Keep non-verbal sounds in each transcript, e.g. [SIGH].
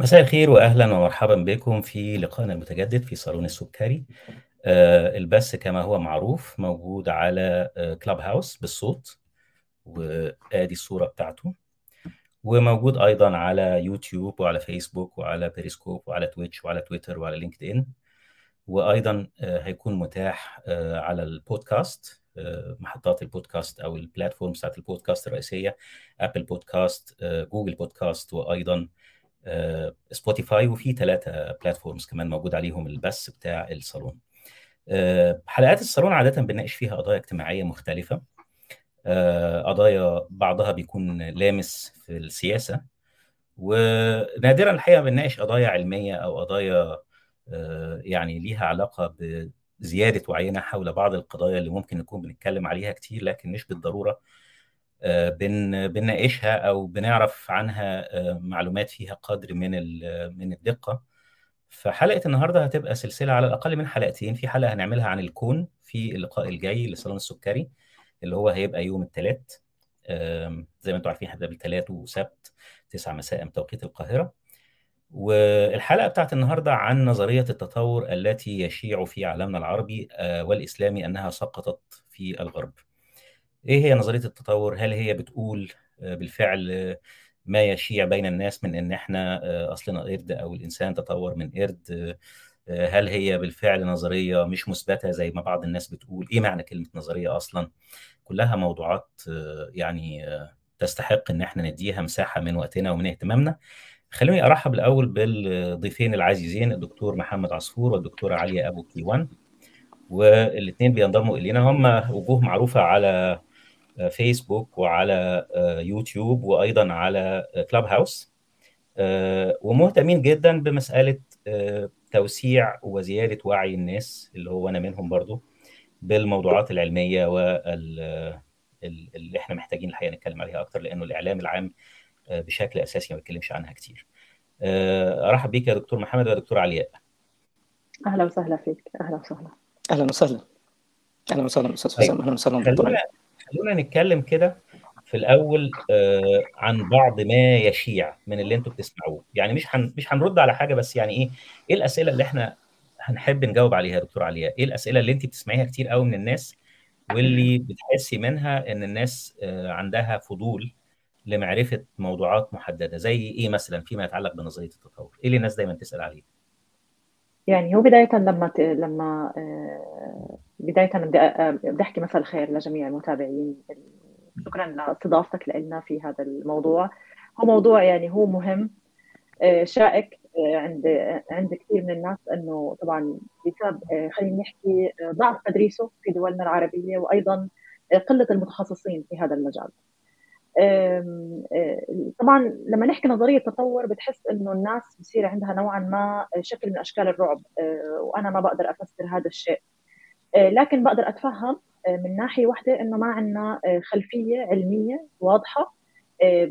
مساء الخير واهلا ومرحبا بكم في لقائنا المتجدد في صالون السكري. آه، البث كما هو معروف موجود على Clubhouse بالصوت وآدي الصورة بتاعته وموجود أيضا على يوتيوب وعلى فيسبوك وعلى بيريسكوب وعلى Twitch وعلى تويتر وعلى LinkedIn وأيضا آه، هيكون متاح آه، على البودكاست محطات البودكاست أو ال platform بتاعت البودكاست الرئيسية Apple Podcast Google Podcast وأيضا Spotify وفي ثلاثة platforms كمان موجود عليهم البث بتاع الصالون. حلقات الصالون عادة بنناقش فيها قضايا اجتماعية مختلفة. قضايا بعضها بيكون لامس في السياسة. ونادرا الحقيقة بنناقش قضايا علمية أو قضايا يعني ليها علاقة بزيادة وعينا حول بعض القضايا اللي ممكن نكون بنتكلم عليها كتير لكن مش بالضرورة بن بنناقشها أو بنعرف عنها معلومات فيها قدر من من الدقة. فحلقة النهارده هتبقى سلسلة على الأقل من حلقتين. في حلقة هنعملها عن الكون في اللقاء الجاي لصالون السكري اللي هو هيبقى يوم الثلاث زي ما أنتم عارفين هتبقى بالثلاث وسبت 9 مساء توقيت القاهرة. والحلقة بتاعت النهارده عن نظرية التطور التي يشيع في عالمنا العربي والإسلامي أنها سقطت في الغرب. إيه هي نظرية التطور؟ هل هي بتقول بالفعل ما يشيع بين الناس من إن إحنا اصلنا قرد أو الإنسان تطور من قرد؟ هل هي بالفعل نظرية مش مثبتة زي ما بعض الناس بتقول؟ إيه معنى كلمة نظرية أصلا؟ كلها موضوعات يعني تستحق إن إحنا نديها مساحة من وقتنا ومن اهتمامنا. خلوني أرحب الأول بالضيفين العزيزين الدكتور محمد عصفور والدكتورة عليا أبو كيوان والاثنين بينضموا إلينا هم وجوه معروفة على فيسبوك وعلى يوتيوب وأيضا على كلاب هاوس ومهتمين جدا بمسألة توسيع وزيادة وعي الناس اللي هو أنا منهم برضو بالموضوعات العلمية وال اللي إحنا محتاجين الحقيقة نتكلم عليها أكتر لأنه الإعلام العام بشكل أساسي ما بيتكلمش عنها كتير. أرحب بيك يا دكتور محمد ويا دكتور علياء. أهلا وسهلا فيك أهلا وسهلا. أهلا وسهلا. أهلا وسهلا أستاذ حسام أهلا وسهلا دكتور خلونا نتكلم كده في الأول آه عن بعض ما يشيع من اللي أنتم بتسمعوه. يعني مش هن مش هنرد على حاجة بس يعني إيه إيه الأسئلة اللي إحنا هنحب نجاوب عليها يا دكتور علياء إيه الأسئلة اللي انت بتسمعيها كتير قوي من الناس واللي بتحسي منها إن الناس آه عندها فضول لمعرفة موضوعات محددة؟ زي إيه مثلا فيما يتعلق بنظرية التطور؟ إيه اللي الناس دايما تسأل عليه؟ يعني هو بداية لما. لما بداية بدي بدي أحكي مساء الخير لجميع المتابعين شكرا لاستضافتك لنا في هذا الموضوع هو موضوع يعني هو مهم شائك عند عند كثير من الناس إنه طبعا بسبب خلينا نحكي ضعف تدريسه في دولنا العربية وأيضا قلة المتخصصين في هذا المجال. طبعا لما نحكي نظرية تطور بتحس إنه الناس بصير عندها نوعا ما شكل من أشكال الرعب وأنا ما بقدر أفسر هذا الشيء. لكن بقدر أتفهم من ناحية واحدة إنه ما عندنا خلفية علمية واضحة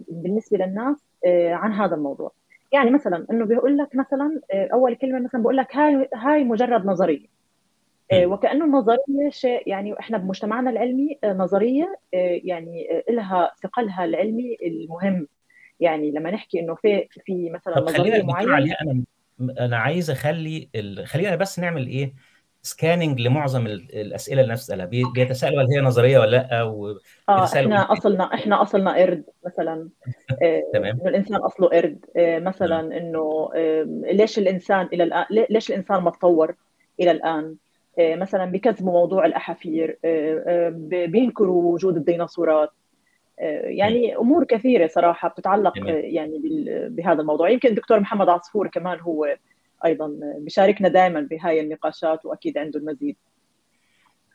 بالنسبة للناس عن هذا الموضوع. يعني مثلا إنه بيقول لك مثلا أول كلمة مثلا بقول لك هاي هاي مجرد نظرية. وكأنه النظريه شيء يعني إحنا بمجتمعنا العلمي نظرية يعني لها ثقلها العلمي المهم. يعني لما نحكي إنه في في مثلا نظرية معينة أنا أنا عايز أخلي ال... خلينا بس نعمل إيه؟ سكاننج لمعظم الأسئلة اللي نسالها بيتسالوا هل هي نظرية ولا لأ و آه إحنا أصلنا إحنا أصلنا قرد مثلا. [LAUGHS] تمام. إنه الإنسان أصله قرد. مثلا إنه ليش الإنسان إلى الآن ليش الإنسان ما تطور إلى الآن؟ مثلا بكذبوا موضوع الأحافير بينكروا وجود الديناصورات. يعني أمور كثيرة صراحة بتتعلق يعني بهذا الموضوع. يمكن الدكتور محمد عصفور كمان هو أيضا بيشاركنا دائما بهاي النقاشات وأكيد عنده المزيد.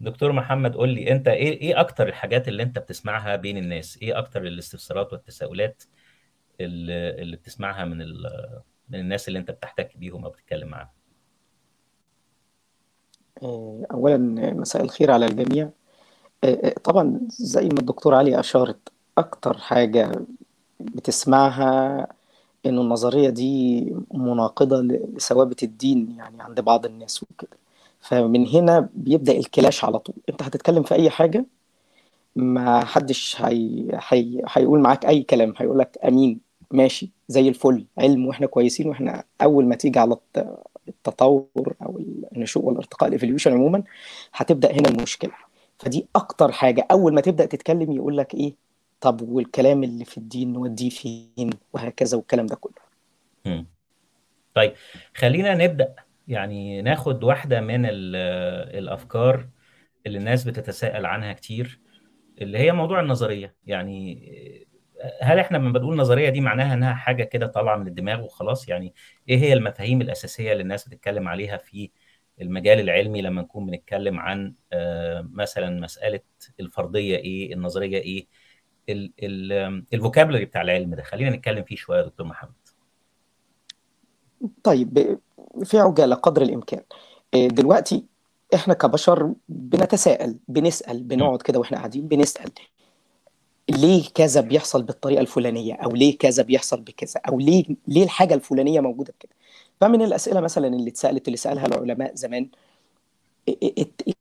دكتور محمد قول لي أنت إيه إيه أكتر الحاجات اللي أنت بتسمعها بين الناس؟ إيه أكتر الاستفسارات والتساؤلات اللي, اللي بتسمعها من من الناس اللي أنت بتحتك بيهم أو بتتكلم معاهم؟ اولا مساء الخير على الجميع. طبعا زي ما الدكتور علي أشارت أكتر حاجة بتسمعها إنه النظرية دي مناقضة لثوابت الدين يعني عند بعض الناس وكده. فمن هنا بيبدأ الكلاش على طول. أنت هتتكلم في أي حاجة ما حدش هي... هي... هيقول معاك أي كلام. هيقول لك أمين ماشي زي الفل علم وإحنا كويسين وإحنا أول ما تيجي على التطور أو النشوء والارتقاء الايفوليوشن عموما هتبدأ هنا المشكلة. فدي أكتر حاجة. أول ما تبدأ تتكلم يقول لك إيه؟ طب والكلام اللي في الدين نوديه فين؟ وهكذا والكلام ده كله. طيب خلينا نبدأ. يعني ناخد واحدة من ال- الأفكار اللي الناس بتتساءل عنها كتير اللي هي موضوع النظرية. يعني هل إحنا لما بنقول نظرية دي معناها إنها حاجة كده طالعة من الدماغ وخلاص؟ يعني إيه هي المفاهيم الأساسية اللي الناس بتتكلم عليها في المجال العلمي لما نكون بنتكلم عن آه، مثلا مسألة الفرضية إيه النظرية إيه الفوكابلري بتاع العلم ده؟ خلينا نتكلم فيه شوية يا دكتور محمد. طيب في عجالة قدر الإمكان. إيه، دلوقتي إحنا كبشر بنتساءل بنسأل بنقعد كده وإحنا قاعدين بنسأل. ليه كذا بيحصل بالطريقة الفلانية؟ أو ليه كذا بيحصل بكذا؟ أو ليه ليه الحاجة الفلانية موجودة بكده؟ فمن الأسئلة مثلا اللي اتسألت اللي سألها العلماء زمان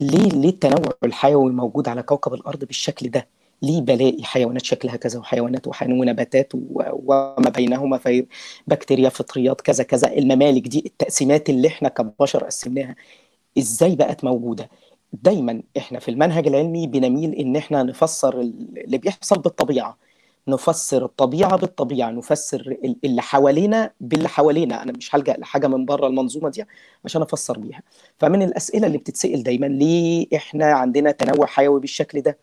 ليه ليه التنوع الحيوي موجود على كوكب الأرض بالشكل ده؟ ليه بلاقي حيوانات شكلها كذا وحيوانات وحيوان ونباتات وما بينهما في بكتيريا فطريات كذا كذا؟ الممالك دي التقسيمات اللي إحنا كبشر قسمناها إزاي بقت موجودة؟ دايما إحنا في المنهج العلمي بنميل إن إحنا نفسر اللي بيحصل بالطبيعة نفسر الطبيعة بالطبيعة نفسر اللي حوالينا باللي حوالينا. أنا مش هلجأ لحاجة من بره المنظومة دي عشان أفسر بيها. فمن الأسئلة اللي بتتسأل دايما ليه إحنا عندنا تنوع حيوي بالشكل ده؟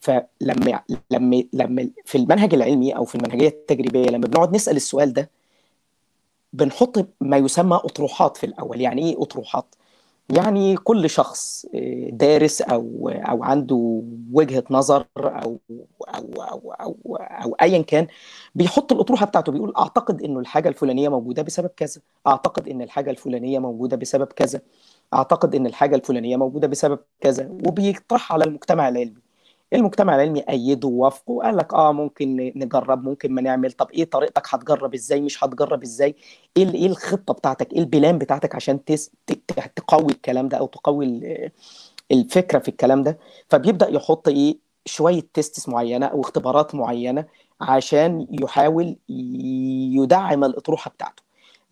فلما لما لما في المنهج العلمي أو في المنهجية التجريبية لما بنقعد نسأل السؤال ده بنحط ما يسمى أطروحات في الأول. يعني إيه أطروحات؟ يعني كل شخص آه، دارس أو أو عنده وجهة نظر أو أو أو أو, أو ايا كان بيحط الأطروحة بتاعته بيقول أعتقد إنه الحاجة الفلانية موجودة بسبب كذا أعتقد إن الحاجة الفلانية موجودة بسبب كذا أعتقد إن الحاجة الفلانية موجودة بسبب كذا وبيطرح على المجتمع العلمي. المجتمع العلمي أيده ووافقه قال لك آه ممكن نجرب ممكن ما نعمل. طب إيه طريقتك؟ هتجرب إزاي؟ مش هتجرب إزاي؟ إيه إيه الخطة بتاعتك؟ إيه ال plan بتاعتك عشان تس... تقوي الكلام ده أو تقوي ال- الفكرة في الكلام ده؟ فبيبدأ يحط إيه؟ شوية tests معينة أو اختبارات معينة عشان يحاول يدعم الأطروحة بتاعته.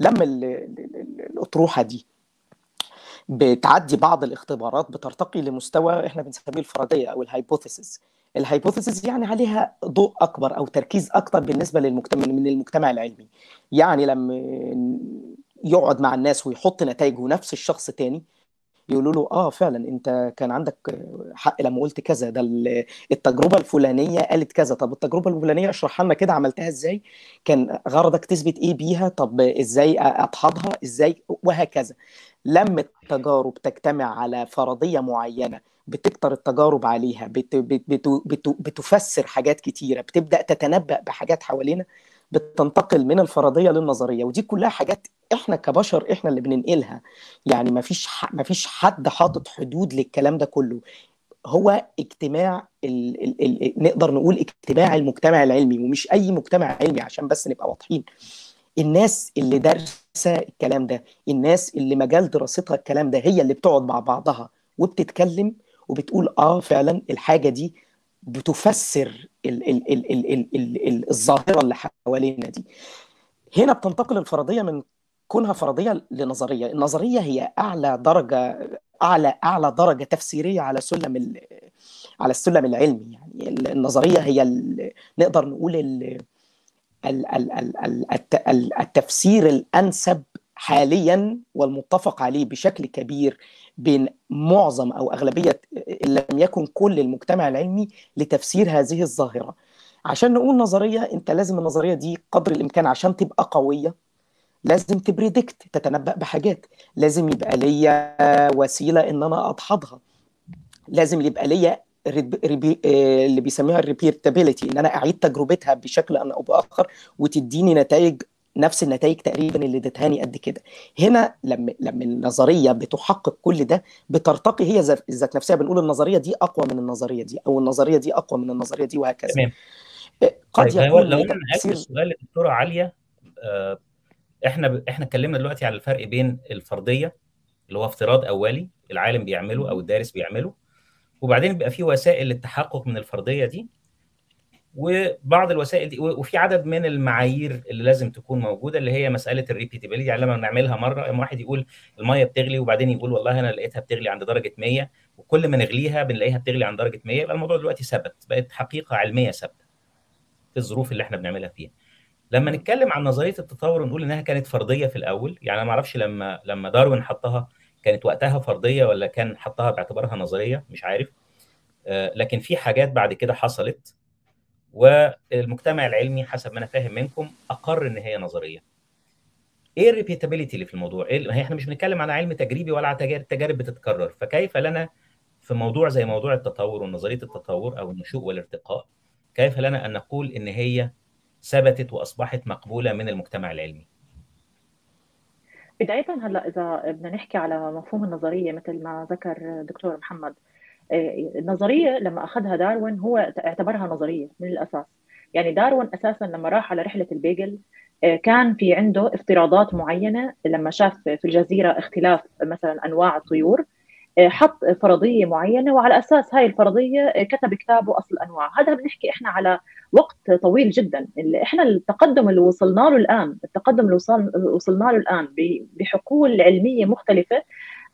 لما ال- ال- ال- الأطروحة دي بتعدي بعض الاختبارات بترتقي لمستوى إحنا بنسميه الفرضية أو ال hypothesis ال hypothesis يعني عليها ضوء أكبر أو تركيز أكبر بالنسبة للمجتمع من المجتمع العلمي. يعني لما يقعد مع الناس ويحط نتائجه نفس الشخص تاني يقولوا له آه فعلا أنت كان عندك حق لما قلت كذا ده ال- التجربة الفلانية قالت كذا. طب التجربة الفلانية اشرحها لنا كده عملتها إزاي؟ كان غرضك تثبت إيه بيها طب إزاي اضحضها إزاي؟ وهكذا. لما التجارب تجتمع على فرضية معينة بتكتر التجارب عليها بت بت بت بت بتفسر حاجات كتيرة بتبدأ تتنبأ بحاجات حوالينا بتنتقل من الفرضية للنظرية ودي كلها حاجات إحنا كبشر إحنا اللي بننقلها. يعني ما فيش ما فيش حد حاطط حدود للكلام ده كله. هو اجتماع ال ال ال نقدر نقول اجتماع المجتمع العلمي ومش أي مجتمع علمي عشان بس نبقى واضحين. الناس اللي دارسه الكلام ده. الناس اللي مجال دراستها الكلام ده هي اللي بتقعد مع بعضها وبتتكلم وبتقول آه فعلا الحاجة دي بتفسر ال ال ال ال ال ال ال الظاهرة اللي حوالينا دي. هنا بتنتقل الفرضية من كونها فرضية لنظرية. النظرية هي أعلى درجة أعلى أعلى درجة تفسيرية على سلم ال- على السلم العلمي. يعني النظرية هي ال- نقدر نقول ال- التفسير الأنسب حاليا والمتفق عليه بشكل كبير بين معظم أو أغلبية إن لم يكن كل المجتمع العلمي لتفسير هذه الظاهرة. عشان نقول نظرية أنت لازم النظرية دي قدر الإمكان عشان تبقى قوية لازم ت predict تتنبأ بحاجات. لازم يبقى ليا وسيلة إن أنا ادحضها لازم يبقى ليا repea- آه، اللي بيسميها ال repeatability إن أنا أعيد تجربتها بشكل أو بآخر وتديني نتائج نفس النتائج تقريبا اللي ادتهاني قبل كده. هنا لما لما النظرية بتحقق كل ده بترتقي هي ذات نفسها. بنقول النظرية دي أقوى من النظرية دي أو النظرية دي أقوى من النظرية دي وهكذا. تمام. آه، قد طيب يكون لو أنا نقلت السؤال للدكتوره عالية آه، إحنا ب... إحنا اتكلمنا دلوقتي على الفرق بين الفرضية اللي هو افتراض أولي العالم بيعمله أو الدارس بيعمله وبعدين بيبقى في وسائل للتحقق من الفرضية دي وبعض الوسائل دي وفي عدد من المعايير اللي لازم تكون موجودة اللي هي مسألة ال repeatability يعني لما بنعملها مرة واحد يقول المية بتغلي وبعدين يقول والله أنا لقيتها بتغلي عند درجة 100 وكل ما نغليها بنلاقيها بتغلي عند درجة 100 يبقى الموضوع دلوقتي ثبت بقت حقيقة علمية ثابتة في الظروف اللي إحنا بنعملها فيها. لما نتكلم عن نظرية التطور ونقول إنها كانت فرضية في الأول. يعني أنا ما أعرفش لما لما داروين حطها كانت وقتها فرضية ولا كان حطها باعتبارها نظرية؟ مش عارف. آه لكن في حاجات بعد كده حصلت والمجتمع العلمي حسب ما أنا فاهم منكم أقر إن هي نظرية. إيه الريبيتابيلتي اللي في الموضوع؟ إيه هي إحنا مش بنتكلم على علم تجريبي ولا على تجارب تجارب بتتكرر. فكيف لنا في موضوع زي موضوع التطور ونظريه التطور أو النشوء والارتقاء كيف لنا أن نقول إن هي ثبتت وأصبحت مقبولة من المجتمع العلمي؟ بداية هلا إذا بدنا نحكي على مفهوم النظرية مثل ما ذكر دكتور محمد النظرية لما أخذها داروين هو اعتبرها نظرية من الأساس. يعني داروين أساسا لما راح على رحلة البيجل كان في عنده افتراضات معينة لما شاف في الجزيرة اختلاف مثلا أنواع الطيور. حط فرضية معينة وعلى أساس هاي الفرضية كتب كتابه أصل الأنواع هذا بنحكي إحنا على وقت طويل جدا. اللي إحنا التقدم اللي وصلنا له الآن التقدم اللي وصلنا له الآن بحقول علمية مختلفة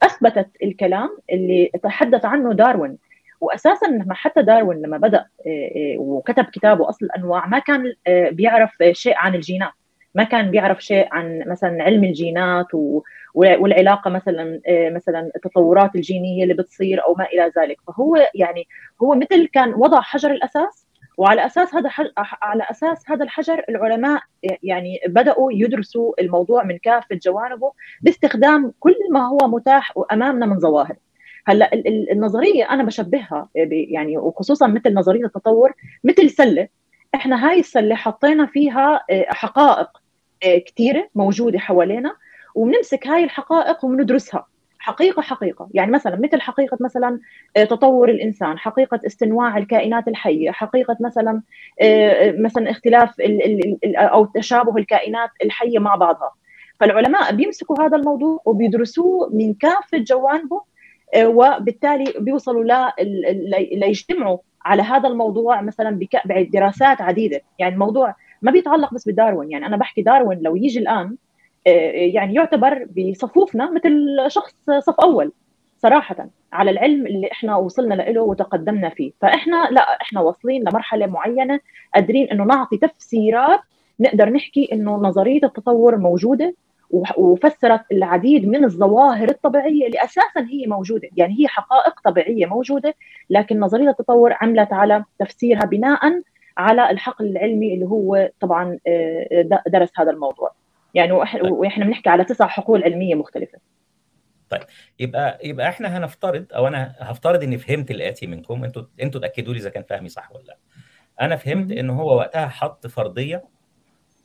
أثبتت الكلام اللي تحدث عنه داروين. واساسا لما حتى داروين لما بدأ وكتب كتابه أصل الانواع ما كان بيعرف شيء عن الجينات. ما كان بيعرف شيء عن مثلا علم الجينات والعلاقة مثلا مثلا التطورات الجينية اللي بتصير أو ما إلى ذلك. فهو يعني هو مثل كان وضع حجر الأساس وعلى أساس هذا على أساس هذا الحجر العلماء يعني بدأوا يدرسوا الموضوع من كافة جوانبه باستخدام كل ما هو متاح امامنا من ظواهر. هلأ النظرية أنا بشبهها يعني وخصوصا مثل نظرية التطور مثل سلة. إحنا هاي السلة حطينا فيها حقائق. كثيره موجودة حوالينا وبنمسك هاي الحقائق وبندرسها. حقيقة حقيقة. يعني مثلا مثل حقيقة مثلا تطور الإنسان حقيقة استنواع الكائنات الحية حقيقة مثلا مثلا اختلاف أو تشابه الكائنات الحية مع بعضها. فالعلماء بيمسكوا هذا الموضوع وبيدرسوه من كافة جوانبه وبالتالي بيوصلوا لا ليجتمعوا على هذا الموضوع مثلا بدراسات عديدة. يعني الموضوع ما بيتعلق بس بداروين. يعني أنا بحكي داروين لو يجي الآن يعني يعتبر بصفوفنا مثل شخص صف أول صراحة على العلم اللي إحنا وصلنا له وتقدمنا فيه. فإحنا لا إحنا واصلين لمرحلة معينة قادرين إنه نعطي تفسيرات نقدر نحكي إنه نظرية التطور موجودة وفسرت العديد من الظواهر الطبيعية اللي أساسا هي موجودة، يعني هي حقائق طبيعية موجودة لكن نظرية التطور عملت على تفسيرها بناء على الحقل العلمي اللي هو طبعا درس هذا الموضوع. يعني وإحنا بنحكي على تسع حقول علمية مختلفة. طيب يبقى يبقى إحنا هنفترض أو أنا هفترض إني فهمت الآتي منكم أنتوا أنتوا تأكدوا لي إذا كان فهمي صح ولا لأ. أنا فهمت إن هو وقتها حط فرضية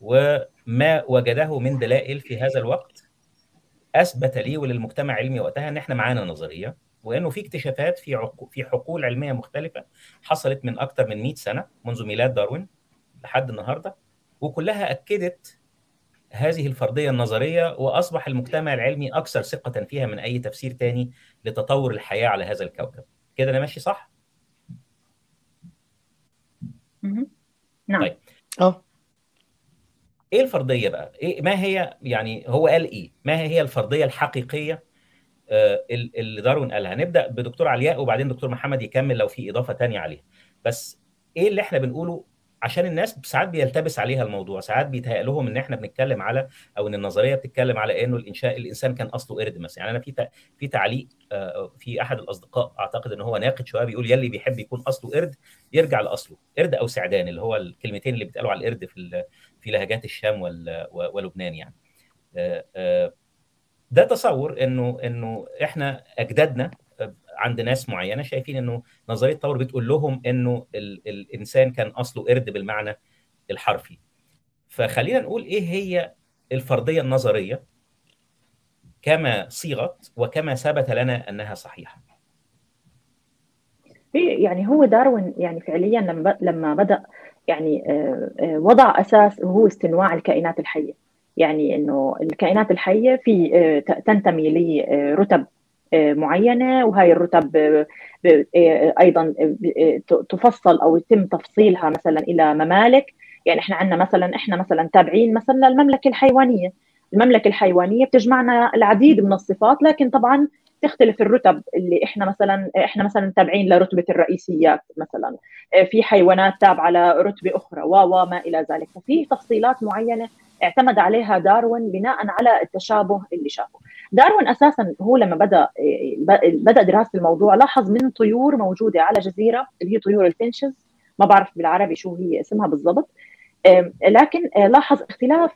وما وجده من دلائل في هذا الوقت أثبت لي وللمجتمع العلمي وقتها إن إحنا معانا نظرية وإنه في اكتشافات في عقو في حقول علمية مختلفة حصلت من أكثر من 100 سنة منذ ميلاد داروين لحد النهارده وكلها أكدت هذه الفرضية النظرية وأصبح المجتمع العلمي أكثر ثقة فيها من أي تفسير تاني لتطور الحياة على هذا الكوكب. كده أنا ماشي صح؟ نعم. طيب. آه. إيه الفرضية بقى؟ إيه ما هي يعني هو قال إيه؟ ما هي الفرضية الحقيقية اللي داروين قالها؟ نبدا بدكتور علياء وبعدين دكتور محمد يكمل لو في إضافة ثانية عليها. بس إيه اللي إحنا بنقوله؟ عشان الناس ساعات بيلتبس عليها الموضوع، ساعات بيتهيأ لهم إن إحنا بنتكلم على أو إن النظرية بتتكلم على إنه الإنشاء الإنسان كان أصله قرد مثلا، يعني أنا في في تعليق آه في أحد الأصدقاء أعتقد إن هو ناقد شوية بيقول يلي بيحب يكون أصله قرد يرجع لأصله، قرد أو سعدان اللي هو الكلمتين اللي بيتقالوا على القرد في في لهجات الشام ولبنان يعني. ده تصور إنه إنه إحنا أجدادنا عند ناس معينة شايفين إنه نظرية التطور بتقول لهم إنه ال الإنسان كان أصله قرد بالمعنى الحرفي. فخلينا نقول إيه هي الفرضية النظرية كما صيغت وكما ثبت لنا أنها صحيحة؟ يعني هو داروين يعني فعليا لما لما بدأ يعني وضع أساس هو استنواع الكائنات الحية. يعني إنه الكائنات الحية في تنتمي لرتب معينة وهي الرتب أيضا تفصل أو يتم تفصيلها مثلا إلى ممالك. يعني إحنا عندنا مثلا إحنا مثلا تابعين مثلا للمملكة الحيوانية. المملكة الحيوانية بتجمعنا العديد من الصفات لكن طبعا تختلف الرتب اللي إحنا مثلا إحنا مثلا تابعين لرتبة الرئيسيات مثلا. في حيوانات تابعة لرتبة أخرى و ما إلى ذلك. ففي تفصيلات معينة اعتمد عليها داروين بناء على التشابه اللي شافه داروين أساسا هو لما بدأ بدأ دراسة الموضوع لاحظ من طيور موجودة على جزيرة اللي هي طيور الفينشز. ما بعرف بالعربي شو هي اسمها بالضبط. لكن لاحظ اختلاف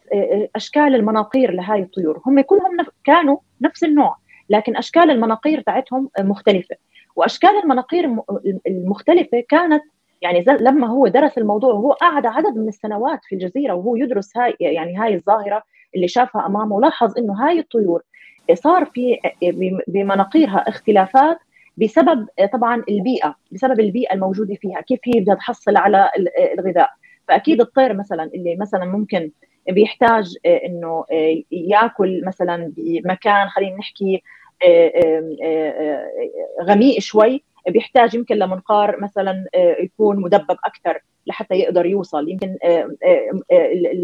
أشكال المناقير لهاي الطيور. هم كلهم كانوا نفس النوع لكن أشكال المناقير تاعتهم مختلفة. وأشكال المناقير المختلفة كانت يعني لما هو درس الموضوع وهو قعد عدد من السنوات في الجزيرة وهو يدرس هاي يعني هاي الظاهرة اللي شافها أمامه لاحظ إنه هاي الطيور صار في بمناقيرها اختلافات بسبب طبعا البيئة بسبب البيئة الموجودة فيها كيف هي بدها تحصل على الغذاء. فأكيد الطير مثلا اللي مثلا ممكن بيحتاج إنه يأكل مثلا بمكان خلينا نحكي غميق شوي بيحتاج يمكن لمنقار مثلا يكون مدبب أكثر لحتى يقدر يوصل. يمكن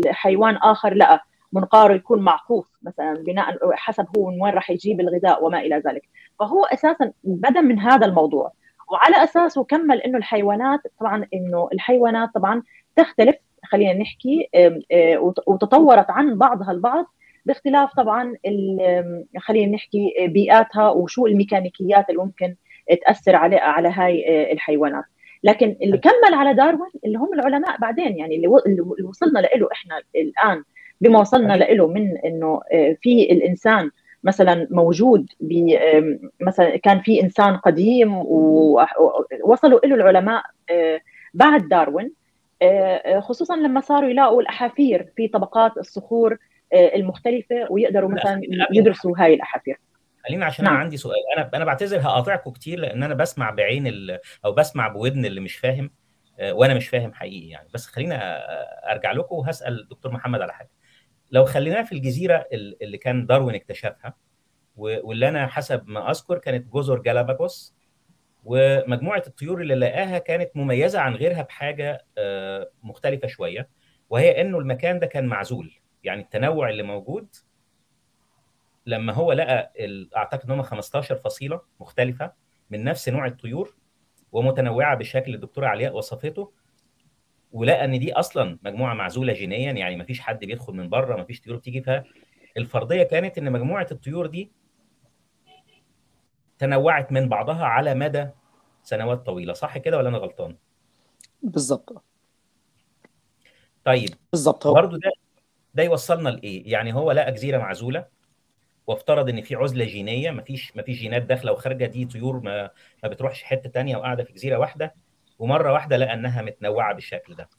الحيوان آخر لا منقاره يكون معقوف مثلا بناء حسب هو من وين راح يجيب الغذاء وما إلى ذلك. فهو أساسا بدأ من هذا الموضوع. وعلى أساسه كمل إنه الحيوانات طبعا إنه الحيوانات طبعا تختلف خلينا نحكي وتطورت عن بعضها البعض باختلاف طبعا خلينا نحكي بيئاتها وشو الميكانيكيات اللي ممكن تأثر على على هاي الحيوانات. لكن اللي كمل على داروين اللي هم العلماء بعدين يعني اللي وصلنا له إحنا الآن بما وصلنا له من إنه في الإنسان مثلا موجود مثلا كان في إنسان قديم ووصلوا له العلماء بعد داروين خصوصا لما صاروا يلاقوا الأحافير في طبقات الصخور المختلفة ويقدروا مثلا يدرسوا هاي الأحافير. خلينا عشان نعم. أنا عندي سؤال. أنا أنا بعتذر هقاطعكم كتير لأن أنا بسمع بعين ال... أو بسمع بودن اللي مش فاهم وأنا مش فاهم حقيقي يعني. بس خلينا أرجع لكم وهسأل الدكتور محمد على حاجة. لو خليناها في الجزيرة اللي كان داروين اكتشفها واللي أنا حسب ما أذكر كانت جزر جالاباجوس ومجموعة الطيور اللي لقاها كانت مميزة عن غيرها بحاجة مختلفة شوية وهي إنه المكان ده كان معزول. يعني التنوع اللي موجود لما هو لقى أعتقد إن هم 15 فصيلة مختلفة من نفس نوع الطيور ومتنوعة بالشكل الدكتوره علياء وصفته ولقى إن دي أصلا مجموعة معزولة جينيا يعني ما فيش حد بيدخل من بره ما فيش طيور بتيجي. فالفرضية كانت إن مجموعة الطيور دي تنوعت من بعضها على مدى سنوات طويلة. صح كده ولا أنا غلطان؟ بالظبط طيب. بالظبط برضه ده ده يوصلنا لإيه؟ يعني هو لقى جزيرة معزولة وافترض إن في عزلة جينية مفيش مفيش جينات داخلة وخارجة دي طيور ما ما بتروحش حتة تانية وقاعدة في جزيرة واحدة ومرة واحدة لقى انها متنوعة بالشكل ده.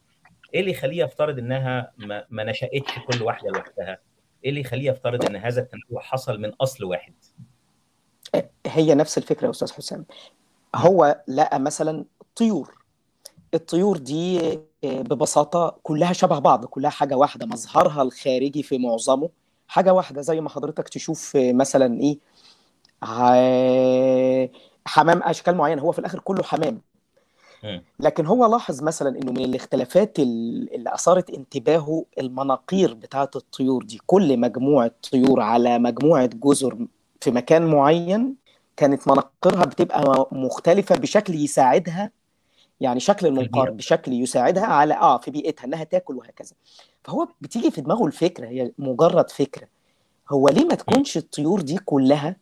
إيه اللي يخليه يفترض إنها ما, ما نشأتش كل واحدة لوحدها؟ إيه اللي يخليه يفترض إن هذا التنوع حصل من أصل واحد؟ هي نفس الفكرة يا أستاذ حسام. هو لقى مثلا طيور. الطيور دي ببساطة كلها شبه بعض كلها حاجة واحدة مظهرها الخارجي في معظمه حاجة واحدة زي ما حضرتك تشوف مثلا إيه حمام أشكال معينة هو في الآخر كله حمام. لكن هو لاحظ مثلا إنه من الاختلافات اللي أثارت انتباهه المناقير بتاعة الطيور دي. كل مجموعة طيور على مجموعة جزر في مكان معين كانت مناقيرها بتبقى مختلفة بشكل يساعدها يعني شكل المنقار بشكل يساعدها على آه في بيئتها إنها تاكل وهكذا. فهو بتيجي في دماغه الفكرة هي مجرد فكرة. هو ليه ما تكونش الطيور دي كلها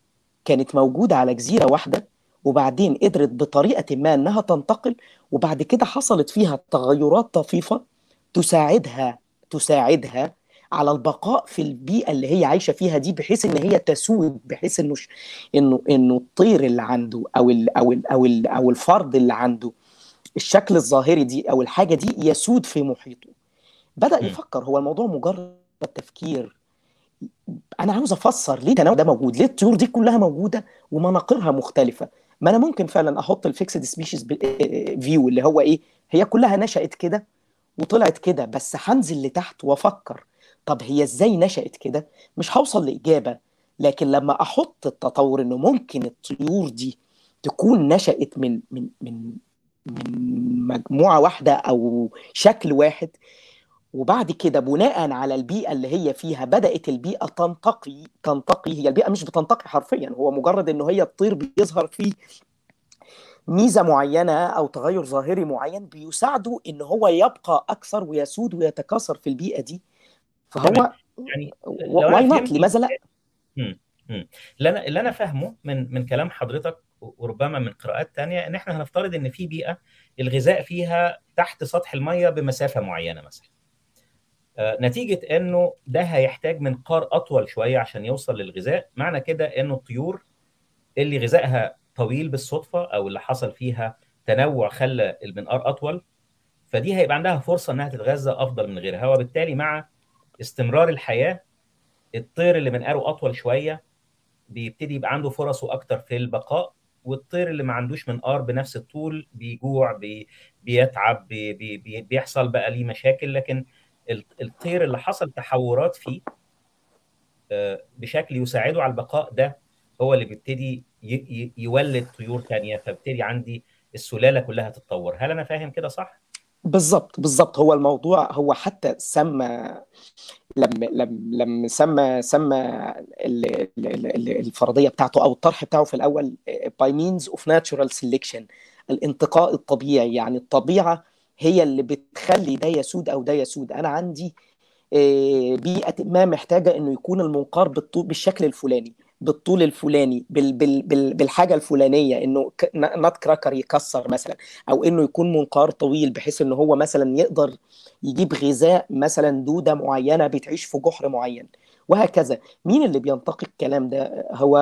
كانت موجودة على جزيرة واحدة وبعدين قدرت بطريقة ما إنها تنتقل وبعد كده حصلت فيها تغيرات طفيفة تساعدها تساعدها على البقاء في البيئة اللي هي عايشة فيها دي بحيث إن هي تسود بحيث إنه إنه إنه الطير اللي عنده أو ال أو ال أو ال أو الفرد اللي عنده الشكل الظاهري دي أو الحاجة دي يسود في محيطه. بدأ يفكر هو الموضوع مجرد تفكير. أنا عاوز أفسر ليه التنوع ده موجود؟ ليه الطيور دي كلها موجودة ومناقيرها مختلفة؟ ما أنا ممكن فعلا أحط ال fixed species view اللي هو إيه هي كلها نشأت كده وطلعت كده بس هنزل لتحت وأفكر. طب هي إزاي نشأت كده؟ مش هوصل لإجابة لكن لما أحط التطور إنه ممكن الطيور دي تكون نشأت من من من من مجموعة واحدة أو شكل واحد وبعد كده بناء على البيئة اللي هي فيها بدأت البيئة تنتقي تنتقي هي البيئة مش بتنتقي حرفيا هو مجرد انه هي الطير بيظهر فيه ميزة معينة أو تغير ظاهري معين بيساعده إن هو يبقى أكثر ويسود ويتكاثر في البيئة دي. فهو يعني why not لماذا لا؟ اللي أنا اللي أنا فاهمه من من كلام حضرتك وربما من قراءات تانية إن إحنا هنفترض إن في بيئة الغذاء فيها تحت سطح المية بمسافة معينة مثلا. نتيجة إنه ده هيحتاج منقار أطول شوية عشان يوصل للغذاء. معنى كده إنه الطيور اللي غذائها طويل بالصدفة أو اللي حصل فيها تنوع خلى المنقار أطول فدي هيبقى عندها فرصة إنها تتغذى أفضل من غيرها. وبالتالي مع استمرار الحياة الطير اللي منقاره أطول شوية بيبتدي يبقى عنده فرصه أكتر في البقاء والطير اللي ما عندوش منقار بنفس الطول بيجوع بي بيتعب بي بي بيحصل بقى ليه مشاكل. لكن الطير اللي حصل تحورات فيه بشكل يساعده على البقاء ده هو اللي بيبتدي يولد طيور تانية فبتدي عندي السلالة كلها تتطور. هل أنا فاهم كده صح؟ بالظبط بالظبط هو الموضوع هو حتى سمى لما لما لما سمى سمى الفرضية بتاعته أو الطرح بتاعه في الأول by means of natural selection الانتقاء الطبيعي. يعني الطبيعة هي اللي بتخلي ده يسود أو ده يسود. أنا عندي بيئة ما محتاجة إنه يكون المنقار بالطول بالشكل الفلاني بالطول الفلاني بال بال بال بالحاجة الفلانية إنه نات كراكر يكسر مثلا أو إنه يكون منقار طويل بحيث إنه هو مثلا يقدر يجيب غذاء مثلا دودة معينة بتعيش في جحر معين. وهكذا. مين اللي بينتقي الكلام ده؟ هو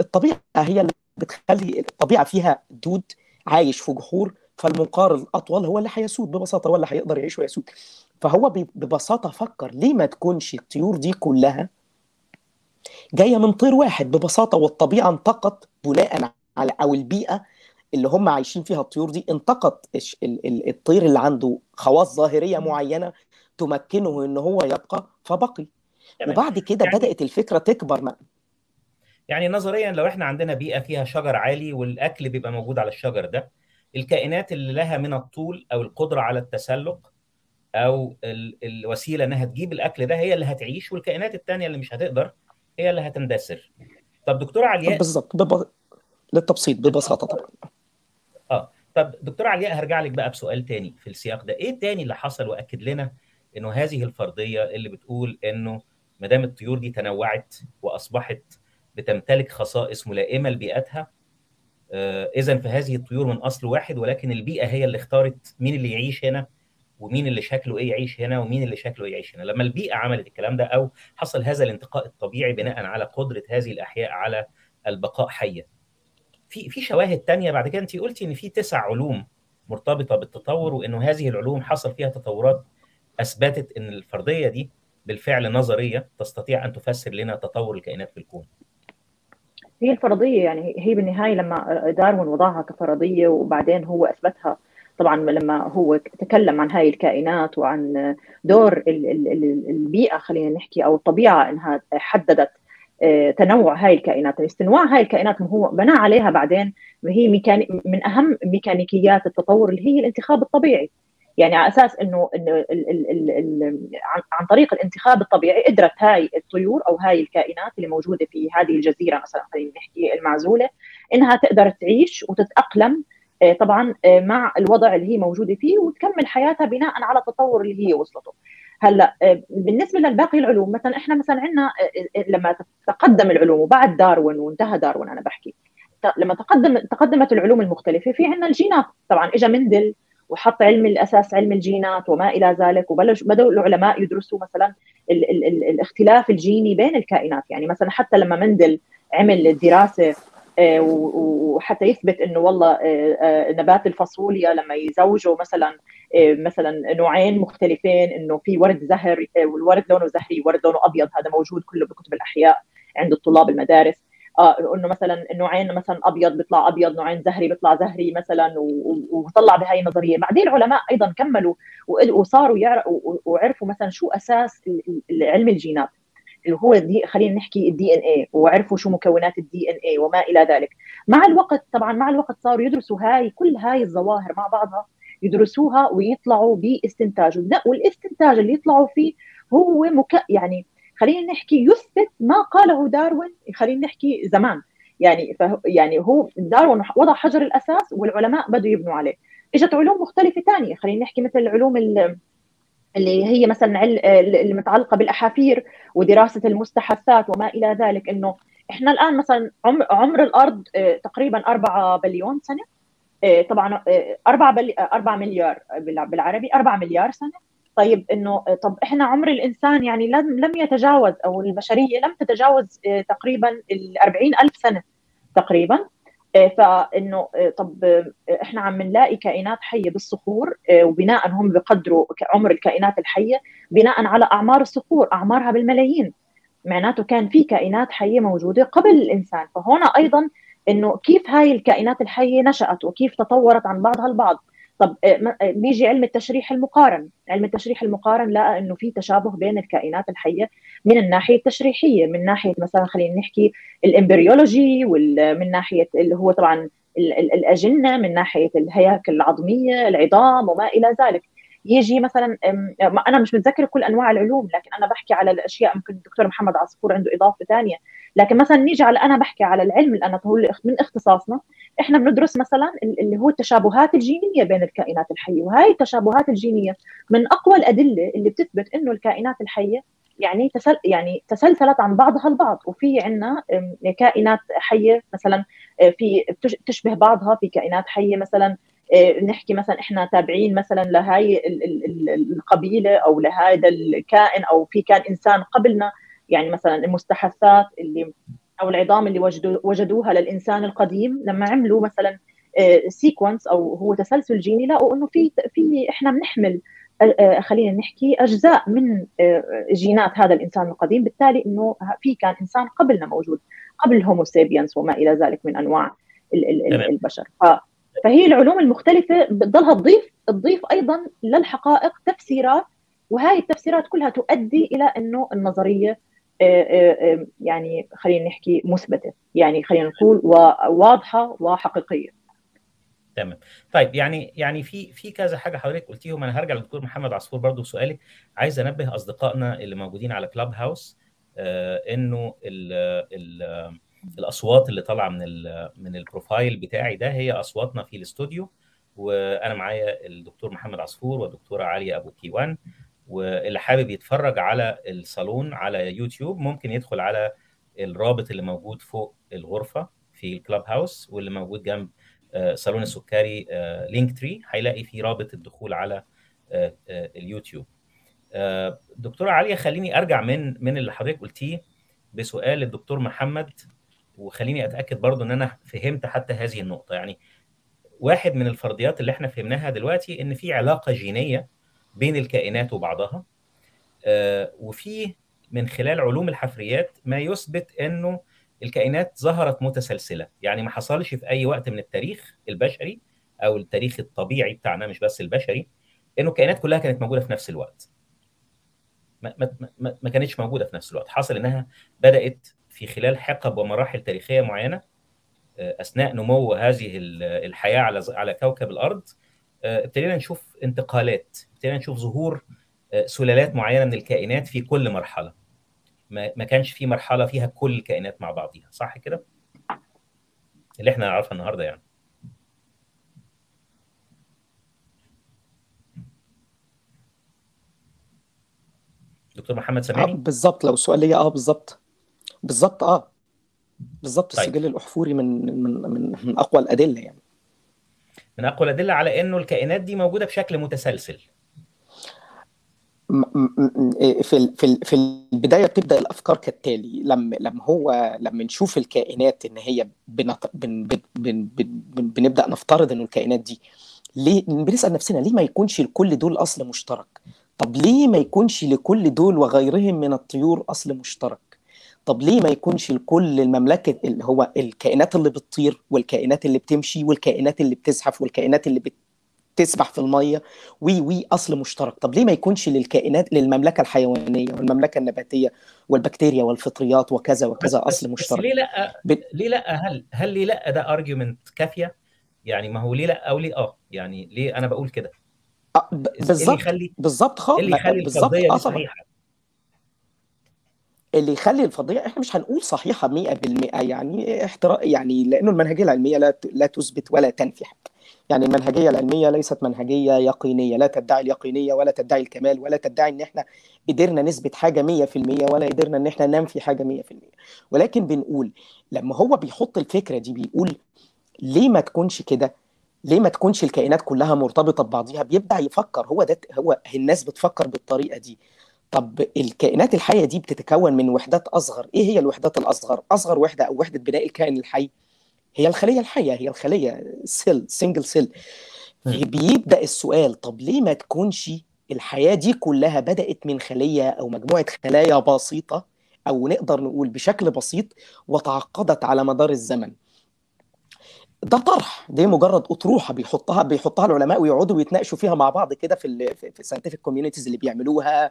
الطبيعة هي اللي بتخلي الطبيعة فيها دود عايش في جحور فالمنقار الأطول هو اللي هيسود ببساطة هو اللي هيقدر يعيش ويسود. فهو ببساطة فكر ليه ما تكونش الطيور دي كلها جاية من طير واحد؟ ببساطة والطبيعة انتقت بناء على أو البيئة اللي هم عايشين فيها الطيور دي انتقت الطير اللي عنده خواص ظاهرية معينة تمكنه إن هو يبقى فبقي. وبعد كده يعني بدأت الفكرة تكبر ما. يعني نظريا لو إحنا عندنا بيئة فيها شجر عالي والأكل بيبقى موجود على الشجر ده الكائنات اللي لها من الطول أو القدرة على التسلق أو الوسيلة إنها تجيب الأكل ده هي اللي هتعيش والكائنات الثانية اللي مش هتقدر هي اللي هتندثر. طب دكتوره علياء بالظبط بب... للتبسيط ببساطة طبعا. آه طب دكتوره علياء هرجع لك بقى بسؤال تاني في السياق ده. إيه التاني اللي حصل وأكد لنا إنه هذه الفرضية اللي بتقول إنه ما دام الطيور دي تنوعت وأصبحت بتمتلك خصائص ملائمة لبيئتها اذا فهذه الطيور من أصل واحد ولكن البيئة هي اللي اختارت مين اللي يعيش هنا ومين اللي شكله إيه يعيش هنا ومين اللي شكله يعيش هنا. لما البيئة عملت الكلام ده أو حصل هذا الانتقاء الطبيعي بناء على قدرة هذه الأحياء على البقاء حية. في في شواهد تانية بعد كده أنت قلتي إن في تسع علوم مرتبطة بالتطور وإنه هذه العلوم حصل فيها تطورات أثبتت إن الفرضية دي بالفعل نظرية تستطيع أن تفسر لنا تطور الكائنات في الكون. هي الفرضية يعني هي بالنهاية لما داروين وضعها كفرضية وبعدين هو أثبتها طبعا لما هو تكلم عن هاي الكائنات وعن دور البيئة خلينا نحكي أو الطبيعة إنها حددت تنوع هاي الكائنات. استنواع هاي الكائنات هو بنى عليها بعدين ميكاني من أهم ميكانيكيات التطور اللي هي الانتخاب الطبيعي. يعني على أساس إنه انه عن طريق الانتخاب الطبيعي قدرت هاي الطيور أو هاي الكائنات اللي موجودة في هذه الجزيرة مثلا خلينا نحكي المعزولة إنها تقدر تعيش وتتأقلم طبعا مع الوضع اللي هي موجودة فيه وتكمل حياتها بناء على التطور اللي هي وصلته. هلأ بالنسبة للباقي العلوم مثلا إحنا مثلا عندنا لما تقدم العلوم وبعد داروين وانتهى داروين أنا بحكي لما تقدم تقدمت العلوم المختلفة في عندنا الجينات طبعا اجى مندل وحط علم الأساس علم الجينات وما إلى ذلك. وبلش بدأوا العلماء يدرسوا مثلا ال ال ال الاختلاف الجيني بين الكائنات. يعني مثلا حتى لما مندل عمل دراسه وحتى يثبت إنه والله نبات الفاصوليا لما يزوجوا مثلا مثلا نوعين مختلفين إنه في ورد زهر والورد لونه زهري ورد لونه أبيض. هذا موجود كله بكتب الأحياء عند الطلاب المدارس. آه إنه مثلا نوعين مثلا أبيض بيطلع أبيض نوعين زهري بيطلع زهري مثلا وطلع بهاي النظريه بعدين العلماء أيضا كملوا وصاروا وعرفوا مثلا شو أساس علم الجينات. اللي هو خلينا نحكي ال DNA وعرفوا شو مكونات ال DNA وما إلى ذلك. مع الوقت طبعا مع الوقت صاروا يدرسوا هاي كل هاي الظواهر مع بعضها يدرسوها ويطلعوا باستنتاج. والإستنتاج اللي يطلعوا فيه هو مك... يعني خلينا نحكي يثبت ما قاله داروين خلينا نحكي زمان. يعني فه... يعني هو داروين وضع حجر الأساس والعلماء بدوا يبنوا عليه. إجت علوم مختلفة ثانية خلينا نحكي مثل العلوم اللي هي مثلا المتعلقة بالأحافير ودراسة المستحثات وما إلى ذلك إنه إحنا الآن مثلا عمر الأرض تقريبا 4 بليون سنة. طبعا 4 بلي 4 مليار بالعربي 4 مليار سنة. طيب إنه طب إحنا عمر الإنسان يعني لم لم يتجاوز أو البشرية لم تتجاوز تقريبا ال 40 ألف سنة تقريبا. فإنه طب إحنا عم نلاقي كائنات حية بالصخور وبناء هم بقدروا عمر الكائنات الحية بناء على أعمار الصخور أعمارها بالملايين. معناته كان في كائنات حية موجودة قبل الإنسان. فهنا أيضا إنه كيف هاي الكائنات الحية نشأت وكيف تطورت عن بعضها البعض؟ طب بيجي علم التشريح المقارن. علم التشريح المقارن لقى إنه في تشابه بين الكائنات الحية من الناحية التشريحية من ناحية مثلا خلينا نحكي ال embryology ومن ناحية اللي هو طبعا الأجنة من ناحية الهياكل العظمية العظام وما إلى ذلك. يجي مثلا أنا مش متذكرة كل أنواع العلوم لكن أنا بحكي على الأشياء ممكن الدكتور محمد عصفور عنده إضافة ثانية لكن مثلا نيجي على أنا بحكي على العلم ال anatomy من اختصاصنا إحنا بندرس مثلا اللي هو التشابهات الجينية بين الكائنات الحية. وهي التشابهات الجينية من أقوى الأدلة اللي بتثبت إنه الكائنات الحية يعني تسل يعني تسلسلت عن بعضها البعض. وفي عندنا كائنات حية مثلا في تشبه بعضها في كائنات حية مثلا نحكي مثلا إحنا تابعين مثلا لهاي القبيلة أو لهذا الكائن أو في كان إنسان قبلنا. يعني مثلا المستحثات اللي أو العظام اللي وجدوا وجدوها للإنسان القديم لما عملوا مثلا sequence أو هو تسلسل جيني لقوا إنه في في إحنا بنحمل خلينا نحكي أجزاء من جينات هذا الإنسان القديم. بالتالي إنه في كان إنسان قبلنا موجود قبل ال Homo sapiens وما إلى ذلك من أنواع البشر. فهي العلوم المختلفة بتضلها تضيف تضيف أيضا للحقائق تفسيرات وهذه التفسيرات كلها تؤدي إلى إنه النظرية يعني خلينا نحكي مثبتة يعني خلينا نقول واضحة وحقيقية. تمام. طيب يعني يعني في في كذا حاجة حضرتك قلتيهم أنا هرجع للدكتور محمد عصفور برضو سؤالك عايز أنبه أصدقائنا اللي موجودين على كلاب هاوس آه إنه ال ال الأصوات اللي طالعة من من البروفايل بتاعي ده هي أصواتنا في الاستوديو وأنا معايا الدكتور محمد عصفور والدكتورة عليا أبو كيوان واللي حابب يتفرج على الصالون على يوتيوب ممكن يدخل على الرابط اللي موجود فوق الغرفة في الكلاب هاوس واللي موجود جنب صالون السكري Linktree هيلاقي فيه رابط الدخول على اليوتيوب. دكتورة عليا خليني أرجع من من اللي حضرتك قلتيه بسؤال الدكتور محمد وخليني أتأكد برضو إن أنا فهمت حتى هذه النقطة. يعني واحد من الفرضيات اللي إحنا فهمناها دلوقتي إن في علاقة جينية بين الكائنات وبعضها وفي من خلال علوم الحفريات ما يثبت إنه الكائنات ظهرت متسلسلة. يعني ما حصلش في أي وقت من التاريخ البشري أو التاريخ الطبيعي بتاعنا مش بس البشري إنه الكائنات كلها كانت موجودة في نفس الوقت. ما, ما, ما, ما كانتش موجودة في نفس الوقت. حصل إنها بدأت في خلال حقب ومراحل تاريخية معينة أثناء نمو هذه الحياة على على كوكب الأرض ابتدينا نشوف انتقالات ابتدينا نشوف ظهور سلالات معينة من الكائنات في كل مرحلة. ما كانش في مرحلة فيها كل الكائنات مع بعضيها صح كده؟ اللي إحنا نعرفها النهارده يعني. دكتور محمد سامعني آه بالظبط لو سؤال ليا آه بالظبط بالظبط آه. بالظبط طيب. السجل الأحفوري من من من, من أقوى الأدلة يعني. من أقوى الأدلة على إنه الكائنات دي موجودة بشكل متسلسل. في في في البداية بتبدأ الأفكار كالتالي. لما لما هو لما نشوف الكائنات إن هي بنط... بن... بن... بن... بن... بنبدأ نفترض إنه الكائنات دي. ليه؟ بنسأل نفسنا ليه ما يكونش لكل دول أصل مشترك؟ طب ليه ما يكونش لكل دول وغيرهم من الطيور أصل مشترك؟ طب ليه ما يكونش لكل المملكة اللي هو الكائنات اللي بتطير والكائنات اللي بتمشي والكائنات اللي بتزحف والكائنات اللي تسبح في المية؟ وي وي أصل مشترك. طب ليه ما يكونش للكائنات للمملكة الحيوانية والمملكة النباتية والبكتيريا والفطريات وكذا وكذا بس أصل بس مشترك؟ ليه لأ. ليه لأ هل هل ليه لأ ده argument كافية؟ يعني ما هو ليه لأ أو ليه آه يعني ليه أنا بقول كده؟ آه، اللي بالظبط بالظبط خالص اللي يخلي دي طبعا. صحيحة؟ اللي يخلي الفرضية إحنا مش هنقول صحيحة 100% يعني احتراق يعني لأنه المنهجية العلمية لا لا تثبت ولا تنفي حاجة يعني المنهجية العلمية ليست منهجية يقينية لا تدعي اليقينية ولا تدعي الكمال ولا تدعي إن إحنا قدرنا نثبت حاجة 100% ولا قدرنا إن إحنا ننفي حاجة 100% ولكن بنقول لما هو بيحط الفكرة دي بيقول ليه ما تكونش كده؟ ليه ما تكونش الكائنات كلها مرتبطة ببعضها بيبدأ يفكر هو ده هو الناس بتفكر بالطريقة دي. طب الكائنات الحية دي بتتكون من وحدات أصغر. إيه هي الوحدات الأصغر؟ أصغر وحدة أو وحدة بناء الكائن الحي؟ هي الخلية الحية هي الخلية cell single cell مم. بيبدأ السؤال طب ليه ما تكونش الحياة دي كلها بدأت من خلية أو مجموعة خلايا بسيطة؟ أو نقدر نقول بشكل بسيط وتعقدت على مدار الزمن. ده طرح. دي مجرد اطروحه بيحطها بيحطها العلماء ويقعدوا ويتناقشوا فيها مع بعض كده في في ال scientific communities اللي بيعملوها.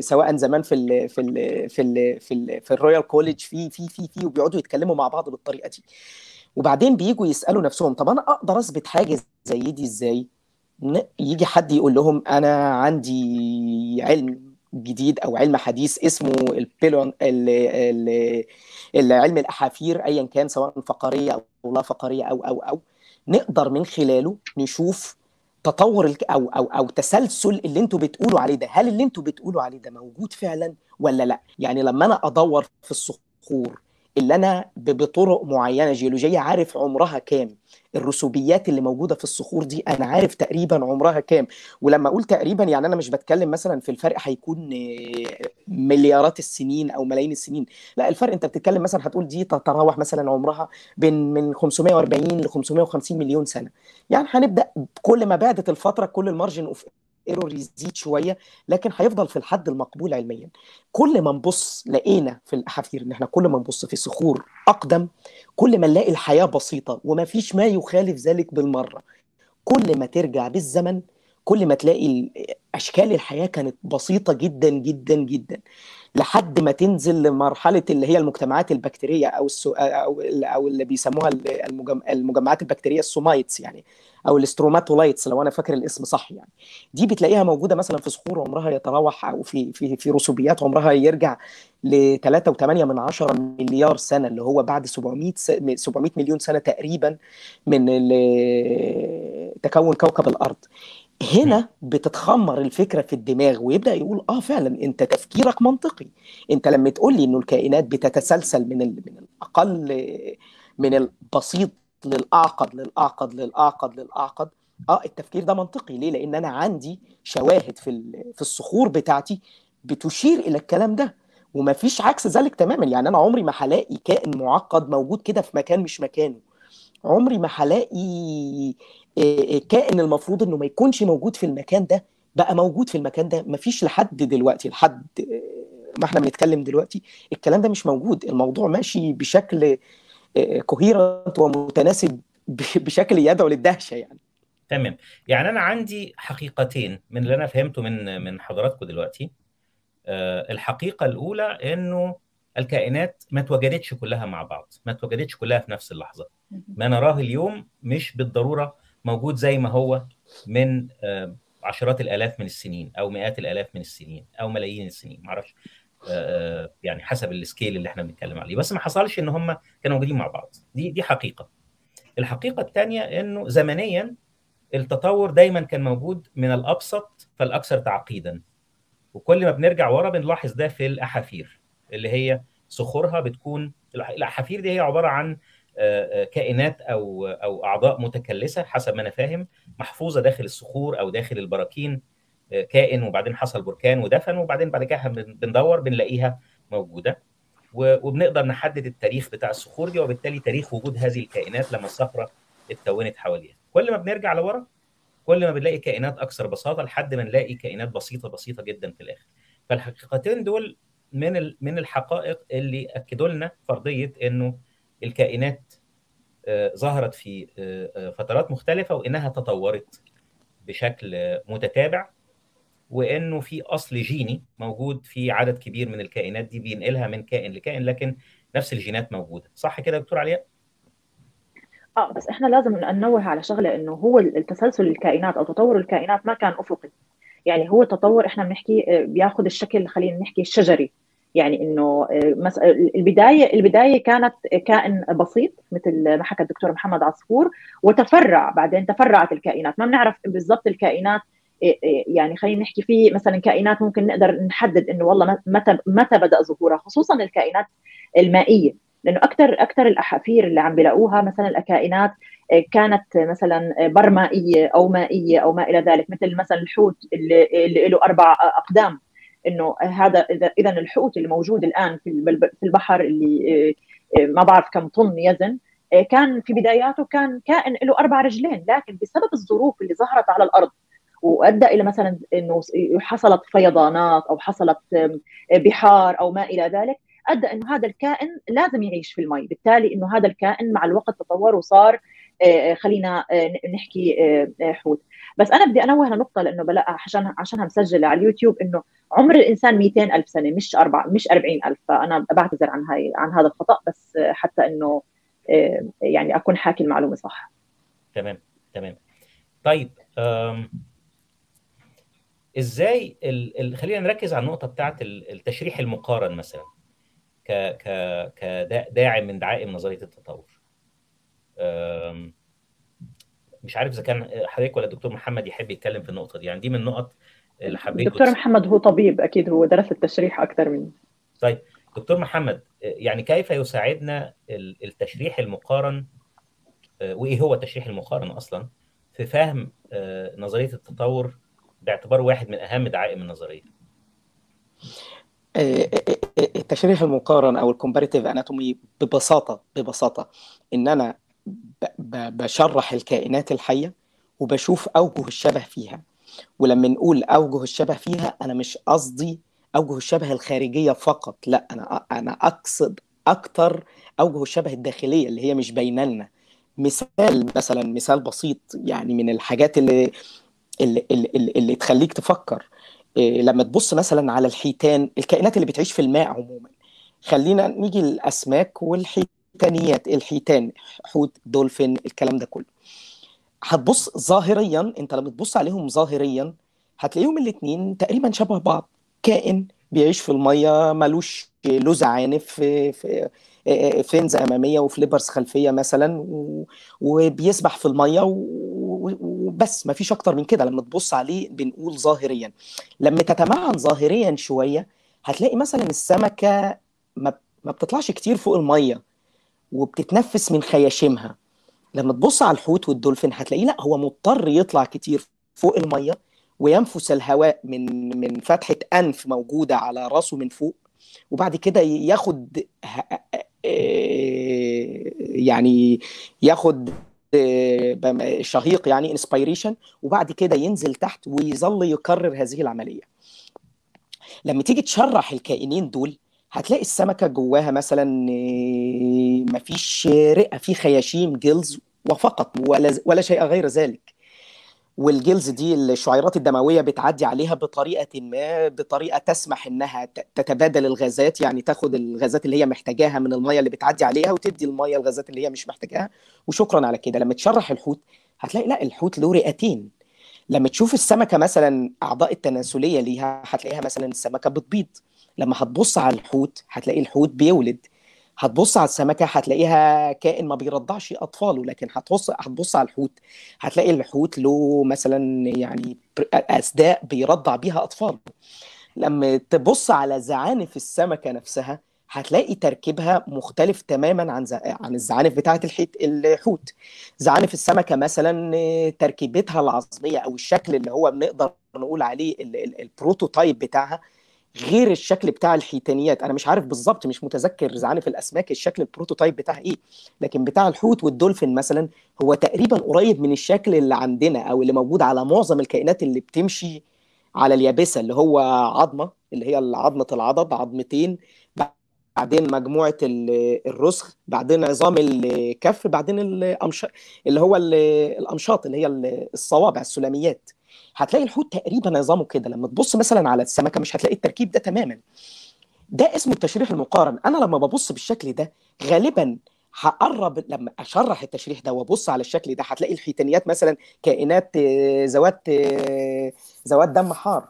سواء زمان في ال في ال في ال في ال في ال Royal College في في في في وبيقعدوا يتكلموا مع بعض بالطريقة دي. وبعدين بييجوا يسألوا نفسهم طب أنا أقدر أثبت حاجة زي دي إزاي؟ يجي حد يقول لهم أنا عندي علم جديد أو علم حديث اسمه البيلون ال- ال- العلم الأحافير ايا كان سواء فقرية أو لا فقرية أو أو أو نقدر من خلاله نشوف تطور. أو أو أو تسلسل اللي أنتوا بتقولوا عليه ده هل اللي أنتوا بتقولوا عليه ده موجود فعلا ولا لا يعني لما أنا أدور في الصخور اللي أنا بطرق معينة جيولوجية عارف عمرها كام. الرسوبيات اللي موجودة في الصخور دي أنا عارف تقريبا عمرها كام. ولما أقول تقريبا يعني أنا مش بتكلم مثلا في الفرق هيكون آه، مليارات السنين أو ملايين السنين. لا الفرق أنت بتتكلم مثلا هتقول دي تتراوح مثلا عمرها بين من 540 ل 550 مليون سنة. يعني هنبدأ كل ما بعدت الفترة كل ال margin of error يزيد شوية لكن هيفضل في الحد المقبول علميا. كل ما نبص لقينا في الأحافير إن إحنا كل ما نبص في صخور أقدم كل ما نلاقي الحياة بسيطة وما فيش ما يخالف ذلك بالمرة. كل ما ترجع بالزمن كل ما تلاقي ال- أشكال الحياة كانت بسيطة جدا جدا جدا. لحد ما تنزل لمرحلة اللي هي المجتمعات البكتيرية أو السو أو أو اللي بيسموها المجم- المجمعات البكتيرية ال somites يعني أو ال stromatolites لو أنا فاكر الاسم صح يعني دي بتلاقيها موجودة مثلا في صخور عمرها يتراوح أو في في في رسوبيات عمرها يرجع ل 3.8 من عشرة مليار سنة اللي هو بعد 700 س- 700 مليون سنة تقريبا من تكون كوكب الأرض. هنا بتتخمر الفكرة في الدماغ ويبدأ يقول آه فعلا أنت تفكيرك منطقي. أنت لما تقول لي إنه الكائنات بتتسلسل من من الأقل من البسيط للأعقد للأعقد للأعقد للأعقد آه التفكير ده منطقي. ليه؟ لأن أنا عندي شواهد في في الصخور بتاعتي بتشير إلى الكلام ده. ومفيش عكس ذلك تماما. يعني أنا عمري ما هلاقي كائن معقد موجود كده في مكان مش مكانه. عمري ما هلاقي كائن المفروض إنه ما يكونش موجود في المكان ده بقى موجود في المكان ده. مفيش لحد دلوقتي لحد آه، ما إحنا بنتكلم دلوقتي الكلام ده مش موجود. الموضوع ماشي بشكل كوهيرنت ومتناسب بشكل يدعو للدهشة يعني. تمام. يعني أنا عندي حقيقتين من اللي أنا فهمته من من حضراتكم دلوقتي. آه، الحقيقة الأولى إنه الكائنات ما اتوجدتش كلها مع بعض ما اتوجدتش كلها في نفس اللحظة. ما نراه اليوم مش بالضرورة موجود زي ما هو من آه، عشرات الآلاف من السنين أو مئات الآلاف من السنين أو ملايين السنين معرفش. آه، يعني حسب السكيل اللي إحنا بنتكلم عليه. بس ما حصلش إن هم كانوا موجودين مع بعض. دي دي حقيقة. الحقيقة الثانية إنه زمنيا التطور دايما كان موجود من الأبسط فالأكثر تعقيدا. وكل ما بنرجع ورا بنلاحظ ده في الأحافير اللي هي صخورها بتكون الأحافير دي هي عبارة عن آه، آه، كائنات أو أو أعضاء متكلسة حسب ما أنا فاهم محفوظة داخل الصخور أو داخل البراكين آه، كائن وبعدين حصل بركان ودفن وبعدين بعد كده بن- بندور بنلاقيها موجودة. وبنقدر نحدد التاريخ بتاع الصخور دي وبالتالي تاريخ وجود هذه الكائنات لما الصخرة اتكونت حواليها. كل ما بنرجع لورا كل ما بنلاقي كائنات أكثر بساطة لحد ما نلاقي كائنات بسيطة بسيطة جدا في الآخر. فالحقيقتين دول من من الحقائق اللي أكدوا لنا فرضية إنه الكائنات آه، ظهرت في آه، آه، فترات مختلفة وإنها تطورت بشكل متتابع وإنه في أصل جيني موجود في عدد كبير من الكائنات دي بينقلها من كائن لكائن لكن نفس الجينات موجودة. صح كده يا دكتور علياء آه بس إحنا لازم ننوه على شغلة إنه هو التسلسل الكائنات أو تطور الكائنات ما كان أفقي. يعني هو التطور إحنا بنحكي بياخذ الشكل خلينا نحكي الشجري يعني إنه البداية البداية كانت كائن بسيط مثل ما حكى الدكتور محمد عصفور وتفرع بعدين تفرعت الكائنات. ما بنعرف بالضبط الكائنات يعني خلينا نحكي في مثلا كائنات ممكن نقدر نحدد إنه والله متى متى بدأ ظهورها خصوصا الكائنات المائية. لأنه أكثر أكثر الأحافير اللي عم بيلاقوها مثلا الكائنات كانت مثلا برمائيه أو مائية أو ما إلى ذلك مثل مثلا الحوت اللي, اللي له أربع أقدام. إنه هذا اذا الحوت اللي موجود الآن في البحر اللي ما بعرف كم طن يزن كان في بداياته كان كائن له أربع رجلين لكن بسبب الظروف اللي ظهرت على الأرض وأدى إلى مثلا إنه حصلت فيضانات أو حصلت بحار أو ما إلى ذلك أدى إنه هذا الكائن لازم يعيش في المي. بالتالي إنه هذا الكائن مع الوقت تطور وصار خلينا نحكي حوت. بس أنا بدي أنوه لنقطة لأنه بلا عشان عشانها مسجله على اليوتيوب إنه عمر الإنسان 200 ألف سنة مش أربع مش 40 ألف. فأنا بعتذر عن هاي عن هذا الخطأ بس حتى إنه يعني أكون حاكي المعلومة صح. تمام تمام. طيب إزاي ال... خلينا نركز على النقطة بتاعت التشريح المقارن مثلا ك ك كداعم من دعائم نظرية التطور. مش عارف إذا كان حضرتك ولا الدكتور محمد يحب يتكلم في النقطة دي. يعني دي من النقط اللي حبيت دكتور محمد هو طبيب أكيد هو درس التشريح أكثر مني. طيب دكتور محمد يعني كيف يساعدنا التشريح المقارن؟ وإيه هو التشريح المقارن أصلا؟ في فهم نظرية التطور باعتباره واحد من أهم دعائم النظرية. التشريح المقارن أو ال comparative anatomy ببساطة ببساطة إن أنا بشرح الكائنات الحية وبشوف أوجه الشبه فيها. ولما نقول أوجه الشبه فيها أنا مش قصدي أوجه الشبه الخارجية فقط لا أنا أنا أقصد أكتر أوجه الشبه الداخلية اللي هي مش باينه لنا مثال مثلا مثال بسيط يعني من الحاجات اللي اللي, اللي, اللي تخليك تفكر. إيه لما تبص مثلا على الحيتان الكائنات اللي بتعيش في الماء عموما خلينا نيجي للأسماك والحيتانيات الحيتان حوت دولفين الكلام ده كله. هتبص ظاهريا أنت لما تبص عليهم ظاهريا هتلاقيهم الاثنين تقريبا شبه بعض. كائن بيعيش في المية ملوش له زعانف في, في فينز أمامية وفليبرز خلفية مثلا وبيسبح في المية وبس. ما فيش أكتر من كده. لما تبص عليه بنقول ظاهريا. لما تتمعن ظاهريا شوية هتلاقي مثلا السمكة ما بتطلعش كتير فوق المية. وبتتنفس من خياشيمها. لما تبص على الحوت والدولفين هتلاقيه لا هو مضطر يطلع كتير فوق المية وينفس الهواء من من فتحة أنف موجودة على راسه من فوق وبعد كده ياخد يعني ياخد شهيق يعني انسبيريشن وبعد كده ينزل تحت ويظل يكرر هذه العملية. لما تيجي تشرح الكائنين دول هتلاقي السمكة جواها مثلا مفيش رئة في خياشيم جلز وفقط ولا ولا شيء غير ذلك. والجلز دي الشعيرات الدموية بتعدي عليها بطريقة ما بطريقة تسمح إنها تتبادل الغازات يعني تاخد الغازات اللي هي محتاجاها من المية اللي بتعدي عليها وتدي المية الغازات اللي هي مش محتاجاها. وشكرا على كده. لما تشرح الحوت هتلاقي لا الحوت له رئتين. لما تشوف السمكة مثلا أعضاء التناسلية ليها هتلاقيها مثلا السمكة بتبيض. لما هتبص على الحوت هتلاقي الحوت بيولد. هتبص على السمكة هتلاقيها كائن ما بيرضعش أطفاله لكن هتبص هتبص على الحوت هتلاقي الحوت له مثلا يعني أسداء بيرضع بيها أطفاله. لما تبص على زعانف السمكة نفسها هتلاقي تركيبها مختلف تماما عن عن الزعانف بتاعة الحيت الحوت. زعانف السمكة مثلا تركيبتها العظمية أو الشكل اللي هو بنقدر نقول عليه ال prototype بتاعها غير الشكل بتاع الحيتانيات. أنا مش عارف بالظبط مش متذكر زعانف الأسماك الشكل ال prototype بتاعها إيه لكن بتاع الحوت والدولفين مثلا هو تقريبا قريب من الشكل اللي عندنا أو اللي موجود على معظم الكائنات اللي بتمشي على اليابسة اللي هو عظمة اللي هي عظمة العضد عظمتين بعدين مجموعة الرسغ بعدين عظام الكف بعدين الأمش... اللي هو الامشاط اللي هي الصوابع السلاميات. هتلاقي الحوت تقريبا نظامه كده. لما تبص مثلا على السمكة مش هتلاقي التركيب ده تماما. ده اسمه التشريح المقارن. أنا لما ببص بالشكل ده غالبا هقرب لما أشرح التشريح ده وأبص على الشكل ده هتلاقي الحيتانيات مثلا كائنات ذوات ذوات دم حار.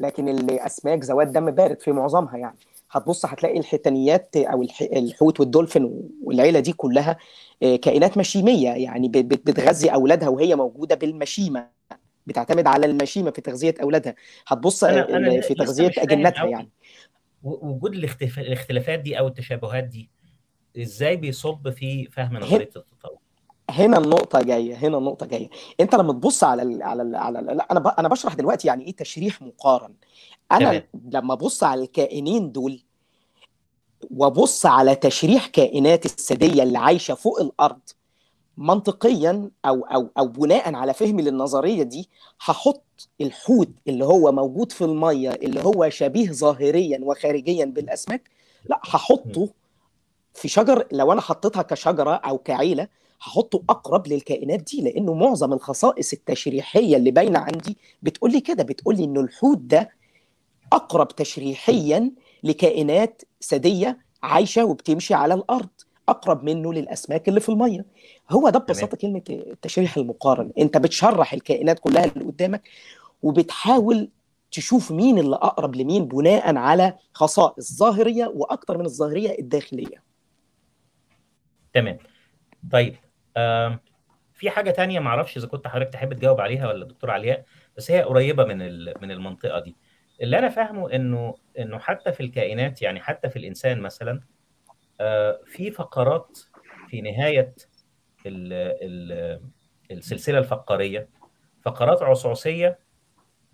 لكن الأسماك ذوات دم بارد في معظمها يعني. هتبص هتلاقي الحيتانيات أو الحوت والدولفين والعيلة دي كلها كائنات مشيمية يعني بتغذي أولادها وهي موجودة بالمشيمة. بتعتمد على المشيمة في تغذية أولادها. هتبص أنا أنا في تغذية اجنتها يعني. وجود الاختلافات دي أو التشابهات دي إزاي بيصب في فهم نظرية التطور؟ هنا النقطة جاية هنا النقطة جاية. أنت لما تبص على ال على ال على ال لا أنا ب... أنا بشرح دلوقتي يعني إيه تشريح مقارن. أنا تمام. لما أبص على الكائنين دول وأبص على تشريح كائنات الثدية اللي عايشة فوق الأرض منطقيا أو أو أو بناء على فهمي للنظرية دي هحط الحوت اللي هو موجود في المية اللي هو شبيه ظاهريا وخارجيا بالأسماك لا هحطه في شجر لو أنا حطيتها كشجرة أو كعيلة هحطه أقرب للكائنات دي لأنه معظم الخصائص التشريحية اللي باينة عندي بتقول لي كده بتقول لي إنه الحوت ده أقرب تشريحيا لكائنات ثدية عايشة وبتمشي على الأرض. أقرب منه للأسماك اللي في المية. هو ده ببساطة كلمة التشريح المقارن. أنت بتشرح الكائنات كلها اللي قدامك وبتحاول تشوف مين اللي أقرب لمين بناء على خصائص ظاهرية وأكتر من الظاهرية الداخلية. تمام. طيب آه في حاجة تانية معرفش إذا كنت حضرتك تحب تجاوب عليها ولا الدكتور علياء بس هي قريبة من من المنطقة دي. اللي أنا فاهمه إنه إنه حتى في الكائنات يعني حتى في الإنسان مثلا آه في فقرات في نهاية ال ال السلسلة الفقاريه فقرات عصعصيه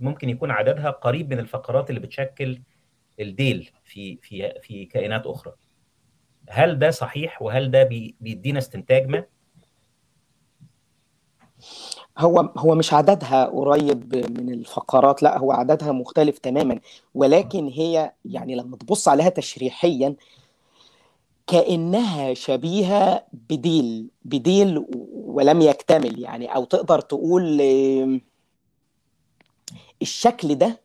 ممكن يكون عددها قريب من الفقرات اللي بتشكل الديل في في في كائنات أخرى. هل ده صحيح وهل ده بيدينا استنتاج ما؟ هو هو مش عددها قريب من الفقرات لا هو عددها مختلف تماما ولكن هي يعني لما تبص عليها تشريحيا كأنها شبيهة بديل بديل ولم يكتمل يعني أو تقدر تقول الشكل ده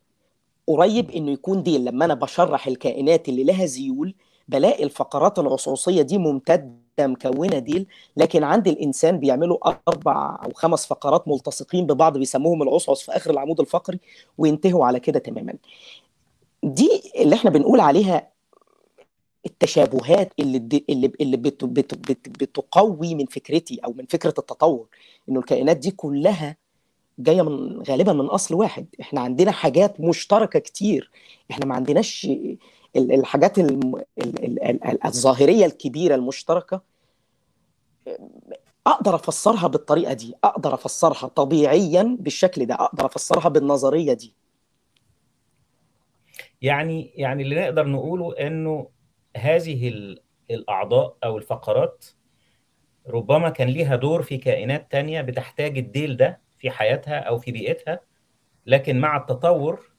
قريب إنه يكون ديل. لما أنا بشرح الكائنات اللي لها زيول بلاقي الفقرات العصعصيه دي ممتدة مكونة ديل لكن عند الإنسان بيعملوا أربع أو خمس فقرات ملتصقين ببعض بيسموهم العصعص في آخر العمود الفقري وينتهوا على كده تماما. دي اللي إحنا بنقول عليها التشابهات اللي اللي اللي بت بت بت بتقوي من فكرتي أو من فكرة التطور إنه الكائنات دي كلها جاية من غالبا من أصل واحد. إحنا عندنا حاجات مشتركة كتير. إحنا ما عندناش الحاجات الظاهرية الكبيرة المشتركة. أقدر أفسرها بالطريقة دي. أقدر أفسرها طبيعيا بالشكل ده. أقدر أفسرها بالنظرية دي. يعني يعني اللي نقدر نقوله إنه هذه الأعضاء أو الفقرات ربما كان ليها دور في كائنات تانية بتحتاج الديل ده في حياتها أو في بيئتها لكن مع التطور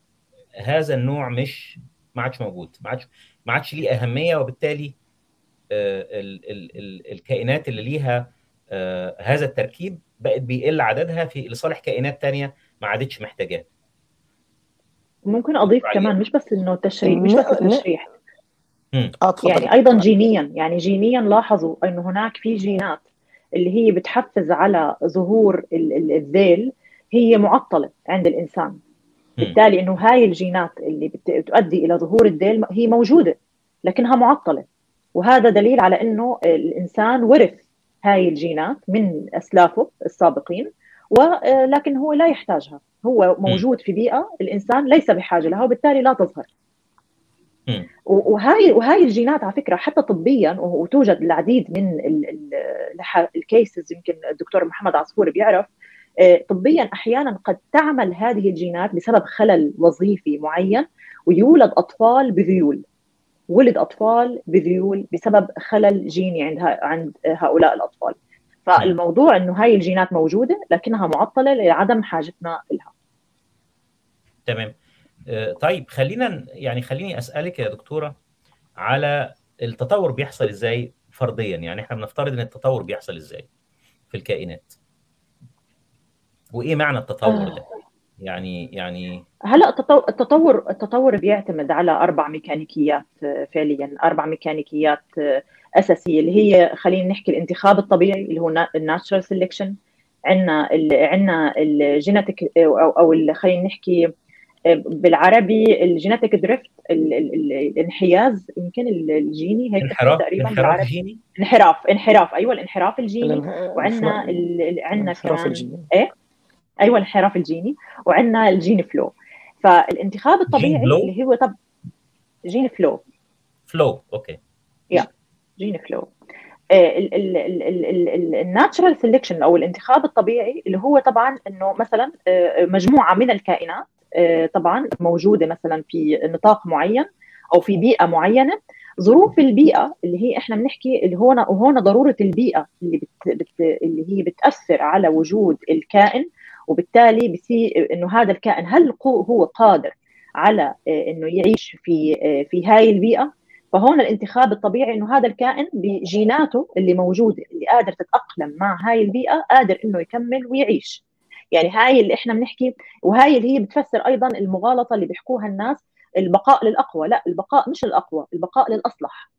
هذا النوع مش ما عادش موجود ما عادش ما عادش ليه أهمية وبالتالي ال ال ال الكائنات اللي ليها هذا التركيب بقت بيقل عددها في لصالح كائنات تانية ما عادتش محتاجاه. ممكن أضيف كمان مش بس إنه تشريح مش بس التشريح آه يعني أيضا جينيا. يعني جينيا لاحظوا إنه هناك في جينات اللي هي بتحفز على ظهور الذيل هي معطلة عند الإنسان. بالتالي إنه هاي الجينات اللي بتؤدي إلى ظهور الذيل هي موجودة لكنها معطلة. وهذا دليل على إنه الإنسان ورث هاي الجينات من أسلافه السابقين ولكن هو لا يحتاجها. هو موجود في بيئة الإنسان ليس بحاجة لها وبالتالي لا تظهر. وهاي وهاي الجينات على فكرة حتى طبيا وتوجد العديد من الكيسز يمكن الدكتور محمد عصفور بيعرف طبيا أحيانا قد تعمل هذه الجينات بسبب خلل وظيفي معين ويولد أطفال بذيول. ولد أطفال بذيول بسبب خلل جيني عند عند هؤلاء الأطفال. فالموضوع إنه هاي الجينات موجودة لكنها معطلة لعدم حاجتنا لها. تمام. طيب خلينا يعني خليني أسألك يا دكتورة على التطور بيحصل إزاي فرضيا يعني إحنا بنفترض إن التطور بيحصل إزاي في الكائنات. وإيه معنى التطور ده؟ يعني يعني هلا التطور التطور بيعتمد على أربع ميكانيكيات فعليا أربع ميكانيكيات أساسية اللي هي خلينا نحكي الانتخاب الطبيعي اللي هو ال natural selection عندنا عندنا ال genetic أو أو خلينا نحكي بالعربي ال genetic drift الانحياز يمكن الجيني هيك انحراف تقريبا انحراف جيني؟ انحراف انحراف أيوه الانحراف الجيني. وعندنا عندنا كمان الجيني. إيه؟ أيوه الانحراف الجيني. وعندنا ال gene flow فالانتخاب الطبيعي اللي هو طب جين فلو فلو أوكي يا جين فلو الناتشرال سيلكشن أو الانتخاب الطبيعي اللي هو طبعا إنه مثلا مجموعة من الكائنات طبعا موجودة مثلا في نطاق معين أو في بيئة معينة. ظروف البيئة اللي هي إحنا بنحكي اللي هون وهون ضرورة البيئة اللي بت بت اللي هي بتأثر على وجود الكائن وبالتالي بصير إنه هذا الكائن هل هو قادر على إنه يعيش في في هاي البيئة؟ فهون الانتخاب الطبيعي إنه هذا الكائن بجيناته اللي موجوده اللي قادر تتأقلم مع هاي البيئة قادر إنه يكمل ويعيش. يعني هاي اللي إحنا بنحكي وهاي اللي هي بتفسر أيضا المغالطة اللي بيحكوها الناس البقاء للأقوى. لا البقاء مش الاقوى البقاء للأصلح.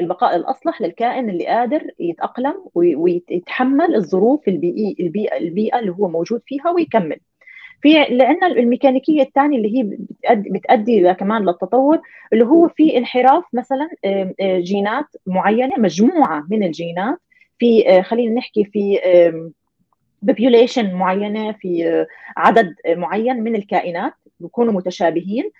البقاء الأصلح للكائن اللي قادر يتأقلم ويتحمل الظروف البيئيه البيئه البيئة اللي هو موجود فيها ويكمل. في عندنا الميكانيكية الثانية اللي هي بتأدي, كمان للتطور اللي هو في انحراف مثلا جينات معينة مجموعة من الجينات. في خلينا نحكي في population معينة في عدد معين من الكائنات بيكونوا متشابهين.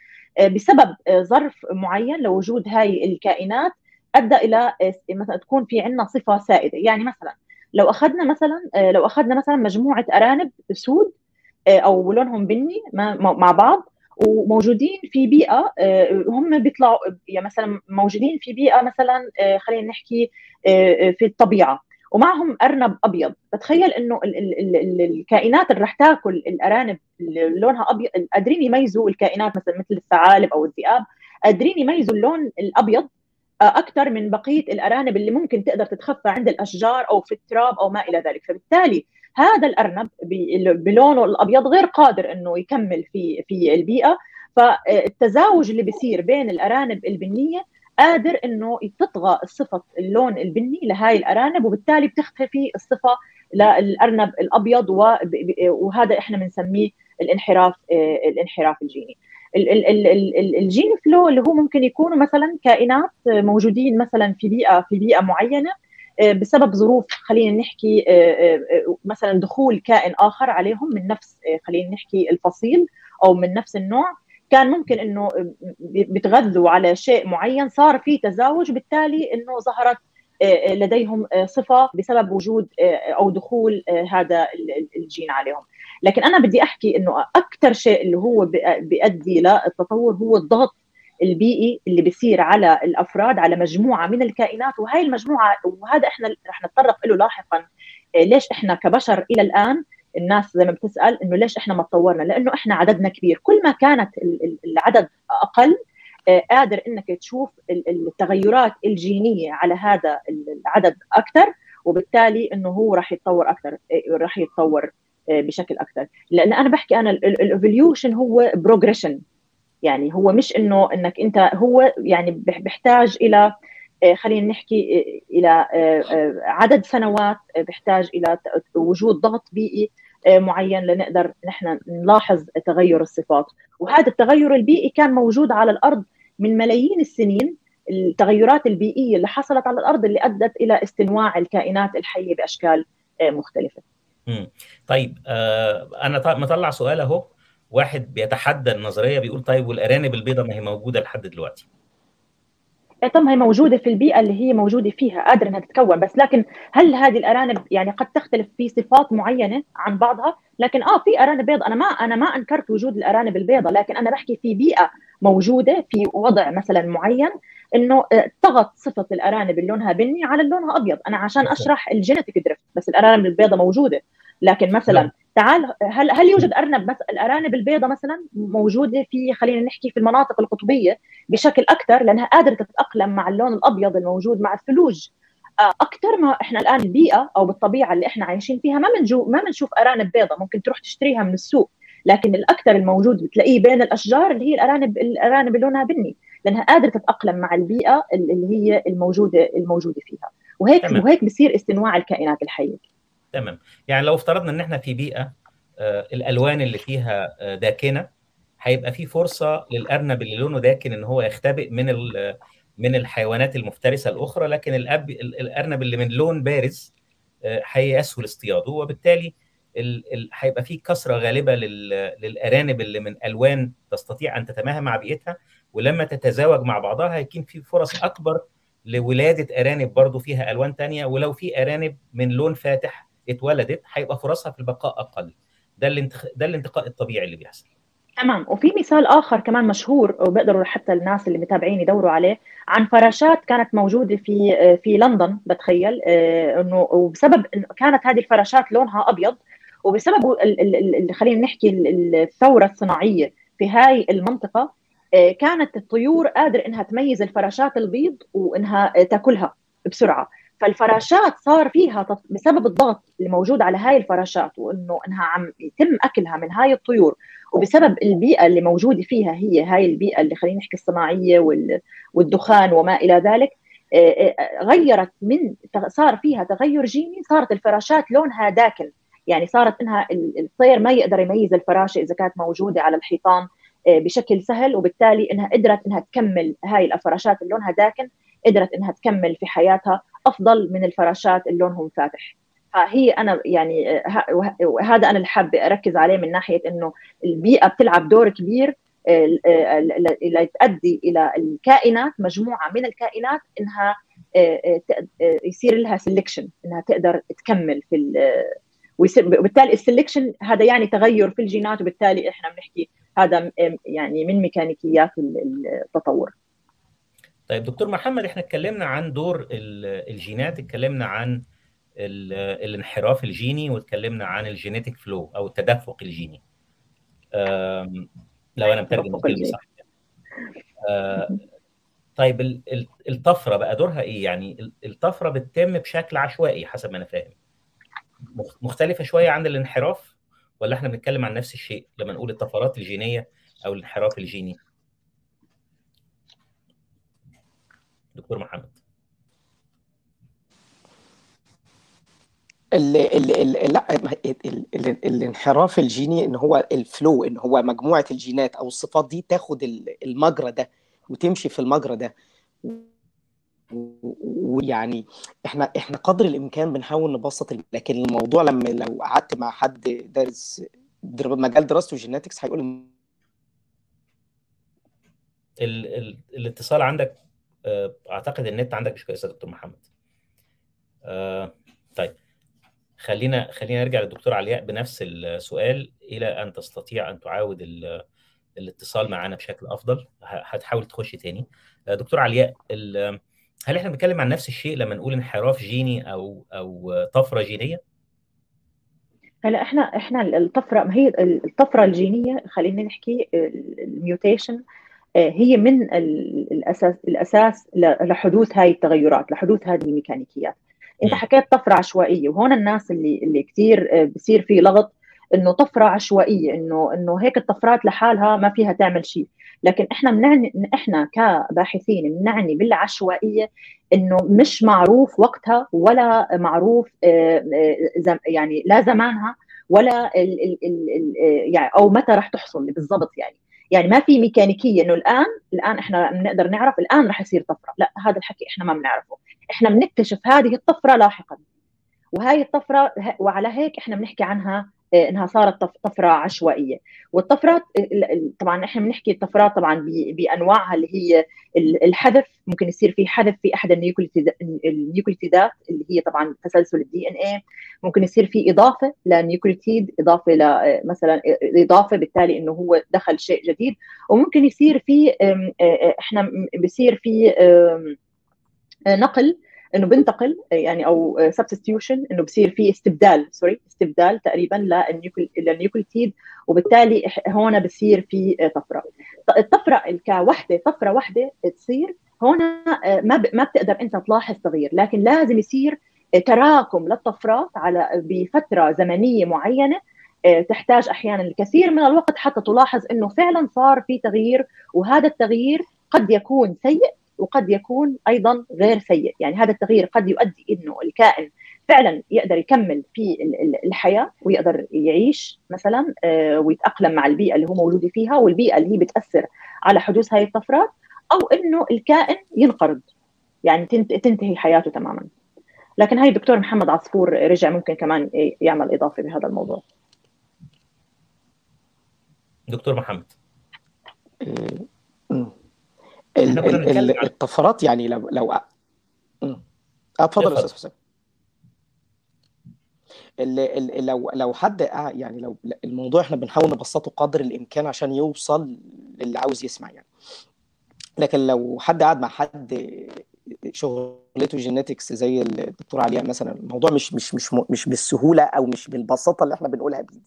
بسبب ظرف معين لوجود هاي الكائنات أدى إلى مثلا تكون في عندنا صفة سائدة. يعني مثلا لو أخذنا مثلا لو أخذنا مثلا مجموعة أرانب سود أو لونهم بني مع بعض وموجودين في بيئة هم بيطلعوا يعني مثلا موجودين في بيئة مثلا خلينا نحكي في الطبيعة. ومعهم أرنب أبيض. بتخيل إنه ال ال ال الكائنات اللي رح تاكل الأرانب اللي لونها أبيض قادرين يميزوا الكائنات مثلا مثل الثعالب أو الذئاب قادرين يميزوا اللون الأبيض أكثر من بقية الأرانب اللي ممكن تقدر تتخفى عند الأشجار أو في التراب أو ما إلى ذلك. فبالتالي هذا الأرنب بلونه الأبيض غير قادر إنه يكمل في في البيئة. فالتزاوج اللي بيصير بين الأرانب البنية قادر إنه تطغى صفه اللون البني لهاي الأرانب وبالتالي بتختفي الصفة للأرنب الأبيض وهذا إحنا بنسميه الانحراف الانحراف الجيني. الجين فلو اللي هو ممكن يكونوا مثلا كائنات موجودين مثلا في بيئة في بيئة معينة بسبب ظروف خلينا نحكي مثلا دخول كائن آخر عليهم من نفس خلينا نحكي الفصيل أو من نفس النوع. كان ممكن إنه بيتغذوا على شيء معين صار في تزاوج بالتالي إنه ظهرت لديهم صفة بسبب وجود أو دخول هذا الجين عليهم. لكن أنا بدي أحكي إنه أكثر شيء اللي هو بيؤدي للتطور هو الضغط البيئي اللي بيصير على الأفراد على مجموعة من الكائنات. وهي المجموعة وهذا إحنا رح نتطرق له لاحقا ليش إحنا كبشر إلى الآن الناس زي ما بتسأل إنه ليش إحنا ما تطورنا؟ لأنه إحنا عددنا كبير. كل ما كانت العدد أقل قادر إنك تشوف التغيرات الجينية على هذا العدد أكثر وبالتالي إنه هو راح يتطور أكثر راح يتطور بشكل أكثر. لأن أنا بحكي أنا ال evolution هو progression يعني هو مش إنه إنك أنت هو يعني بيحتاج إلى خلينا نحكي إلى عدد سنوات بيحتاج إلى وجود ضغط بيئي. معين لنقدر نحن نلاحظ تغير الصفات. وهذا التغير البيئي كان موجود على الأرض من ملايين السنين. التغيرات البيئية اللي حصلت على الأرض اللي أدت إلى استنواع الكائنات الحية بأشكال مختلفة. امم طيب آه أنا مطلع سؤال أهو. واحد بيتحدى النظرية بيقول طيب والأرانب البيضاء ما هي موجودة لحد دلوقتي؟ طب هي موجودة في البيئة اللي هي موجودة فيها قادرة إنها تتكون بس لكن هل هذه الأرانب يعني قد تختلف في صفات معينة عن بعضها؟ لكن آه في أرانب بيض أنا ما أنا ما أنكرت وجود الأرانب البيضاء لكن أنا بحكي في بيئة موجودة في وضع مثلا معين إنه طغت صفة الأرانب اللي لونها بني على لونها أبيض. أنا عشان أشرح ال genetic drift بس الأرانب البيضاء موجودة. لكن مثلا تعال هل هل يوجد أرنب مثلا الأرانب البيضاء مثلا موجودة في خلينا نحكي في المناطق القطبية بشكل أكثر لأنها قادرة تتأقلم مع اللون الأبيض الموجود مع الثلوج. أكثر ما إحنا الآن البيئة أو بالطبيعة اللي إحنا عايشين فيها ما بنجو ما بنشوف أرانب بيضاء ممكن تروح تشتريها من السوق لكن الأكثر الموجود بتلاقيه بين الأشجار اللي هي الأرانب الأرانب اللي لونها بني لأنها قادرة تتأقلم مع البيئة اللي هي الموجودة الموجودة فيها. وهيك تمام. وهيك بصير استنواع الكائنات الحية. تمام. يعني لو افترضنا إن إحنا في بيئة آه الألوان اللي فيها آه داكنة هيبقى في فرصة للأرنب اللي لونه داكن إن هو يختبئ من من الحيوانات المفترسة الأخرى لكن الأب الأرنب اللي من لون بارز هيسهل اصطياده. وبالتالي هيبقى في كثره غالبة للأرانب اللي من ألوان تستطيع أن تتماهى مع بيئتها. ولما تتزاوج مع بعضها هيكون في فرص أكبر لولادة أرانب برضو فيها ألوان تانية. ولو في أرانب من لون فاتح اتولدت هيبقى فرصها في البقاء أقل. ده الانتخ... ده الانتقاء الطبيعي اللي بيحصل. تمام. وفي مثال آخر كمان مشهور وبيقدروا حتى الناس اللي متابعين يدوروا عليه عن فراشات كانت موجودة في في لندن بتخيل. إنه وبسبب انه كانت هذه الفراشات لونها أبيض وبسبب خلينا نحكي الثورة الصناعية في هاي المنطقة كانت الطيور قادرة إنها تميز الفراشات البيض وإنها تاكلها بسرعة. فالفراشات صار فيها بسبب الضغط اللي موجود على هاي الفراشات وإنه إنها عم يتم أكلها من هاي الطيور وبسبب البيئة اللي موجودة فيها هي هاي البيئة اللي خلينا نحكي الصناعية والدخان وما إلى ذلك غيرت من صار فيها تغير جيني صارت الفراشات لونها داكن. يعني صارت إنها الطير ما يقدر يميز الفراشة إذا كانت موجودة على الحيطان بشكل سهل وبالتالي إنها قدرت إنها تكمل هاي الفراشات اللي لونها داكن قدرت إنها تكمل في حياتها. أفضل من الفراشات اللي لونهم فاتح فهي أنا يعني هذا أنا اللي حابة أركز عليه من ناحية إنه البيئة بتلعب دور كبير لتؤدي إلى الكائنات مجموعة من الكائنات إنها يصير لها سelection إنها تقدر تكمل في وبالتالي السلكشن هذا يعني تغير في الجينات وبالتالي إحنا بنحكي هذا يعني من ميكانيكيات التطور. طيب دكتور محمد إحنا اتكلمنا عن دور الجينات اتكلمنا عن الانحراف الجيني واتكلمنا عن الجينيتك فلو أو التدفق الجيني. لو أنا مترجم الكلمة صح. طيب الطفرة بقى دورها إيه؟ يعني الطفرة بتتم بشكل عشوائي حسب ما أنا فاهم. مختلفة شوية عن الانحراف ولا إحنا بنتكلم عن نفس الشيء لما نقول الطفرات الجينية أو الانحراف الجيني؟ دكتور محمد. ال ال ال لا ال ال الانحراف الجيني إن هو ال flow إن هو مجموعة الجينات أو الصفات دي تاخد المجرى ده وتمشي في المجرى ده. ويعني إحنا إحنا قدر الإمكان بنحاول نبسط لكن الموضوع لما لو قعدت مع حد دارس مجال دراسته ال genetics هيقول ال ال الإتصال عندك أعتقد النت عندك مش كويس يا دكتور محمد. آه طيب. خلينا خلينا نرجع للدكتور علياء بنفس السؤال. إلى أن تستطيع أن تعاود الاتصال معنا بشكل أفضل هتحاول تخش تاني. دكتور علياء هل إحنا بنتكلم عن نفس الشيء لما نقول انحراف جيني أو أو طفرة جينية؟ هلا إحنا إحنا الطفرة ما هي الطفرة الجينية خلينا نحكي الميوتيشن هي من الاساس الأساس لحدوث هاي التغيرات لحدوث هذه الميكانيكيات. أنت حكيت طفرة عشوائية وهون الناس اللي اللي كثير بصير في لغط إنه طفرة عشوائية انه إنه هيك الطفرات لحالها ما فيها تعمل شيء. لكن إحنا بنعني إحنا كباحثين بنعني بالعشوائية إنه مش معروف وقتها ولا معروف يعني لا زمانها ولا ال ال ال يعني أو متى راح تحصل بالضبط يعني. يعني ما في ميكانيكية إنه الآن الآن إحنا بنقدر نعرف الآن راح يصير طفرة. لا هذا الحكي إحنا ما بنعرفه. إحنا بنكتشف هذه الطفرة لاحقا. وهي الطفرة وعلى هيك إحنا بنحكي عنها إنها صارت طفرة عشوائية. والطفرات طبعا إحنا بنحكي الطفرات طبعا بأنواعها اللي هي الحذف. ممكن يصير في حذف في أحد ال nucleotideات اللي هي طبعا تسلسل ال DNA ممكن يصير في إضافة ل nucleotide إضافة ل مثلا إضافة بالتالي إنه هو دخل شيء جديد. وممكن يصير في إحنا بيصير في نقل إنه بنتقل يعني أو substitution إنه بصير في استبدال sorry استبدال تقريبا لل nucleotide وبالتالي هون بصير في طفرة. الطفرة كوحدة طفرة واحدة تصير هون ما ما بتقدر أنت تلاحظ تغيير لكن لازم يصير تراكم للطفرات على بفترة زمنية معينة. تحتاج أحيانا الكثير من الوقت حتى تلاحظ إنه فعلا صار في تغيير وهذا التغيير قد يكون سيء وقد يكون أيضا غير سيء، يعني هذا التغيير قد يؤدي إنه الكائن فعلا يقدر يكمل في الحياة ويقدر يعيش مثلا ويتأقلم مع البيئة اللي هو مولود فيها والبيئة اللي هي بتأثر على حدوث هذه الطفرات أو إنه الكائن ينقرض يعني تنتهي حياته تماما. لكن هاي الدكتور محمد عصفور رجع ممكن كمان يعمل إضافة بهذا الموضوع. دكتور محمد الطفرات يعني لو لو اتفضل يا أستاذ حسام. لو لو حد يعني لو الموضوع إحنا بنحاول نبسطه قدر الإمكان عشان يوصل للي عاوز يسمع يعني. لكن لو حد قاعد مع حد شغلته genetics زي الدكتور علياء مثلا الموضوع مش مش مش مش بالسهولة أو مش بالبساطة اللي إحنا بنقولها دي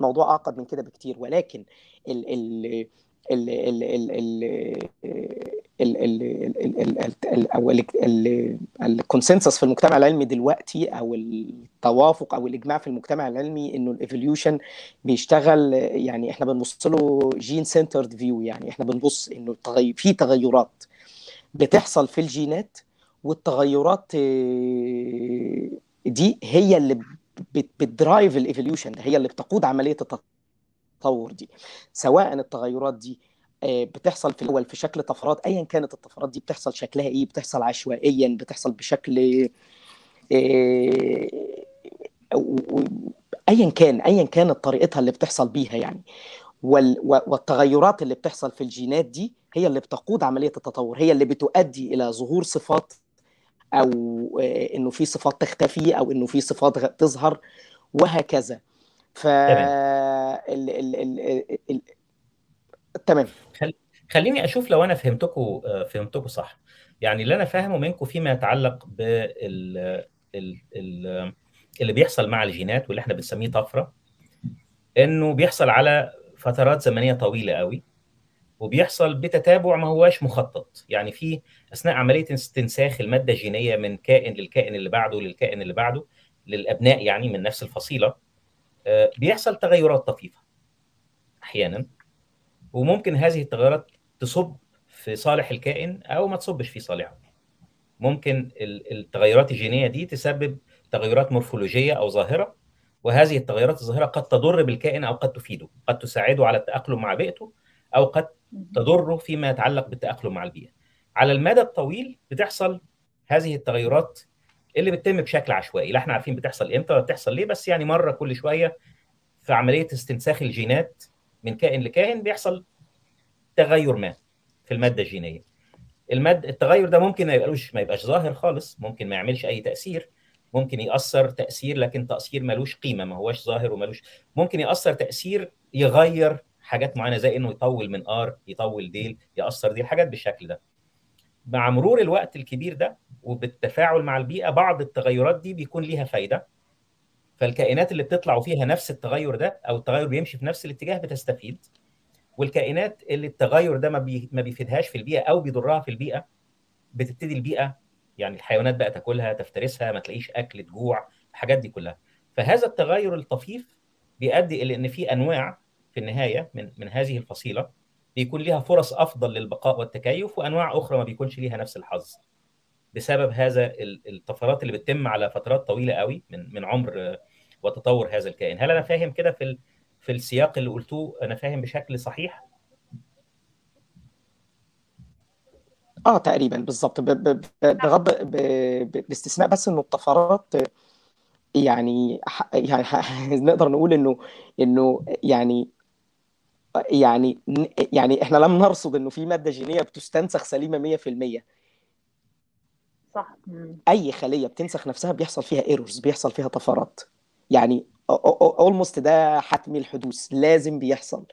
موضوع أعقد من كده بكتير. ولكن ال ال أو ال consensus في المجتمع العلمي دلوقتي أو التوافق أو الاجماع في المجتمع العلمي انه ال evolution بيشتغل يعني إحنا بنبص له gene centered view يعني إحنا بنبص انه في تغيرات بتحصل في الجينات والتغيرات دي هي اللي بت drive ال evolution هي اللي بتقود عمليه التطور دي سواء التغيرات دي بتحصل في الأول في شكل طفرات ايا كانت الطفرات دي بتحصل شكلها إيه بتحصل عشوائيا بتحصل بشكل ايا كان ايا كانت طريقتها اللي بتحصل بيها يعني. والتغيرات اللي بتحصل في الجينات دي هي اللي بتقود عملية التطور هي اللي بتؤدي إلى ظهور صفات أو إنه في صفات تختفي أو إنه في صفات تظهر وهكذا. ف ال... ال... ال... ال... تمام. خليني أشوف لو أنا فهمتكم فهمتكم صح. يعني اللي أنا فاهمه منكم فيما يتعلق بال ال... ال... اللي بيحصل مع الجينات واللي إحنا بنسميه طفرة إنه بيحصل على فترات زمنية طويلة قوي وبيحصل بتتابع ما هواش مخطط. يعني في أثناء عملية استنساخ المادة الجينية من كائن للكائن اللي بعده للكائن اللي بعده للأبناء يعني من نفس الفصيلة بيحصل تغيرات طفيفة أحيانا وممكن هذه التغيرات تصب في صالح الكائن أو ما تصبش في صالحه. ممكن التغيرات الجينية دي تسبب تغيرات مورفولوجية أو ظاهرة وهذه التغيرات الظاهرة قد تضر بالكائن أو قد تفيده قد تساعده على التأقلم مع بيئته أو قد تضره فيما يتعلق بالتأقلم مع البيئة. على المدى الطويل بتحصل هذه التغيرات اللي بتتم بشكل عشوائي. لا إحنا عارفين بتحصل إمتى ولا بتحصل ليه بس يعني مرة كل شوية في عملية استنساخ الجينات من كائن لكائن بيحصل تغير ما في المادة الجينية. الماده التغير ده ممكن ما يبقاش ما يبقاش ظاهر خالص ممكن ما يعملش أي تأثير ممكن يأثر تأثير لكن تأثير ملوش قيمة ما هوش ظاهر وملوش ممكن يأثر تأثير يغير حاجات معينة زي إنه يطول من آر يطول ديل يأثر دي الحاجات بالشكل ده. مع مرور الوقت الكبير ده وبالتفاعل مع البيئة بعض التغيرات دي بيكون ليها فايدة. فالكائنات اللي بتطلع فيها نفس التغير ده أو التغير بيمشي في نفس الاتجاه بتستفيد. والكائنات اللي التغير ده ما, بي ما بيفيدهاش في البيئة أو بيضرها في البيئة بتبتدي البيئة يعني الحيوانات بقى تاكلها تفترسها ما تلاقيش أكل تجوع الحاجات دي كلها. فهذا التغير الطفيف بيؤدي إلى إن في أنواع في النهاية من من هذه الفصيلة بيكون ليها فرص أفضل للبقاء والتكيف وأنواع أخرى ما بيكونش ليها نفس الحظ. بسبب هذا الطفرات اللي بتتم على فترات طويلة قوي من من عمر وتطور هذا الكائن. هل أنا فاهم كده في في السياق اللي قلتوه؟ أنا فاهم بشكل صحيح؟ آه تقريبا بالظبط بغض باستثناء بس إنه الطفرات يعني يعني [LAUGHS] نقدر نقول إنه إنه يعني يعني يعني إحنا لم نرصد إنه في مادة جينية بتستنسخ سليمة 100% صح. أي خلية بتنسخ نفسها بيحصل فيها errors بيحصل فيها طفرات. يعني almost ده حتمي الحدوث لازم بيحصل.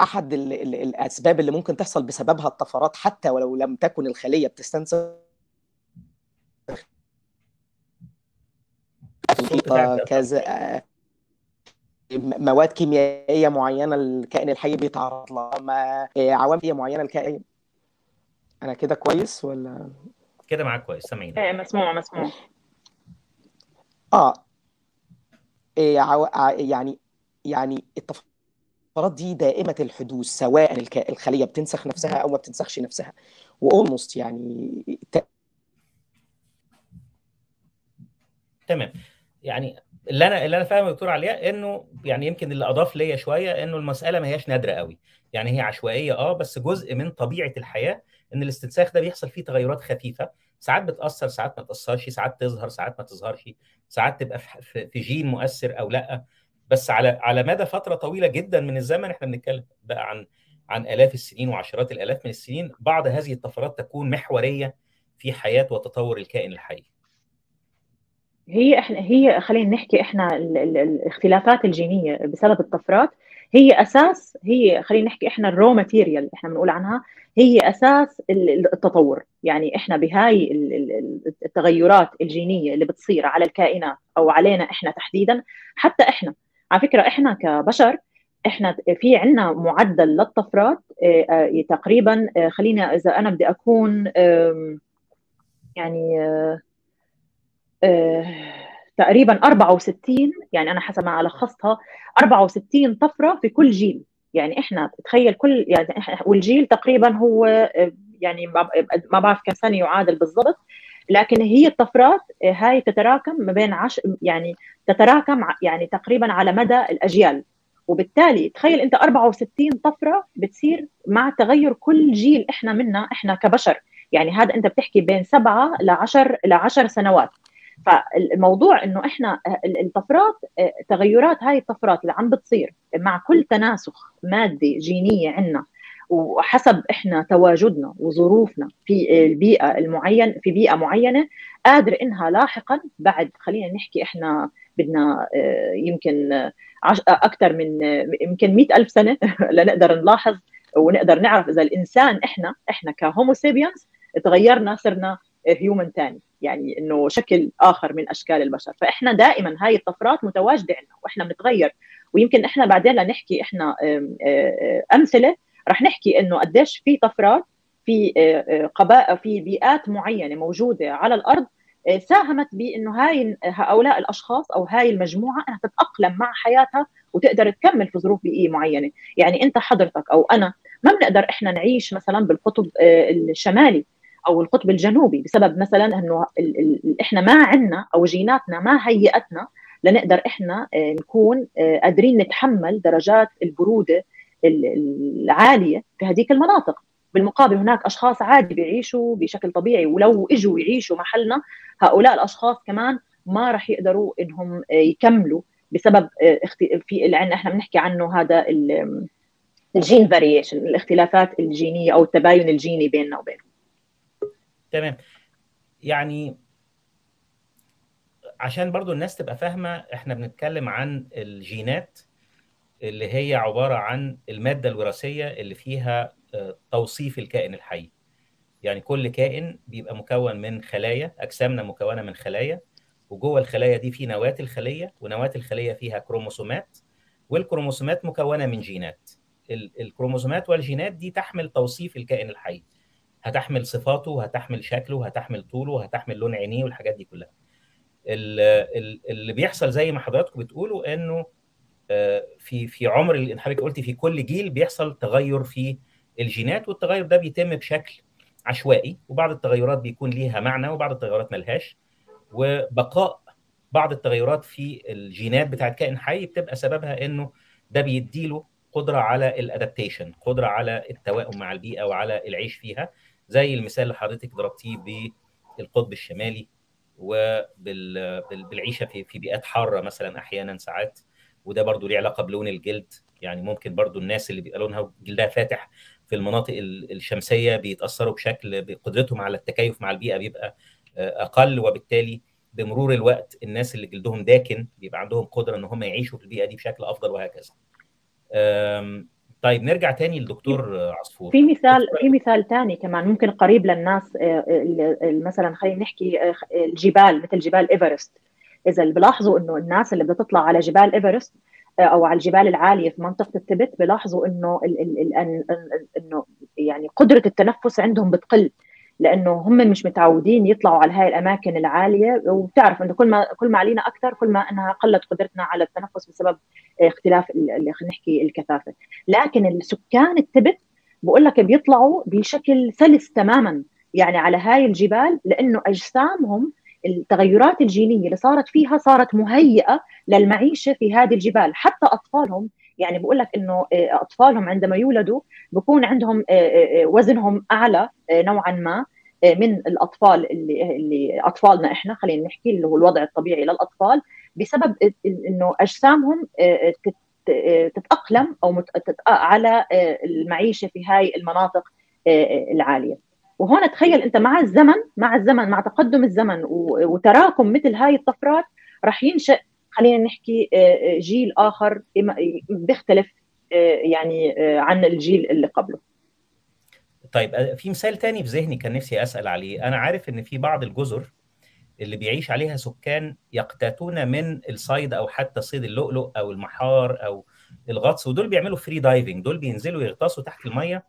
أحد ال ال الأسباب اللي ممكن تحصل بسببها الطفرات حتى ولو لم تكن الخلية بتستنسخ كذا مواد كيميائية معينة الكائن الحي بيتعرض لها. عوامل معينة الكائن. أنا كده كويس ولا؟ كده معاك كويس. سامعين إيه مسموع مسموع. آه. إيه يعني يعني الطفرات دي دائمة الحدوث سواء الخلية بتنسخ نفسها أو ما بتنسخش نفسها. وأولموست يعني تمام. يعني اللي أنا اللي أنا فاهمه دكتور علياء إنه يعني يمكن اللي أضاف ليا شوية إنه المسألة ما هياش نادرة قوي. يعني هي عشوائية آه بس جزء من طبيعة الحياة إن الاستنساخ ده بيحصل فيه تغيرات خفيفة. ساعات بتأثر ساعات ما تأثرش ساعات تظهر ساعات ما تظهرش. ساعات تبقى في جين مؤثر أو لأ. بس على على مدى فترة طويلة جدا من الزمن إحنا بنتكلم بقى عن عن آلاف السنين وعشرات الآلاف من السنين. بعض هذه الطفرات تكون محورية في حياة وتطور الكائن الحي. هي إحنا هي خلينا نحكي إحنا الاختلافات الجينية بسبب الطفرات. هي أساس هي خلينا نحكي إحنا ال raw material إحنا بنقول عنها. هي أساس التطور. يعني إحنا بهاي التغيرات الجينية اللي بتصير على الكائنات أو علينا إحنا تحديدا حتى إحنا. على فكرة إحنا كبشر إحنا في عندنا معدل للطفرات تقريبا خلينا إذا أنا بدي أكون يعني تقريبا 64 يعني أنا حسب ما لخصتها 64 طفرة في كل جيل. يعني إحنا تخيل كل يعني والجيل تقريبا هو يعني ما بعرف كم سنة يعادل بالضبط. لكن هي الطفرات هاي تتراكم ما بين عش يعني تتراكم يعني تقريبا على مدى الأجيال. وبالتالي تخيل أنت 64 طفرة بتصير مع تغير كل جيل إحنا منا إحنا كبشر. يعني هذا أنت بتحكي بين سبعة ل 10 ل 10 سنوات. فالموضوع إنه إحنا الطفرات تغيرات هاي الطفرات اللي عم بتصير مع كل تناسخ ماده جينية عندنا وحسب إحنا تواجدنا وظروفنا في البيئة المعين في بيئة معينة قادر إنها لاحقا بعد خلينا نحكي إحنا بدنا يمكن أكثر من يمكن مئة ألف سنة [LAUGHS] لنقدر نلاحظ ونقدر نعرف إذا الإنسان إحنا إحنا كهومو تغيرنا صرنا هيومن ثاني يعني إنه شكل آخر من أشكال البشر. فإحنا دائما هاي الطفرات متواجدة عندنا وإحنا بنتغير. ويمكن إحنا بعدين لنحكي إحنا أمثلة رح نحكي إنه قديش في طفرات في قبائل في بيئات معينة موجودة على الأرض ساهمت بإنه هاي هؤلاء الأشخاص أو هاي المجموعة إنها تتأقلم مع حياتها وتقدر تكمل في ظروف بيئية معينة، يعني أنت حضرتك أو أنا ما بنقدر إحنا نعيش مثلا بالقطب الشمالي. أو القطب الجنوبي بسبب مثلا إنه إحنا ما عندنا أو جيناتنا ما هيئتنا لنقدر إحنا نكون قادرين نتحمل درجات البرودة العالية في هذيك المناطق. بالمقابل هناك أشخاص عادي بيعيشوا بشكل طبيعي ولو إجوا يعيشوا محلنا هؤلاء الأشخاص كمان ما راح يقدروا إنهم يكملوا بسبب في اللي عندنا إحنا بنحكي عنه هذا ال gene variation الاختلافات الجينية أو التباين الجيني بيننا وبينهم تمام. يعني عشان برضو الناس تبقى فاهمة إحنا بنتكلم عن الجينات اللي هي عبارة عن المادة الوراثية اللي فيها توصيف الكائن الحي. يعني كل كائن بيبقى مكون من خلايا أجسامنا مكونة من خلايا وجوه الخلايا دي في نواة الخلية ونواة الخلية فيها كروموسومات والكروموسومات مكونة من جينات. الكروموسومات والجينات دي تحمل توصيف الكائن الحي. هتحمل صفاته هتحمل شكله هتحمل طوله هتحمل لون عينيه والحاجات دي كلها. اللي بيحصل زي ما حضراتكم بتقولوا إنه في في عمر حضرتك قلتي في كل جيل بيحصل تغير في الجينات والتغير ده بيتم بشكل عشوائي وبعض التغيرات بيكون ليها معنى وبعض التغيرات ملهاش. وبقاء بعض التغيرات في الجينات بتاعت كائن حي بتبقى سببها إنه ده بيديله قدرة على الادابتيشن قدرة على التوائم مع البيئة وعلى العيش فيها. زي المثال اللي حضرتك ضربتيه بالقطب الشمالي وبالعيشه في في بيئات حارة مثلا أحيانا ساعات وده برضو ليه علاقة بلون الجلد. يعني ممكن برضو الناس اللي بيبقى لونها جلدها فاتح في المناطق الشمسية بيتأثروا بشكل بقدرتهم على التكيف مع البيئة بيبقى أقل وبالتالي بمرور الوقت الناس اللي جلدهم داكن بيبقى عندهم قدرة إن هم يعيشوا في البيئة دي بشكل أفضل وهكذا. طيب نرجع تاني للدكتور عصفور. في مثال في مثال ثاني كمان ممكن قريب للناس مثلا خلينا نحكي الجبال مثل جبال إيفرست. إذا بلاحظوا إنه الناس اللي بدها تطلع على جبال إيفرست أو على الجبال العالية في منطقة التبت بلاحظوا إنه إنه يعني قدرة التنفس عندهم بتقل. لأنه هم مش متعودين يطلعوا على هاي الأماكن العالية. وبتعرف إنه كل ما كل ما علينا أكثر كل ما أنها قلت قدرتنا على التنفس بسبب اختلاف خلينا نحكي الكثافة. لكن السكان التبت بقول لك بيطلعوا بشكل سلس تماما يعني على هاي الجبال لأنه أجسامهم التغيرات الجينية اللي صارت فيها صارت مهيئة للمعيشة في هذه الجبال. حتى أطفالهم يعني بقول لك إنه أطفالهم عندما يولدوا بكون عندهم وزنهم أعلى نوعا ما من الأطفال اللي اللي أطفالنا إحنا خلينا نحكي اللي هو الوضع الطبيعي للأطفال بسبب إنه أجسامهم تتأقلم أو على المعيشة في هاي المناطق العالية. وهون تخيل أنت مع الزمن مع الزمن مع تقدم الزمن وتراكم مثل هاي الطفرات رح ينشأ خلينا نحكي جيل آخر بيختلف يعني عن الجيل اللي قبله. طيب في مثال تاني في ذهني كان نفسي أسأل عليه. أنا عارف إن في بعض الجزر اللي بيعيش عليها سكان يقتاتون من الصيد أو حتى صيد اللؤلؤ أو المحار أو الغطس ودول بيعملوا free diving دول بينزلوا يغطسوا تحت المية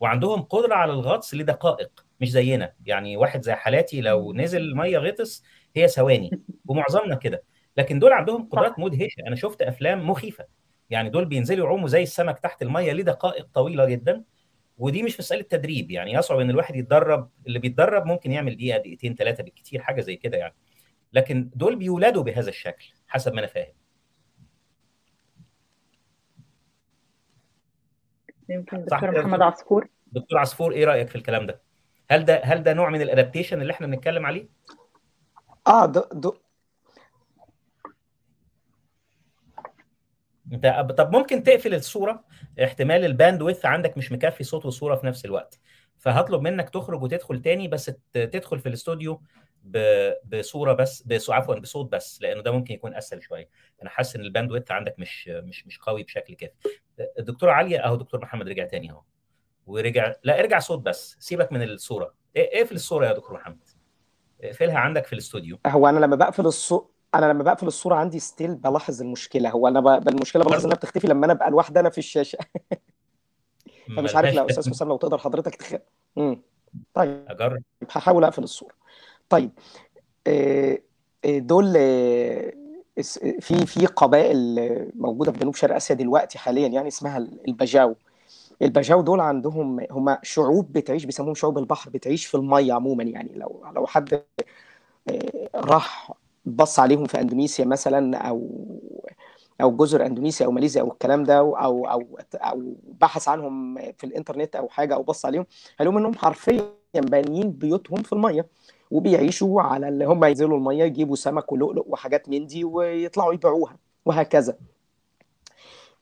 وعندهم قدرة على الغطس لدقائق مش زينا. يعني واحد زي حالاتي لو نزل الميه غطس هي ثواني. [LAUGHS] ومعظمنا كده. لكن دول عندهم قدرات مدهشه أنا شفت أفلام مخيفة. يعني دول بينزلوا يعوموا زي السمك تحت المية لدقائق طويلة جدا. ودي مش مساله تدريب يعني يصعب إن الواحد يتدرب اللي بيتدرب ممكن يعمل دقيقة دقيقتين ثلاثة بالكثير حاجة زي كده يعني. لكن دول بيولدوا بهذا الشكل حسب ما أنا فاهم. يمكن دكتور محمد عصفور. دكتور عصفور إيه رأيك في الكلام ده؟ هل ده هل ده نوع من ال adaptation اللي إحنا بنتكلم عليه؟ آه ده, ده انت طب ممكن تقفل الصورة احتمال ال bandwidth عندك مش مكفي صوت وصورة في نفس الوقت. فهطلب منك تخرج وتدخل تاني بس تدخل في الاستوديو بصورة بس عفوا بصوت بس لأنه ده ممكن يكون أسهل شوية. أنا حاسس إن ال bandwidth عندك مش مش مش قوي بشكل كافي. الدكتور عليا أهو دكتور محمد رجع تاني أهو. ورجع لا ارجع صوت بس سيبك من الصورة. اقفل الصورة يا دكتور محمد. اقفلها عندك في الاستوديو. هو أنا لما بقفل الصوت أنا لما بقفل الصورة عندي still بلاحظ المشكلة. هو أنا ب... المشكلة بلاحظ إنها بتختفي لما أنا أبقى لوحدي أنا في الشاشة. [LAUGHS] فمش عارف لو أستاذ حسام لو تقدر حضرتك تخ... طيب. أجرب. هحاول أقفل الصورة. طيب. دول في في قبائل موجودة في جنوب شرق آسيا دلوقتي حاليا يعني اسمها البجاو. البجاو دول عندهم هم شعوب بتعيش بيسموهم شعوب البحر بتعيش في المية عموما يعني لو لو حد راح بص عليهم في أندونيسيا مثلا أو أو جزر أندونيسيا أو ماليزيا أو الكلام ده أو أو أو بحث عنهم في الإنترنت أو حاجة أو بص عليهم هيلاقوا إنهم حرفيا بانيين بيوتهم في المية وبيعيشوا على اللي هم ينزلوا المية يجيبوا سمك ولؤلؤ وحاجات من دي ويطلعوا يبيعوها وهكذا.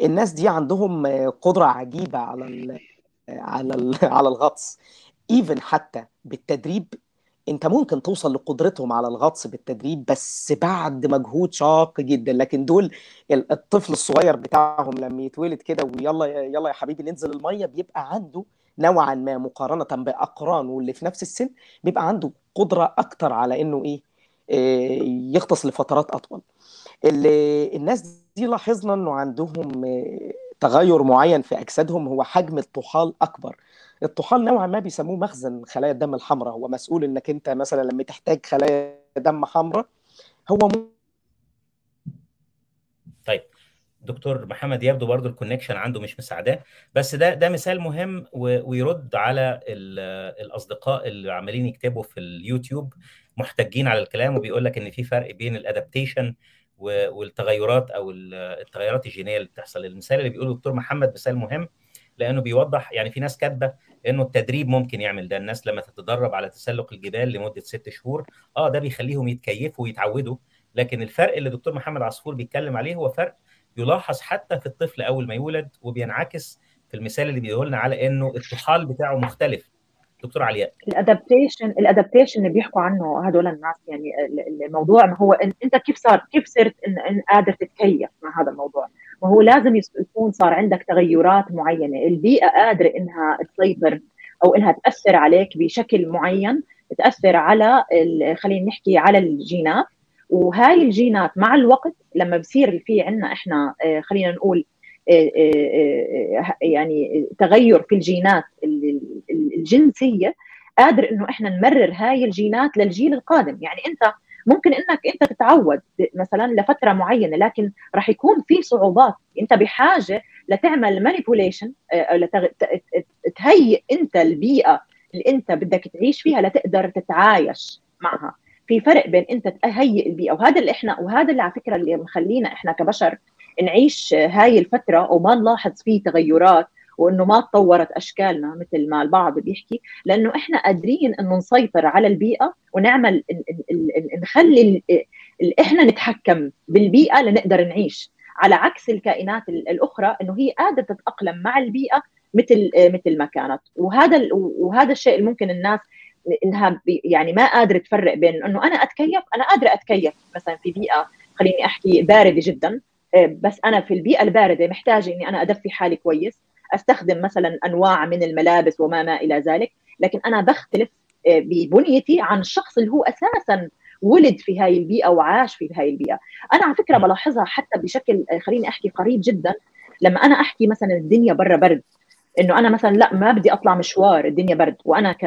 الناس دي عندهم قدرة عجيبة على ال على ال على الغطس. ايفن حتى بالتدريب انت ممكن توصل لقدرتهم على الغطس بالتدريب بس بعد مجهود شاق جدا. لكن دول الطفل الصغير بتاعهم لما يتولد كده ويلا يلا يا حبيبي ننزل المية بيبقى عنده نوعا ما مقارنة بأقرانه اللي في نفس السن بيبقى عنده قدرة أكتر على إنه إيه, إيه يغطس لفترات أطول. الناس دي لاحظنا إنه عندهم تغير معين في أجسادهم. هو حجم الطحال أكبر. الطحال نوعا ما بيسموه مخزن خلايا الدم الحمراء. هو مسؤول إنك أنت مثلا لما تحتاج خلايا دم حمراء هو م... طيب دكتور محمد يبدو برضو ال connection عنده مش مساعداه بس ده ده مثال مهم ويرد على الأصدقاء اللي عمالين يكتبوا في اليوتيوب محتجين على الكلام وبيقول لك إن في فرق بين ال adaptation والتغيرات أو التغيرات الجينية اللي بتحصل. المثال اللي بيقوله الدكتور محمد مثال مهم لأنه بيوضح يعني في ناس كاتبة إنه التدريب ممكن يعمل ده. الناس لما تتدرب على تسلق الجبال لمدة ست شهور آه ده بيخليهم يتكيفوا ويتعودوا. لكن الفرق اللي دكتور محمد عصفور بيتكلم عليه هو فرق يلاحظ حتى في الطفل أول ما يولد وبينعكس في المثال اللي بيقول لنا على إنه الطحال بتاعه مختلف. دكتور علياء الادابتيشن الادابتيشن اللي بيحكوا عنه هدول الناس يعني الموضوع ما هو أنت كيف صار كيف صرت إن قادر تتكيف مع هذا الموضوع؟ وهو لازم يكون صار عندك تغيرات معينة. البيئة قادرة إنها تسيطر أو إنها تأثر عليك بشكل معين تأثر على خلينا نحكي على الجينات. وهاي الجينات مع الوقت لما بصير في عندنا إحنا خلينا نقول يعني تغير في الجينات الجنسية قادر إنه إحنا نمرر هاي الجينات للجيل القادم. يعني أنت ممكن إنك أنت تتعود مثلا لفترة معينة لكن راح يكون في صعوبات. أنت بحاجة لتعمل manipulation تهيئ أنت البيئة اللي أنت بدك تعيش فيها لتقدر تتعايش معها. في فرق بين أنت تهيئ البيئة. وهذا اللي إحنا وهذا اللي على فكرة اللي مخلينا إحنا كبشر نعيش هاي الفترة وما نلاحظ فيه تغيرات. وإنه ما تطورت أشكالنا مثل ما البعض بيحكي لأنه إحنا قادرين إنه نسيطر على البيئة ونعمل نخلي إحنا نتحكم بالبيئة لنقدر نعيش. على عكس الكائنات الأخرى إنه هي قادرة تتأقلم مع البيئة مثل مثل ما كانت. وهذا وهذا الشيء اللي ممكن الناس إنها يعني ما قادرة تفرق بين إنه أنا أتكيف أنا قادرة أتكيف مثلا في بيئة خليني أحكي باردة جدا. بس أنا في البيئة الباردة محتاجة إني أنا أدفي حالي كويس. أستخدم مثلا أنواع من الملابس وما ما إلى ذلك لكن أنا بختلف ببنيتي عن الشخص اللي هو أساسا ولد في هاي البيئة وعاش في هاي البيئة. أنا على فكرة بلاحظها حتى بشكل خليني أحكي قريب جدا. لما أنا أحكي مثلا الدنيا برا برد إنه أنا مثلا لا ما بدي أطلع مشوار الدنيا برد وأنا ك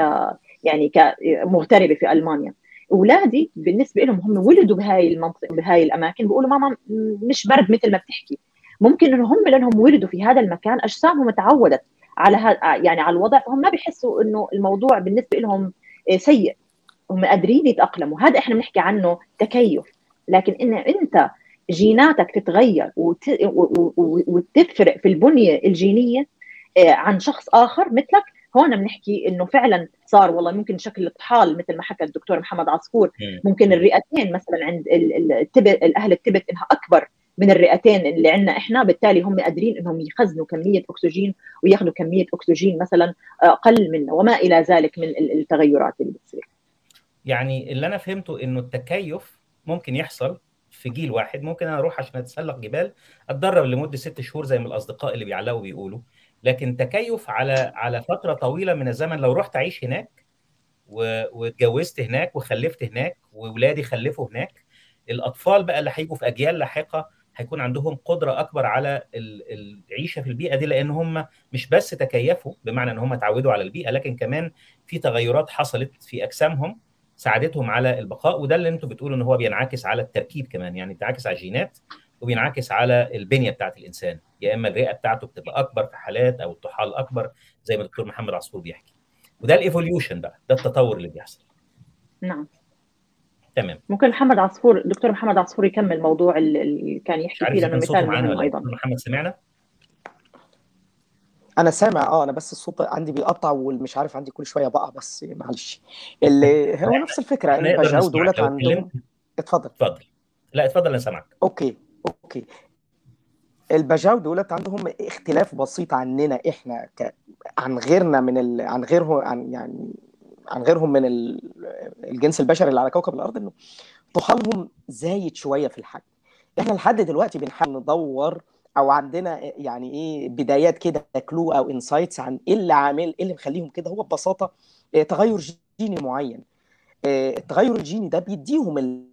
يعني كمغتربه في ألمانيا. أولادي بالنسبة لهم هم ولدوا بهاي المنطقة بهاي الأماكن بيقولوا ماما مش برد مثل ما بتحكي. ممكن إنه هم لأنهم ولدوا في هذا المكان أجسامهم تعودت على هذا يعني على الوضع فهم ما بيحسوا إنه الموضوع بالنسبة لهم سيء. هم قادرين يتأقلموا. هذا إحنا بنحكي عنه تكيف. لكن إن أنت جيناتك تتغير وت... وتفرق في البنية الجينية عن شخص آخر مثلك هون بنحكي إنه فعلا صار والله ممكن شكل الطحال مثل ما حكى الدكتور محمد عصفور. ممكن الرئتين مثلا عند التبت الأهل التبت إنها أكبر من الرئتين اللي عندنا إحنا. بالتالي هم قادرين إنهم يخزنوا كمية أكسجين وياخذوا كمية أكسجين مثلا أقل من وما إلى ذلك من التغيرات اللي بتصير. يعني اللي أنا فهمته إنه التكيف ممكن يحصل في جيل واحد. ممكن أنا أروح عشان أتسلق جبال أتدرب لمدة ست شهور زي ما الأصدقاء اللي بيعلقوا بيقولوا. لكن تكيف على على فترة طويلة من الزمن لو رحت أعيش هناك واتجوزت هناك وخلفت هناك واولادي خلفوا هناك الأطفال بقى اللي هيجوا في أجيال لاحقة هيكون عندهم قدرة أكبر على العيشة في البيئة دي لأن هم مش بس تكيفوا بمعنى إن هم اتعودوا على البيئة لكن كمان في تغيرات حصلت في أجسامهم ساعدتهم على البقاء وده اللي أنتم بتقولوا إن هو بينعكس على التركيب كمان يعني بينعكس على الجينات وبينعكس على البنية بتاعت الإنسان. يا إما الرئة بتاعته بتبقى أكبر في حالات أو الطحال أكبر زي ما الدكتور محمد عصفور بيحكي. وده الايفوليوشن بقى ده التطور اللي بيحصل. نعم. تمام. ممكن محمد عصفور دكتور محمد عصفور يكمل موضوع اللي كان يحكي فيه لأنه مثال مهم أيضا. محمد سمعنا؟ أنا سامع آه أنا بس الصوت عندي بيقطع ومش عارف عندي كل شوية بقى بس معلش. اللي هو نفس الفكرة ان البجاو دولت عندهم. اتفضل. اتفضل. لا اتفضل أنا سامعك. okay okay. البجاو دولت عندهم اختلاف بسيط عننا إحنا ك... عن غيرنا من ال... عن غيرهم عن يعني عن غيرهم من ال... الجنس البشري اللي على كوكب الأرض إنه طحالهم زايد شوية في الحجم. إحنا لحد دلوقتي بنحاول ندور أو عندنا يعني إيه بدايات كده clue أو insights عن إيه اللي عامل إيه اللي مخليهم كده. هو ببساطة تغير جيني معين. التغير الجيني ده بيديهم ال...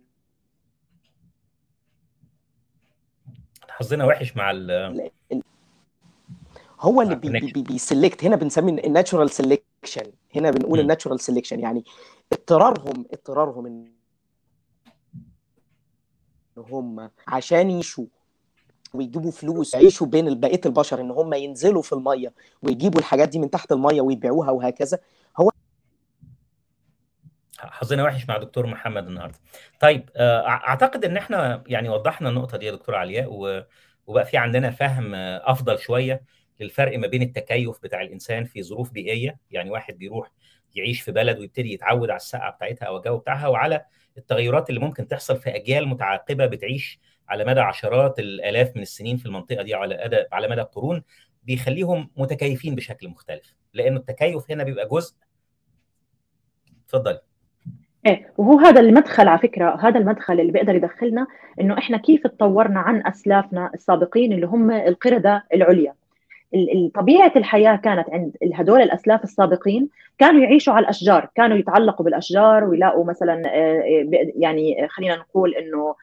حظنا وحش مع ال هو اللي بي بي بي select هنا بنسميه ال natural selection هنا بنقول ال natural selection يعني اضطرارهم اضطرارهم إن هم عشان يشوا ويجيبوا فلوس يعيشوا بين بقية البشر إن هم ينزلوا في المية ويجيبوا الحاجات دي من تحت المية ويبيعوها وهكذا. هو حظنا وحش مع دكتور محمد النهارده. طيب أعتقد إن إحنا يعني وضحنا النقطة دي يا دكتور علياء وبقى في عندنا فهم أفضل شوية. للفرق ما بين التكيف بتاع الإنسان في ظروف بيئية يعني واحد بيروح يعيش في بلد ويبتدي يتعود على السقعة بتاعتها أو الجو بتاعها وعلى التغيرات اللي ممكن تحصل في أجيال متعاقبة بتعيش على مدى عشرات الآلاف من السنين في المنطقة دي على على مدى قرون بيخليهم متكيفين بشكل مختلف. لأنه التكيف هنا بيبقى جزء اتفضل إيه وهو هذا المدخل على فكرة هذا المدخل اللي بيقدر يدخلنا إنه إحنا كيف تطورنا عن أسلافنا السابقين اللي هم القردة العليا. طبيعة الحياة كانت عند هدول الأسلاف السابقين كانوا يعيشوا على الأشجار كانوا يتعلقوا بالأشجار ويلاقوا مثلا يعني خلينا نقول إنه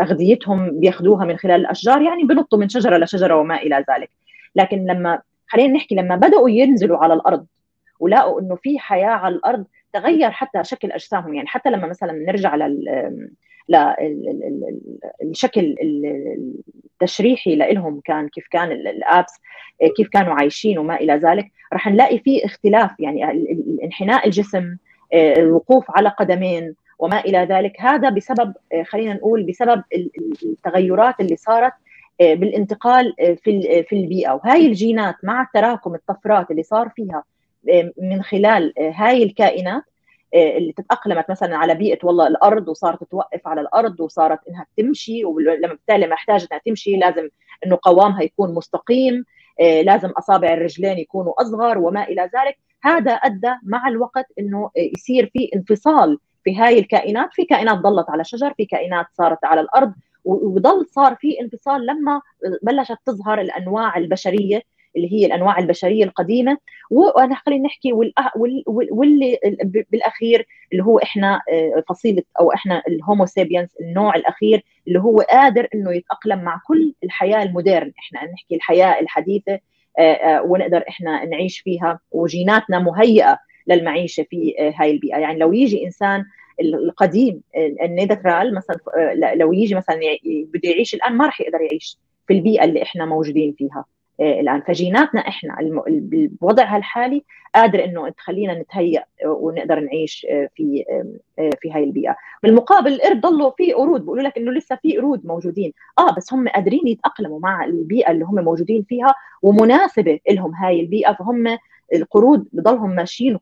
أغذيتهم بياخذوها من خلال الأشجار يعني بنطوا من شجرة لشجرة وما إلى ذلك. لكن لما خلينا نحكي لما بدأوا ينزلوا على الأرض ولقوا إنه في حياة على الأرض تغير حتى شكل أجسامهم يعني حتى لما مثلا نرجع لل الشكل التشريحي لهم كان كيف كان الأبس كيف كانوا عايشين وما إلى ذلك. راح نلاقي في اختلاف يعني انحناء الجسم الوقوف على قدمين وما إلى ذلك. هذا بسبب خلينا نقول بسبب التغيرات اللي صارت بالانتقال في في البيئة. وهاي الجينات مع تراكم الطفرات اللي صار فيها من خلال هاي الكائنات اللي تتأقلمت مثلا على بيئة والله الأرض وصارت توقف على الأرض وصارت إنها تمشي ولما بالتالي محتاجه إنها تمشي لازم إنه قوامها يكون مستقيم لازم أصابع الرجلين يكونوا أصغر وما إلى ذلك. هذا أدى مع الوقت إنه يصير في انفصال في هاي الكائنات. في كائنات ضلت على شجر في كائنات صارت على الأرض وضل صار في انفصال لما بلشت تظهر الأنواع البشرية اللي هي الأنواع البشرية القديمة وأنا خلينا نحكي واللي بالأخير اللي هو إحنا فصيلة أو إحنا الهومو سابينس النوع الأخير اللي هو قادر إنه يتأقلم مع كل الحياة المودرن. إحنا نحكي الحياة الحديثة ونقدر إحنا نعيش فيها وجيناتنا مهيئة للمعيشة في هاي البيئة. يعني لو يجي إنسان القديم النيدرترال مثلا لو يجي مثلا بده يعيش الآن ما راح يقدر يعيش في البيئة اللي إحنا موجودين فيها. الآن. فجيناتنا إحنا بوضعها الحالي قادر إنه تخلينا نتهيأ ونقدر نعيش في في هاي البيئة. بالمقابل القرد ضلوا في قرود بيقولوا لك إنه لسه في قرود موجودين. آه بس هم قادرين يتأقلموا مع البيئة اللي هم موجودين فيها ومناسبة لهم هاي البيئة. فهم القرود بضلهم ماشيين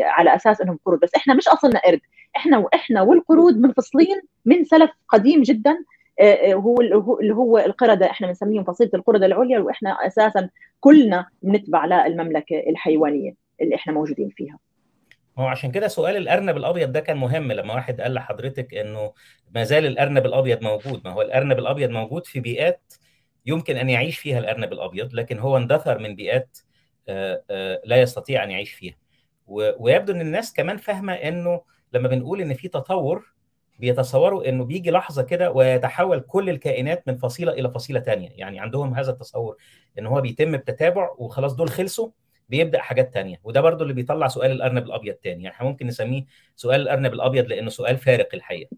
على أساس إنهم قرود. بس إحنا مش أصلنا قرد إحنا وإحنا والقرود منفصلين من سلف قديم جدا. هو اللي هو القرده إحنا بنسميهم فصيلة القرده العليا وإحنا أساسا كلنا بنتبع للمملكه الحيوانية اللي إحنا موجودين فيها. هو عشان كده سؤال الأرنب الأبيض ده كان مهم لما واحد قال لحضرتك إنه ما زال الأرنب الأبيض موجود ما هو الأرنب الأبيض موجود في بيئات يمكن أن يعيش فيها الأرنب الأبيض لكن هو اندثر من بيئات لا يستطيع أن يعيش فيها ويبدو إن الناس كمان فاهمة إنه لما بنقول إن في تطور بيتصوروا إنه بيجي لحظة كده ويتحول كل الكائنات من فصيلة إلى فصيلة ثانية يعني عندهم هذا التصور إن هو بيتم بتتابع وخلاص دول خلصوا بيبدأ حاجات تانية. وده برضو اللي بيطلع سؤال الأرنب الأبيض تاني. يعني إحنا ممكن نسميه سؤال الأرنب الأبيض لأنه سؤال فارق الحقيقة.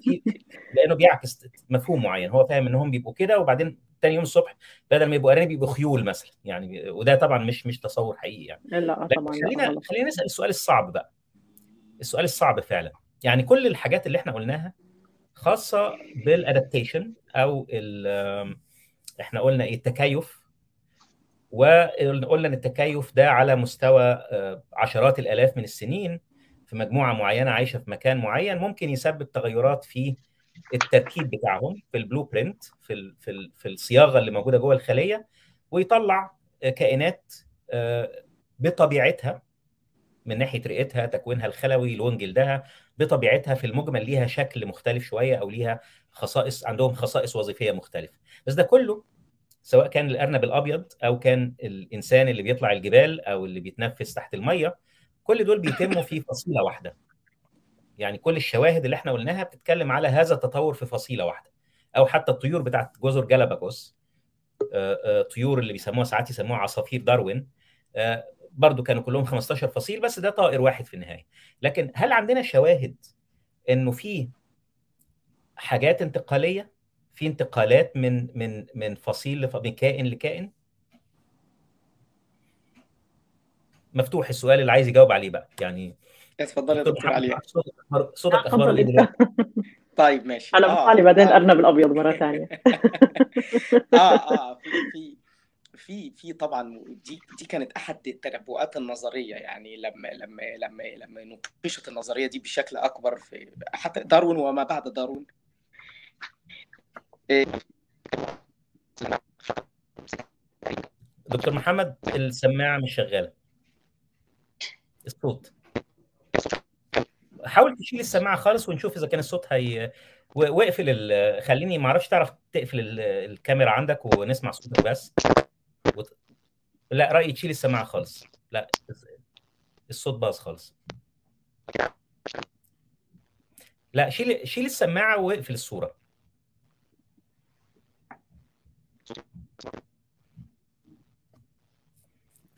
في لأنه بيعكس مفهوم معين. هو فاهم إنهم بيبقوا كده وبعدين تاني يوم الصبح بدل ما يبقوا أرانب يبقوا خيول مثلا. يعني وده طبعا مش مش تصور حقيقي يعني. لا طبعا خلينا خلينا نسأل السؤال الصعب بقى. السؤال الصعب فعلا. يعني كل الحاجات اللي إحنا قلناها خاصة بالادابتيشن أو إحنا قلنا إيه التكيف. وقلنا إن التكيف ده على مستوى عشرات الآلاف من السنين في مجموعة معينة عايشة في مكان معين ممكن يسبب تغيرات في التركيب بتاعهم في البلو برنت في ال في, ال في الصياغة اللي موجودة جوه الخلية ويطلع كائنات بطبيعتها من ناحية رئتها تكوينها الخلوي لون جلدها بطبيعتها في المجمل ليها شكل مختلف شوية أو ليها خصائص عندهم خصائص وظيفية مختلفة. بس ده كله سواء كان الأرنب الأبيض أو كان الإنسان اللي بيطلع الجبال أو اللي بيتنفس تحت المية كل دول بيتموا في فصيلة واحدة. يعني كل الشواهد اللي إحنا قلناها بتتكلم على هذا التطور في فصيلة واحدة. أو حتى الطيور بتاعت جزر جالاباجوس طيور اللي بيسموها ساعات يسموها عصافير داروين برضو كانوا كلهم 15 فصيل بس ده طائر واحد في النهاية. لكن هل عندنا شواهد إنه في حاجات انتقالية؟ في انتقالات من من من فصيل من كائن لكائن؟ مفتوح السؤال اللي عايز يجاوب عليه بقى. يعني اتفضل يا دكتور علي. صوتك اخباره إيه دلوقتي؟ [LAUGHS] طيب ماشي. أنا بطالي بعدين الارنب الابيض مرة ثانية. [LAUGHS] آه آه في في في في طبعا دي دي كانت أحد التنبؤات النظرية يعني لما لما لما لما نقشت النظرية دي بشكل أكبر في حتى داروين وما بعد داروين دكتور محمد السماعة مش شغالة. الصوت. حاول تشيل السماعة خالص ونشوف إذا كان الصوت هي واقفل. خليني ما أعرفش تعرف تقفل ال- الكاميرا عندك ونسمع صوتك بس. وت... لا رايي تشيل السماعة خالص. لا الصوت باظ خالص. لا شيل شيل السماعة واقفل الصورة.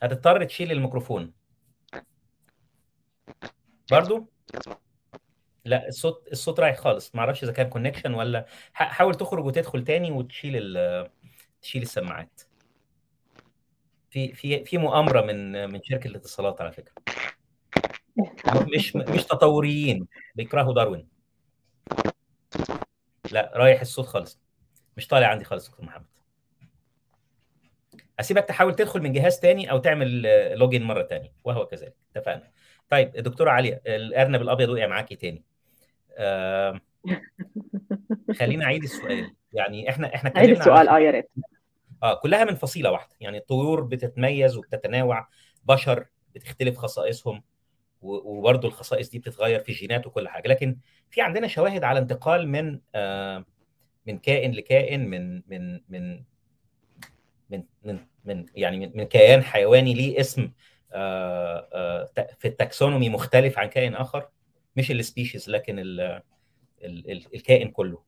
هتضطر تشيل الميكروفون. برضو؟ لا الصوت الصوت رايح خالص. ما أعرفش إذا كان كونكشن ولا حاول تخرج وتدخل تاني وتشيل ال... تشيل السماعات. في في في مؤامرة من من شركة الاتصالات على فكرة. [LAUGHS] مش مش تطوريين بيكرهوا داروين. لا رايح الصوت خالص. مش طالع عندي خالص دكتور محمد. أسيبك تحاول تدخل من جهاز تاني أو تعمل لوجين مرة تانية وهو كذلك. اتفقنا؟ طيب دكتوره عليا الارنب الأبيض وقع معاكي تاني. آه [LAUGHS] خلينا أعيد السؤال. يعني إحنا إحنا عيد السؤال. آه يا ريت. آه كلها من فصيلة واحدة. يعني الطيور بتتميز وبتتنوع بشر بتختلف خصائصهم وبرضه الخصائص دي بتتغير في الجينات وكل حاجة. لكن في عندنا شواهد على انتقال من آه من كائن لكائن من من من من من, من يعني من, من كيان حيواني ليه اسم آه آه في ال taxonomy مختلف عن كائن آخر. مش ال species لكن ال ال ال الكائن كله.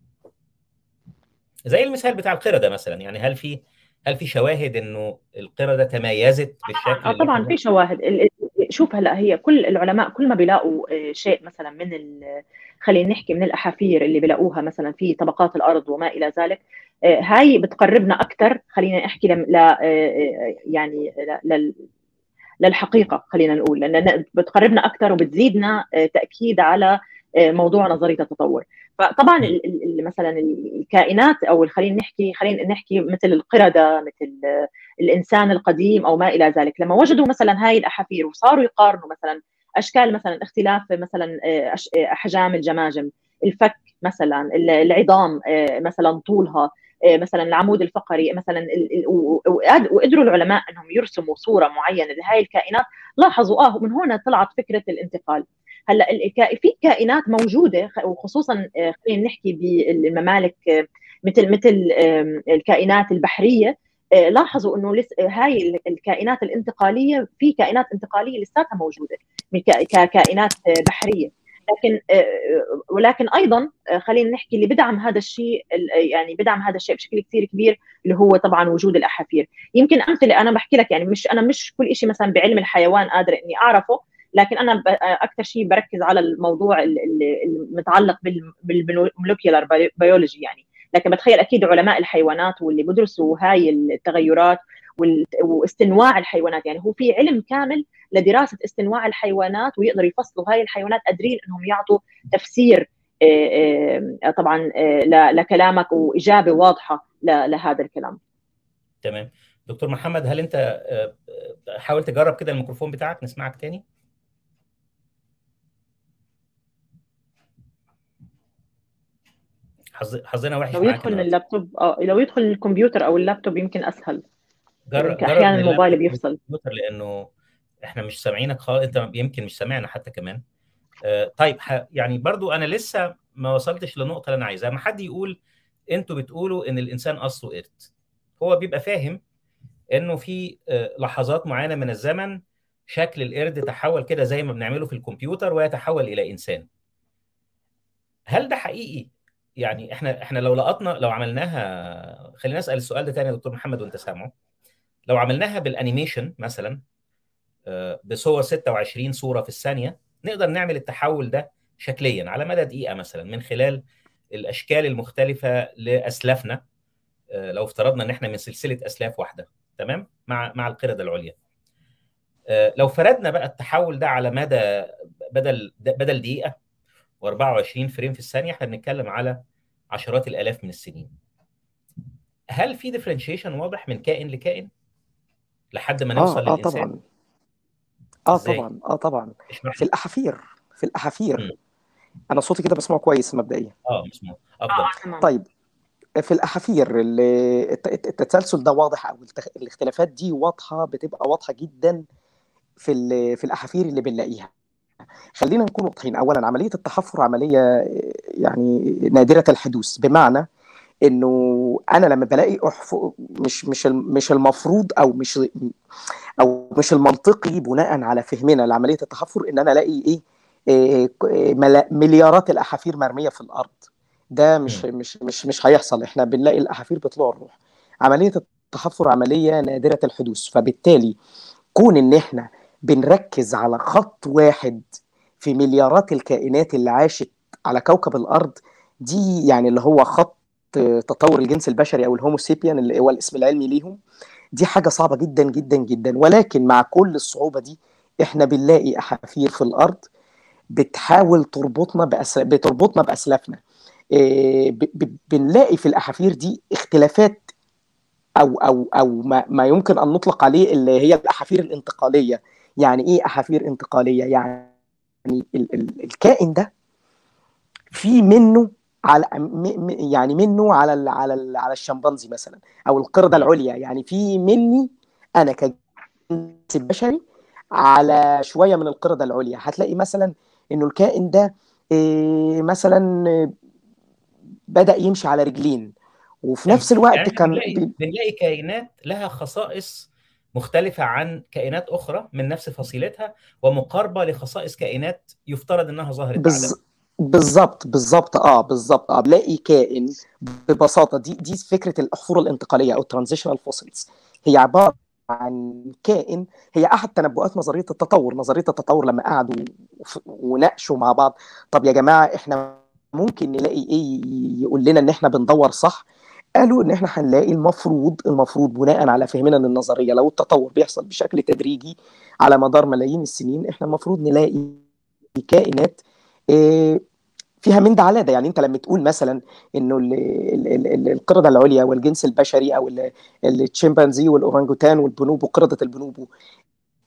زي المثال بتاع القردة مثلا. يعني هل في هل في شواهد إنه القردة تميزت بالشكل آه طبعا في شواهد. شوف هلا هي كل العلماء كل ما بيلاقوا آه، شيء مثلا من ال- خلينا نحكي من الأحافير اللي بيلاقوها مثلا في طبقات الأرض وما إلى ذلك آه، هاي بتقربنا أكثر خلينا نحكي لم- ل آه، يعني لل- للحقيقة خلينا نقول لأن بتقربنا أكثر وبتزيدنا تأكيد على موضوع نظرية التطور. فطبعا مثلا الكائنات أو خلينا نحكي خلينا نحكي مثل القردة مثل آه، الإنسان القديم أو ما إلى ذلك. لما وجدوا مثلا هاي الأحافير وصاروا يقارنوا مثلا أشكال مثلا اختلاف مثلا آه، آه، أحجام الجماجم الفك مثلا ال- العظام آه، مثلا طولها آه، مثلا العمود الفقري مثلا وقدروا العلماء إنهم يرسموا صورة معينة لهي الكائنات لاحظوا آه من هنا طلعت فكرة الانتقال. هلأ في كائنات موجودة وخصوصا آه، خلينا نحكي بالممالك آه، مثل مثل الكائنات البحرية. آه، لاحظوا إنه هاي ال- الكائنات الانتقالية في كائنات انتقالية لساتها موجودة ككائنات بحرية. لكن ولكن أيضا خلينا نحكي اللي بدعم هذا الشيء ال- يعني بدعم هذا الشيء بشكل كثير كبير اللي هو طبعا وجود الأحافير. يمكن أمثلة أنا بحكي لك يعني مش أنا مش كل شيء مثلا بعلم الحيوان قادره إني أعرفه لكن أنا أكثر شيء بركز على الموضوع ال- ال- المتعلق بالمولكيولار بيولوجي يعني. لكن بتخيل أكيد علماء الحيوانات واللي بدرسوا هاي التغيرات واستنواع الحيوانات. يعني هو في علم كامل لدراسة استنواع الحيوانات ويقدروا يفصلوا هاي الحيوانات قادرين إنهم يعطوا تفسير آه، آه، طبعا آه، لكلامك وإجابة واضحة لهذا الكلام. تمام. دكتور محمد هل أنت حاول تجرب كده الميكروفون بتاعك؟ نسمعك تاني. حظنا وحش لو يدخل من اللابتوب آه لو يدخل الكمبيوتر أو اللابتوب يمكن أسهل. جرب يمكن أحيانا الموبايل بيفصل. لأنه إحنا مش سامعينك خالص أنت يمكن مش سامعنا حتى كمان. آه، طيب ح- يعني برضو أنا لسه ما وصلتش للنقطه اللي أنا عايزها. ما حد يقول أنتوا بتقولوا إن الإنسان أصله قرد هو بيبقى فاهم إنه في آه، لحظات معينة من الزمن شكل القرد تحول كده زي ما بنعمله في الكمبيوتر ويتحول إلى إنسان. هل ده حقيقي؟ يعني إحنا إحنا لو لقطنا لو عملناها خلينا نسأل السؤال ده تاني يا دكتور محمد وأنت سامعه. لو عملناها بال animation مثلا آه، بصور 26 صورة في الثانية نقدر نعمل التحول ده شكليا على مدى دقيقة مثلا من خلال الأشكال المختلفة لأسلافنا آه، لو افترضنا إن إحنا من سلسلة أسلاف واحدة تمام؟ مع مع القرده العليا. آه، لو فردنا بقى التحول ده على مدى بدل بدل دقيقة و24 frame في الثانية إحنا بنتكلم على عشرات الآلاف من السنين. هل في differentiation واضح من كائن لكائن؟ لحد ما نوصل آه آه للإنسان؟ طبعا. آه طبعا آه طبعا. في الأحافير في الأحافير. أنا صوتي كده بسمعه كويس مبدئيا. آه مسموع. أفضل. تمام. طيب في الأحافير ال- الت- الت- التسلسل ده واضح أو الاختلافات دي واضحة بتبقى واضحة جدا في ال- في الأحافير اللي بنلاقيها. خلينا نكون واضحين. اولا عملية التحفر عملية يعني نادرة الحدوث. بمعنى إنه أنا لما بلاقي أحف... مش مش مش المفروض أو مش أو مش المنطقي بناء على فهمنا لعملية التحفر إن أنا ألاقي إيه, إيه مليارات الأحافير مرمية في الأرض. ده مش مش مش مش هيحصل. إحنا بنلاقي الأحافير بطلوع الروح. عملية التحفر عملية نادرة الحدوث. فبالتالي كون إن إحنا بنركز على خط واحد في مليارات الكائنات اللي عاشت على كوكب الأرض. دي يعني اللي هو خط تطور الجنس البشري أو الهوموسيبيان اللي هو الاسم العلمي ليهم. دي حاجة صعبة جدا جدا جدا. ولكن مع كل الصعوبة دي إحنا بنلاقي أحافير في الأرض بتحاول تربطنا بأسل... بتربطنا بأسلافنا. إيه ب... بنلاقي في الأحافير دي اختلافات أو أو أو ما, ما يمكن أن نطلق عليه اللي هي الأحافير الانتقالية. يعني إيه أحافير انتقالية؟ يعني ال... ال... الكائن ده في منه على يعني منه على ال على ال على الشمبانزي مثلا أو القرده العليا. يعني في مني أنا كجنس بشري على شوية من القرده العليا. هتلاقي مثلا إنه الكائن ده إيه مثلا بدأ يمشي على رجلين وفي نفس الوقت يعني كان بنلاقي, بنلاقي كائنات لها خصائص مختلفة عن كائنات أخرى من نفس فصيلتها ومقاربة لخصائص كائنات يفترض أنها ظهرت بز... بالظبط بالظبط آه بالظبط آه بلاقي كائن ببساطة دي دي فكرة الاحفور الانتقالية أو transitional fossils هي عبارة عن كائن هي أحد تنبؤات نظرية التطور. نظرية التطور لما قعدوا وناقشوا مع بعض طب يا جماعة إحنا ممكن نلاقي إيه يقول لنا إن إحنا بندور صح؟ قالوا إن إحنا هنلاقي المفروض المفروض بناء على فهمنا للنظريه لو التطور بيحصل بشكل تدريجي على مدار ملايين السنين إحنا المفروض نلاقي كائنات إيه فيها من ده على ده. يعني أنت لما تقول مثلا إنه القردة العليا والجنس البشري أو التشمبانزي والأورانجوتان والبونوبو قرده البونوبو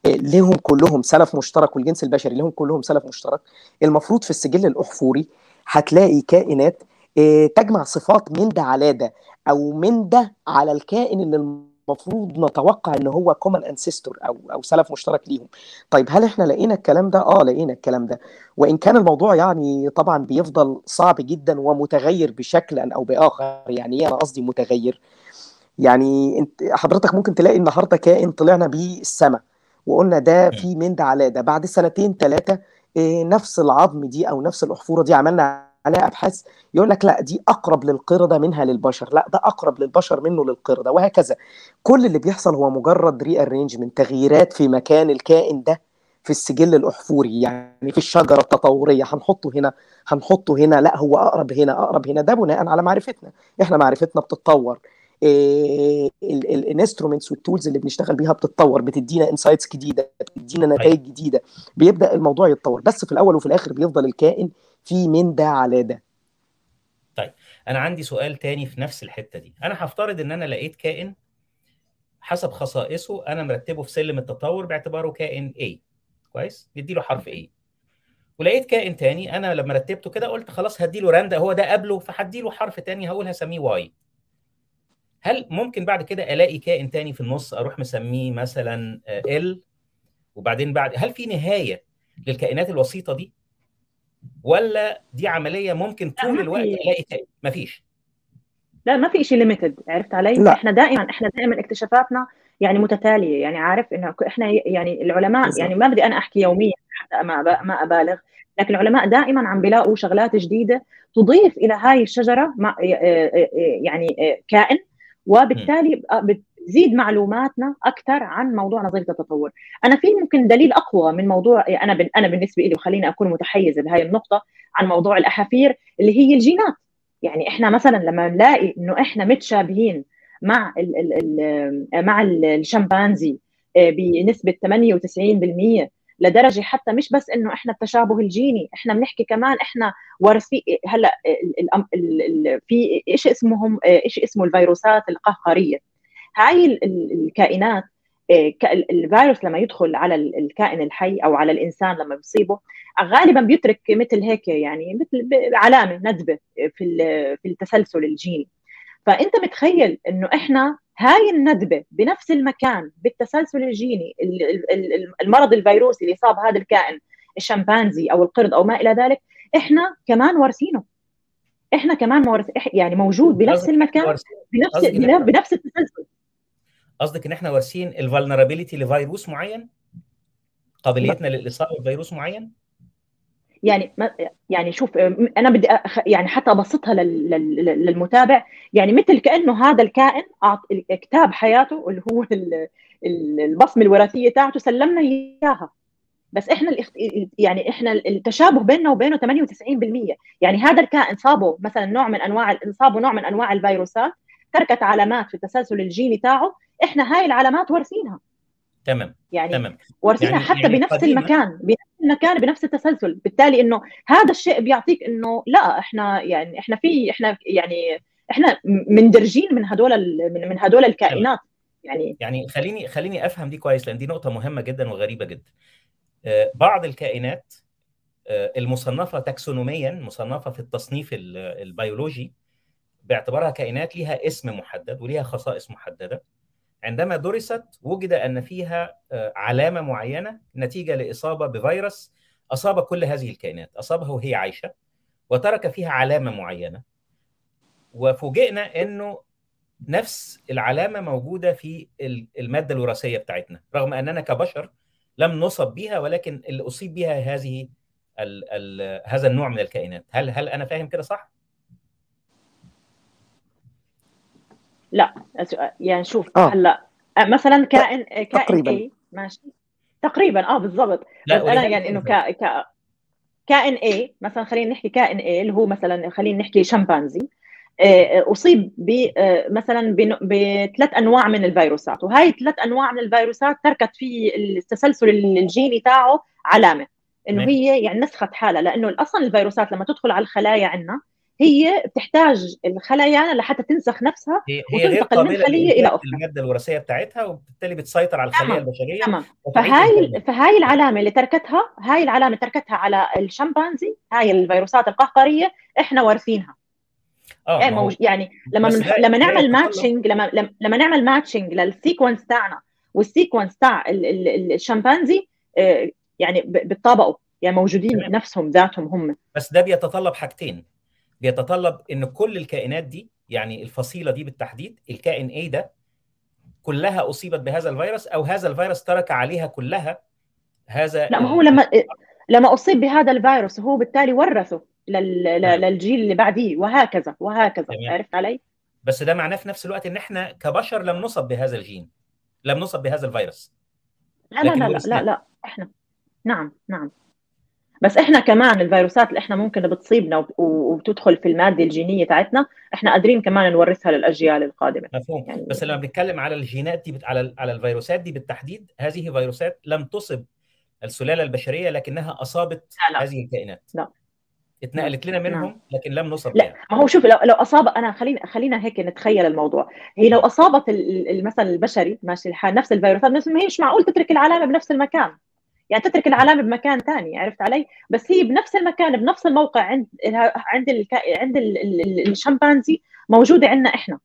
لهم كلهم سلف مشترك والجنس البشري لهم كلهم سلف مشترك المفروض في السجل الأحفوري هتلاقي كائنات تجمع صفات من ده على ده أو من ده على الكائن اللي المفروض نتوقع إن هو common ancestor أو أو سلف مشترك ليهم. طيب هل إحنا لقينا الكلام ده؟ آه لقينا الكلام ده. وإن كان الموضوع يعني طبعا بيفضل صعب جدا ومتغير بشكل أو بآخر يعني إيه؟ أنا قصدي متغير. يعني انت حضرتك ممكن تلاقي النهارده كائن طلعنا بيه السماء وقلنا ده في من ده على ده. بعد سنتين ثلاثة إيه نفس العظم دي أو نفس الاحفوره دي عملنا عليها أبحاث يقول لك لا دي أقرب للقردة منها للبشر لا ده أقرب للبشر منه للقردة وهكذا. كل اللي بيحصل هو مجرد rearrangement تغييرات في مكان الكائن ده في السجل الأحفوري يعني في الشجرة التطورية. هنحطه هنا هنحطه هنا لا هو أقرب هنا أقرب هنا ده بناء على معرفتنا. إحنا معرفتنا بتتطور. ال instruments وال tools اللي بنشتغل بيها بتتطور بتدينا insights جديدة بتدينا نتائج جديدة. بيبدأ الموضوع يتطور. بس في الأول وفي الآخر بيفضل الكائن في من ده على ده. طيب أنا عندي سؤال تاني في نفس الحتة دي. أنا هفترض إن أنا لقيت كائن حسب خصائصه أنا مرتبه في سلم التطور باعتباره كائن A. كويس؟ نديله حرف A. ولقيت كائن تاني أنا لما رتبته كده قلت خلاص هديله راندا هو ده قبله فهديله حرف تاني هقول هسميه Y هل ممكن بعد كده ألاقي كائن تاني في النص أروح مسميه مثلا ال وبعدين بعد هل في نهاية للكائنات الوسيطة دي؟ ولا دي عملية ممكن طول الوقت ألاقي كائن مفيش لا ما في شيء ليميتد عرفت علي؟ لا. إحنا دائما إحنا دائما اكتشافاتنا يعني متتالية. يعني عارف إنه إحنا يعني العلماء بالظبط. يعني ما بدي أنا أحكي يوميا حتى ما ما أبالغ لكن العلماء دائما عم بيلاقوا شغلات جديدة تضيف إلى هاي الشجرة مع يعني كائن وبالتالي بتزيد معلوماتنا أكثر عن موضوع نظريه التطور. أنا في ممكن دليل أقوى من موضوع أنا أنا بالنسبة لي وخليني أكون متحيزة بهاي النقطة عن موضوع الأحافير اللي هي الجينات. يعني إحنا مثلا لما نلاقي إنه إحنا متشابهين مع ال ال ال مع الشمبانزي بنسبة 98% لدرجة حتى مش بس إنه إحنا التشابه الجيني إحنا بنحكي كمان إحنا وارثي هلأ في إيش اسمهم إيش اسمه الفيروسات القهقرية. هاي ال- ال- الكائنات ال- الفيروس لما يدخل على ال- الكائن الحي أو على الإنسان لما بيصيبه غالبا بيترك مثل هيك يعني مثل علامة ندبة في ال- في التسلسل الجيني. فأنت متخيل إنه إحنا هاي الندبة بنفس المكان بالتسلسل الجيني ال- ال- ال- المرض الفيروسي اللي صاب هذا الكائن الشمبانزي أو القرد أو ما إلى ذلك إحنا كمان وارثينه. إحنا كمان مورث يعني موجود بنفس المكان بنفس بنفس التسلسل. قصدك إن إحنا وارثين الفولنربيلتي لفيروس معين؟ قابليتنا للإصابة بفيروس معين؟ يعني يعني شوف أنا بدي أخ يعني حتى أبسطها للمتابع. يعني مثل كأنه هذا الكائن كتاب حياته اللي هو البصمة الوراثية تاعته سلمنا إياها. بس إحنا الاخت... يعني إحنا التشابه بيننا وبينه 98% يعني هذا الكائن صابه مثلا نوع من أنواع صابه نوع من أنواع الفيروسات. تركت علامات في التسلسل الجيني تاعه إحنا هاي العلامات وارثينها تمام يعني تمام. وارثينها يعني حتى يعني بنفس قديما المكان بنفس المكان بنفس التسلسل. بالتالي إنه هذا الشيء بيعطيك إنه لا إحنا يعني إحنا في إحنا يعني إحنا مندرجين من هدول من هدول الكائنات. يعني يعني خليني خليني أفهم دي كويس لأن دي نقطة مهمة جدا وغريبة جدا. آه، بعض الكائنات آه، المصنفة تاكسونوميا مصنفة في التصنيف ال- البيولوجي باعتبارها كائنات ليها اسم محدد وليها خصائص محددة. عندما درست وجد أن فيها آه، علامة معينة نتيجة لإصابة بفيروس أصاب كل هذه الكائنات. اصابها وهي عايشة وترك فيها علامة معينة. وفوجئنا إنه نفس العلامة موجودة في ال- المادة الوراثية بتاعتنا رغم أننا كبشر لم نصب بها ولكن اللي أصيب بها هذه ال ال هذا النوع من الكائنات. هل هل أنا فاهم كده صح؟ لا يعني شوف آه. هلأ مثلا كائن كائن تقريباً. A ماشي تقريبا آه بالضبط لا بس أنا يعني إنه ك... ك... كائن A مثلا خلينا نحكي كائن A اللي هو مثلا خلينا نحكي شمبانزي آه، أصيب ب آه، مثلا بن- بثلاث أنواع من الفيروسات وهي ثلاث أنواع من الفيروسات تركت في التسلسل الجيني تاعه علامة إنه. هي يعني نسخت حالها لأنه أصلا الفيروسات لما تدخل على الخلايا عندنا هي بتحتاج الخلايا لحتى تنسخ نفسها هي وتنتقل من خليه إلى أخرى الماده الوراثية بتاعتها وبالتالي بتسيطر على الخلية تمام البشرية تمام. فهاي. فهاي العلامة اللي تركتها هاي العلامة تركتها على الشمبانزي هاي الفيروسات القهقرية إحنا وارثينها. آه يعني هو موج... يعني لما من... لما نعمل matching لما لما- نعمل matching لل sequence تاعنا وال sequence تاع ال... ال... ال- الشمبانزي آه، يعني ب- بيتطابقوا يعني موجودين. نفسهم ذاتهم هم. بس ده بيتطلب حاجتين. بيتطلب إن كل الكائنات دي يعني الفصيلة دي بالتحديد الكائن A ده كلها أصيبت بهذا الفيروس أو هذا الفيروس ترك عليها كلها هذا لا ما هو لما لما أصيب بهذا الفيروس هو بالتالي ورثه لل... للجيل اللي بعديه وهكذا وهكذا تمام. عرفت علي؟ بس ده معناه في نفس الوقت إن إحنا كبشر لم نصب بهذا الجين لم نصب بهذا الفيروس لا لا لا لا. لا, لا. إحنا نعم نعم بس إحنا كمان الفيروسات اللي إحنا ممكن بتصيبنا وب- وبتدخل في المادة الجينية تاعتنا إحنا قادرين كمان نورثها للأجيال القادمة. مفهوم. يعني- بس لما بنتكلم على الجينات دي على على الفيروسات دي بالتحديد هذه فيروسات لم تصب السلالة البشرية لكنها أصابت لا لا. هذه الكائنات. لا. اتنقلت لنا منهم لكن لم نصب لا. ما هو شوف لو لو أصاب أنا خلينا خلينا هيك نتخيل الموضوع. هي لو أصابت مثلا البشري ماشي الحال نفس الفيروسات بس ما هي مش معقول تترك العلامة بنفس المكان. يعني تترك العلامة بمكان ثاني عرفت علي؟ بس هي بنفس المكان بنفس الموقع عند عند الكا... عند ال- ال- ال- الشمبانزي موجودة عندنا إحنا.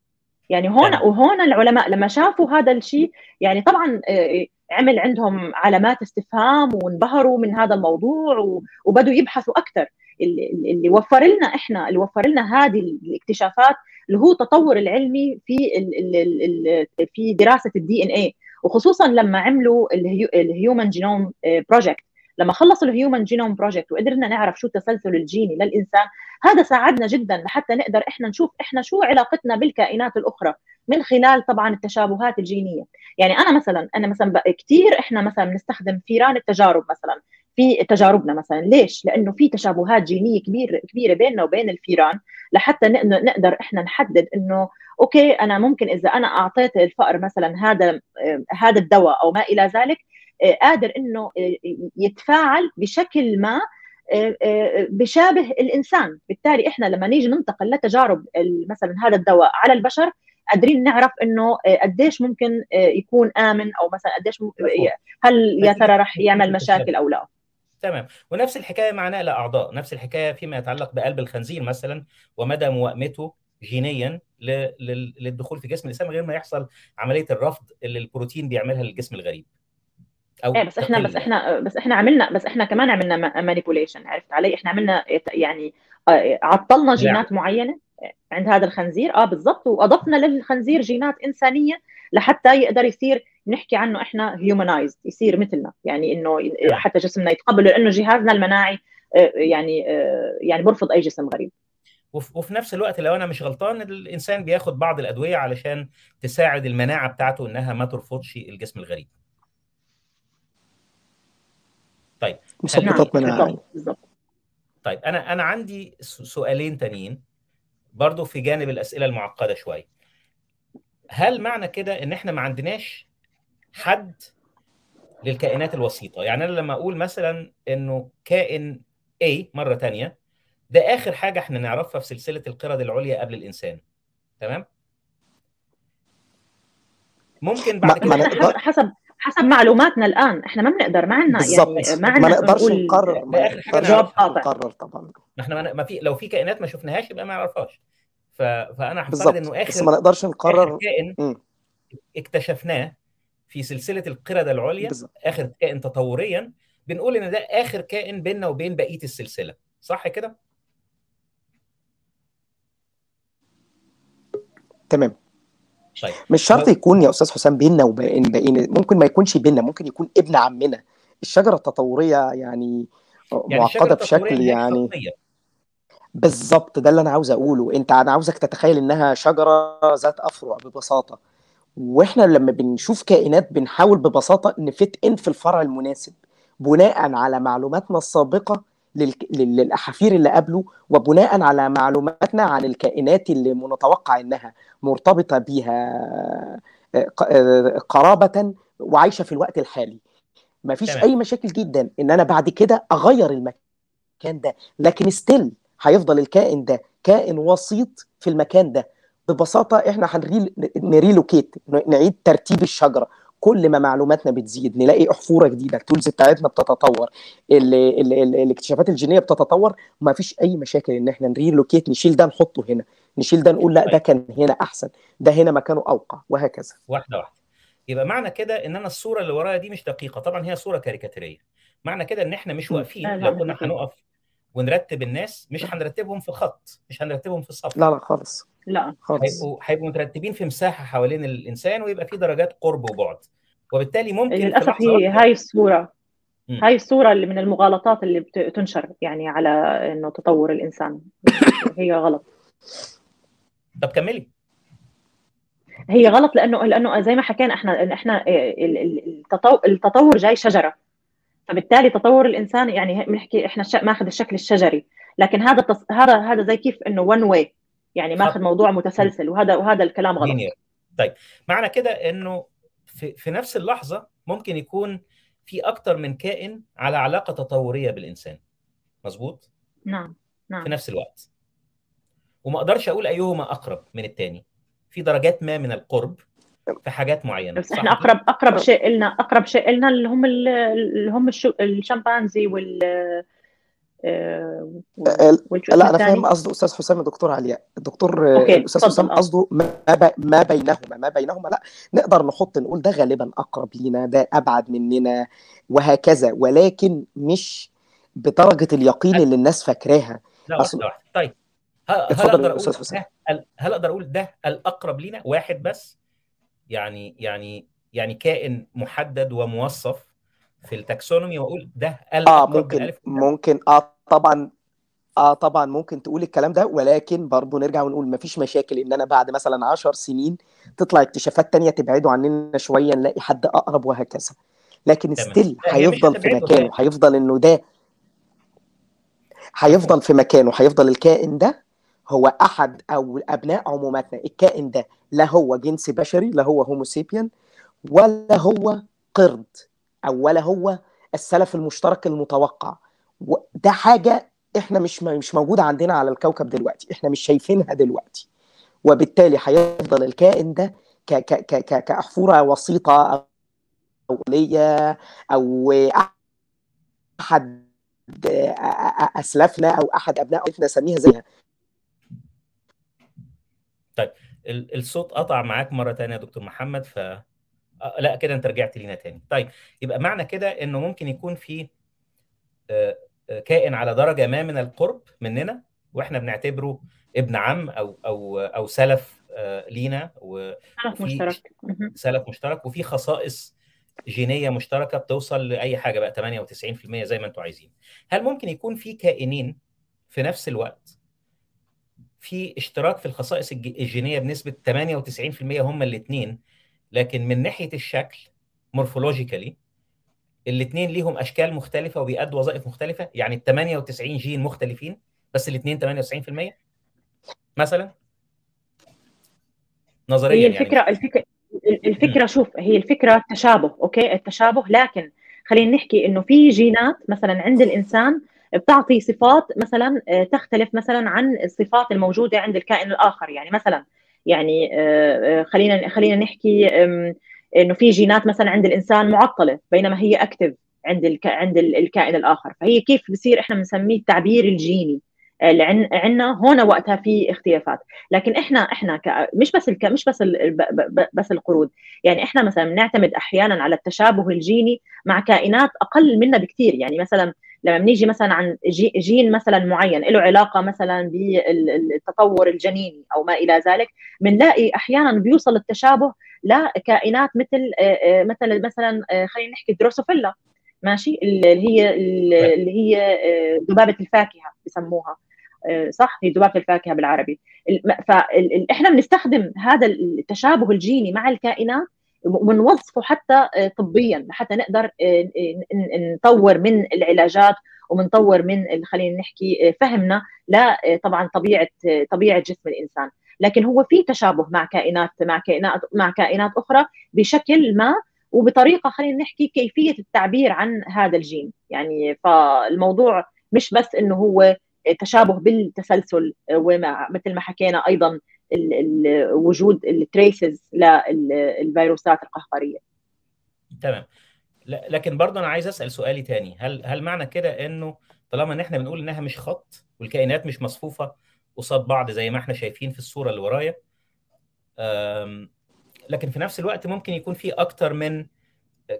يعني هون. وهون العلماء لما شافوا هذا الشيء يعني طبعا آه، عمل عندهم علامات استفهام وانبهروا من هذا الموضوع و- وبدوا يبحثوا أكثر. اللي, اللي وفر لنا إحنا اللي وفر لنا هذه الاكتشافات اللي هو التطور العلمي في ال ال ال ال في دراسة ال DNA وخصوصا لما عملوا ال human genome project لما خلصوا ال human genome project وقدرنا نعرف شو التسلسل الجيني للإنسان هذا ساعدنا جدا لحتى نقدر إحنا نشوف إحنا شو علاقتنا بالكائنات الأخرى من خلال طبعا التشابهات الجينية. يعني أنا مثلا أنا مثلا كثير إحنا مثلا بنستخدم فيران التجارب مثلا. في تجاربنا مثلا. ليش؟ لأنه في تشابهات جينية كبيره كبيرة بيننا وبين الفيران لحتى نقدر إحنا نحدد إنه okay أنا ممكن إذا أنا أعطيت الفأر مثلا هذا هذا الدواء أو ما إلى ذلك قادر إنه يتفاعل بشكل ما بشابه الإنسان. بالتالي إحنا لما نيجي ننتقل لتجارب مثلا هذا الدواء على البشر قادرين نعرف إنه قديش ممكن يكون آمن أو مثلا قديش. هل يا ترى رح يعمل مشاكل أو لا. تمام. ونفس الحكاية مع نقل أعضاء نفس الحكاية فيما يتعلق بقلب الخنزير مثلا ومدى موائمته جينيا للدخول في جسم الإنسان غير ما يحصل عملية الرفض اللي البروتين بيعملها للجسم الغريب. أو إيه بس إحنا بس إحنا بس إحنا عملنا بس إحنا كمان عملنا manipulation عرفت علي؟ إحنا عملنا يعني آه، عطلنا لا جينات معينة عند هذا الخنزير. آه بالضبط. وأضفنا للخنزير جينات إنسانية لحتى يقدر يصير نحكي عنه إحنا humanized يصير مثلنا. يعني إنه حتى جسمنا يتقبله لأنه جهازنا المناعي آه، يعني آه، يعني برفض أي جسم غريب. وف- وفي نفس الوقت لو أنا مش غلطان الإنسان بياخد بعض الأدوية علشان تساعد المناعة بتاعته إنها ما ترفضش الجسم الغريب. طيب مثبطات بالضبط. طيب أنا أنا عندي س- سؤالين تانيين برضو في جانب الأسئلة المعقدة شوية. هل معنى كده إن إحنا ما عندناش حد للكائنات الوسيطة. يعني أنا لما أقول مثلا إنه كائن A مرة تانية ده آخر حاجة إحنا نعرفها في سلسلة القرد العليا قبل الإنسان. تمام؟ ممكن ما بعد ما كده نقدر حسب [LAUGHS] حسب حسب معلوماتنا الآن. إحنا ما بنقدر ما عندنا يعني ما ما عندنا نقدرش نقول نقرر. ما نقدرش جواب نعرفها قاطع نقرر طبعا. ما إحنا ما في لو في كائنات ما شفناهاش يبقى ما نعرفهاش. فأنا هفترض بالظبط إنه بس آخر ما نقدرش نقرر. كائن. اكتشفناه في سلسلة القردة العليا بالظبط. آخر كائن تطوريا. بنقول إن ده آخر كائن بيننا وبين بقية السلسلة. صح كده؟ تمام. طيب. مش شرط لو يكون يا أستاذ حسام بيننا وبين بقينا ممكن ما يكونش بيننا ممكن يكون ابن عمنا. الشجرة التطورية يعني يعني الشجرة معقدة بشكل يعني بالظبط ده اللي أنا عاوز أقوله. أنت أنا عاوزك تتخيل إنها شجرة ذات أفرع ببساطة. وإحنا لما بنشوف كائنات بنحاول ببساطة نفت إن في الفرع المناسب بناء على معلوماتنا السابقة للأحافير اللي قبله وبناء على معلوماتنا عن الكائنات اللي متوقع إنها مرتبطة بيها آه، آه، قرابة وعايشة في الوقت الحالي. مفيش تمام. أي مشاكل جدا إن أنا بعد كده أغير المكان ده لكن ستيل هيفضل الكائن ده كائن وسيط في المكان ده. ببساطة إحنا هنريل ن relocate نعيد ترتيب الشجرة. كل ما معلوماتنا بتزيد نلاقي أحفورة جديدة ال tools بتاعتنا بتتطور ال ال ال الاكتشافات الجينية بتتطور. ما فيش أي مشاكل إن إحنا ن relocate نشيل ده نحطه هنا. نشيل ده نقول لا ده كان هنا أحسن ده هنا مكانه أوقع وهكذا. واحدة واحدة. يبقى معنى كده إن أنا الصورة اللي ورايا دي مش دقيقة. طبعا هي صورة كاريكاتيرية. معنى كده إن إحنا مش. واقفين. لو كنا. هنقف ونرتب الناس مش هنرتبهم في خط مش هنرتبهم في صف. لا لا خالص. لا. خالص. هيبقوا هيبقوا مترتبين في مساحة حوالين الإنسان ويبقى في درجات قرب وبعد. وبالتالي ممكن للأسف هي هاي الصورة مم. هاي الصورة اللي من المغالطات اللي بتنشر يعني على إنه تطور الإنسان. [LAUGHS] هي غلط. طب كملي. هي غلط لأنه لأنه زي ما حكينا إحنا إحنا ال- ال- التطو- التطور جاي شجرة. فبالتالي تطور الإنسان يعني بنحكي إحنا ماخذ الشكل الشجري. لكن هذا. هذا هذا زي كيف إنه وان واي يعني ماخذ موضوع متسلسل وهذا وهذا الكلام غلط. طيب معنى كده إنه في, في نفس اللحظة ممكن يكون في أكتر من كائن على علاقة تطورية بالإنسان. مظبوط؟ نعم في نعم نفس الوقت. وما أقدرش أقول أيهما أقرب من التاني. في درجات ما من القرب في حاجات معينة بس إحنا أقرب أقرب شيء لنا أقرب شيء لنا اللي هم ال- اللي هم الشمبانزي وال لا اسمه أنا فاهم قصده أستاذ حسام الدكتور علياء. الدكتور آه، تفضل حسام آه. قصده ما ب- ما بينهما ما بينهما لا نقدر نحط نقول ده غالبا أقرب لينا ده أبعد مننا وهكذا. ولكن مش بدرجة اليقين اللي الناس فاكراها. لا واحدة طيب هل أقدر أقول أستاذ ده هل أقدر أقول ده الأقرب لينا؟ واحد بس يعني يعني يعني كائن محدد وموصف في التاكسونومي واقول ده آه ممكن ممكن آه طبعا آه طبعا ممكن تقول الكلام ده ولكن برضه نرجع ونقول مفيش مشاكل إن أنا بعد مثلا عشر سنين تطلع اكتشافات تانية تبعده عننا شوية نلاقي حد أقرب وهكذا. لكن تمام. ستيل هيفضل في مكانه هي هيفضل إنه ده هيفضل في مكانه هيفضل الكائن ده هو أحد أو أبناء عموماتنا. الكائن ده لا هو جنس بشري لا هو هوموسيبيان ولا هو قرد. أو ولا هو السلف المشترك المتوقع. ده حاجة إحنا مش مش موجودة عندنا على الكوكب دلوقتي. إحنا مش شايفينها دلوقتي. وبالتالي هيفضل الكائن ده ك ك ك ك كأحفورة وسيطة أو أو أحد أسلافنا أو أحد أبنائنا نسميها زيها. طيب ال- الصوت قطع معاك مرة تانية يا دكتور محمد ف لا كده انت رجعت لينا تاني. طيب يبقى معنى كده إنه ممكن يكون في آه كائن على درجة ما من القرب مننا وإحنا بنعتبره ابن عم أو أو أو سلف لينا سلف مشترك. سلف مشترك وفي خصائص جينية مشتركة بتوصل لأي حاجة بقى 98% زي ما أنتم عايزين. هل ممكن يكون في كائنين في نفس الوقت في اشتراك في الخصائص الجينية بنسبة 98% هم الاثنين لكن من ناحية الشكل morphologically الاثنين ليهم أشكال مختلفة وبيأدوا وظائف مختلفة. يعني ال 98 جين مختلفين بس الاثنين 98% مثلا؟ نظريا هي الفكرة يعني. الفكرة الفكرة شوف هي الفكرة تشابه okay؟ التشابه لكن خلينا نحكي إنه في جينات مثلا عند الإنسان بتعطي صفات مثلا تختلف مثلا عن الصفات الموجودة عند الكائن الآخر. يعني مثلا يعني خلينا خلينا نحكي إنه في جينات مثلا عند الإنسان معطلة بينما هي active عند الك... عند الكائن الآخر. فهي كيف بصير إحنا بنسميه التعبير الجيني؟ اللي عندنا هون وقتها في اختلافات. لكن إحنا إحنا ك... مش بس الك... مش بس ال... ب... بس القرود. يعني إحنا مثلا بنعتمد أحيانا على التشابه الجيني مع كائنات أقل منا بكثير يعني مثلا لما بنيجي مثلا عن جي... جين مثلا معين له علاقة مثلا بالتطور الجنيني أو ما إلى ذلك بنلاقي أحيانا بيوصل التشابه لكائنات مثل مثل مثلا خلينا نحكي دروسوفيلا ماشي؟ اللي هي اللي هي ذبابه الفاكهة بسموها. صح؟ هي ذبابه الفاكهة بالعربي. فاحنا بنستخدم هذا التشابه الجيني مع الكائنات ونوظفه حتى طبيا حتى نقدر نطور من العلاجات ومنطور من خلينا نحكي فهمنا لا طبعا طبيعة طبيعة جسم الإنسان. لكن هو في تشابه مع كائنات مع كائنات مع كائنات أخرى بشكل ما وبطريقة خلينا نحكي كيفية التعبير عن هذا الجين. يعني فالموضوع مش بس إنه هو تشابه بالتسلسل ومع مثل ما حكينا أيضا وجود التريسز للفيروسات القهقرية. تمام. لكن برضه أنا عايز أسأل سؤالي تاني. هل هل معنى كده إنه طالما إن إحنا بنقول إنها مش خط والكائنات مش مصفوفة قصاد بعض زي ما إحنا شايفين في الصورة اللي ورايا لكن في نفس الوقت ممكن يكون في أكتر من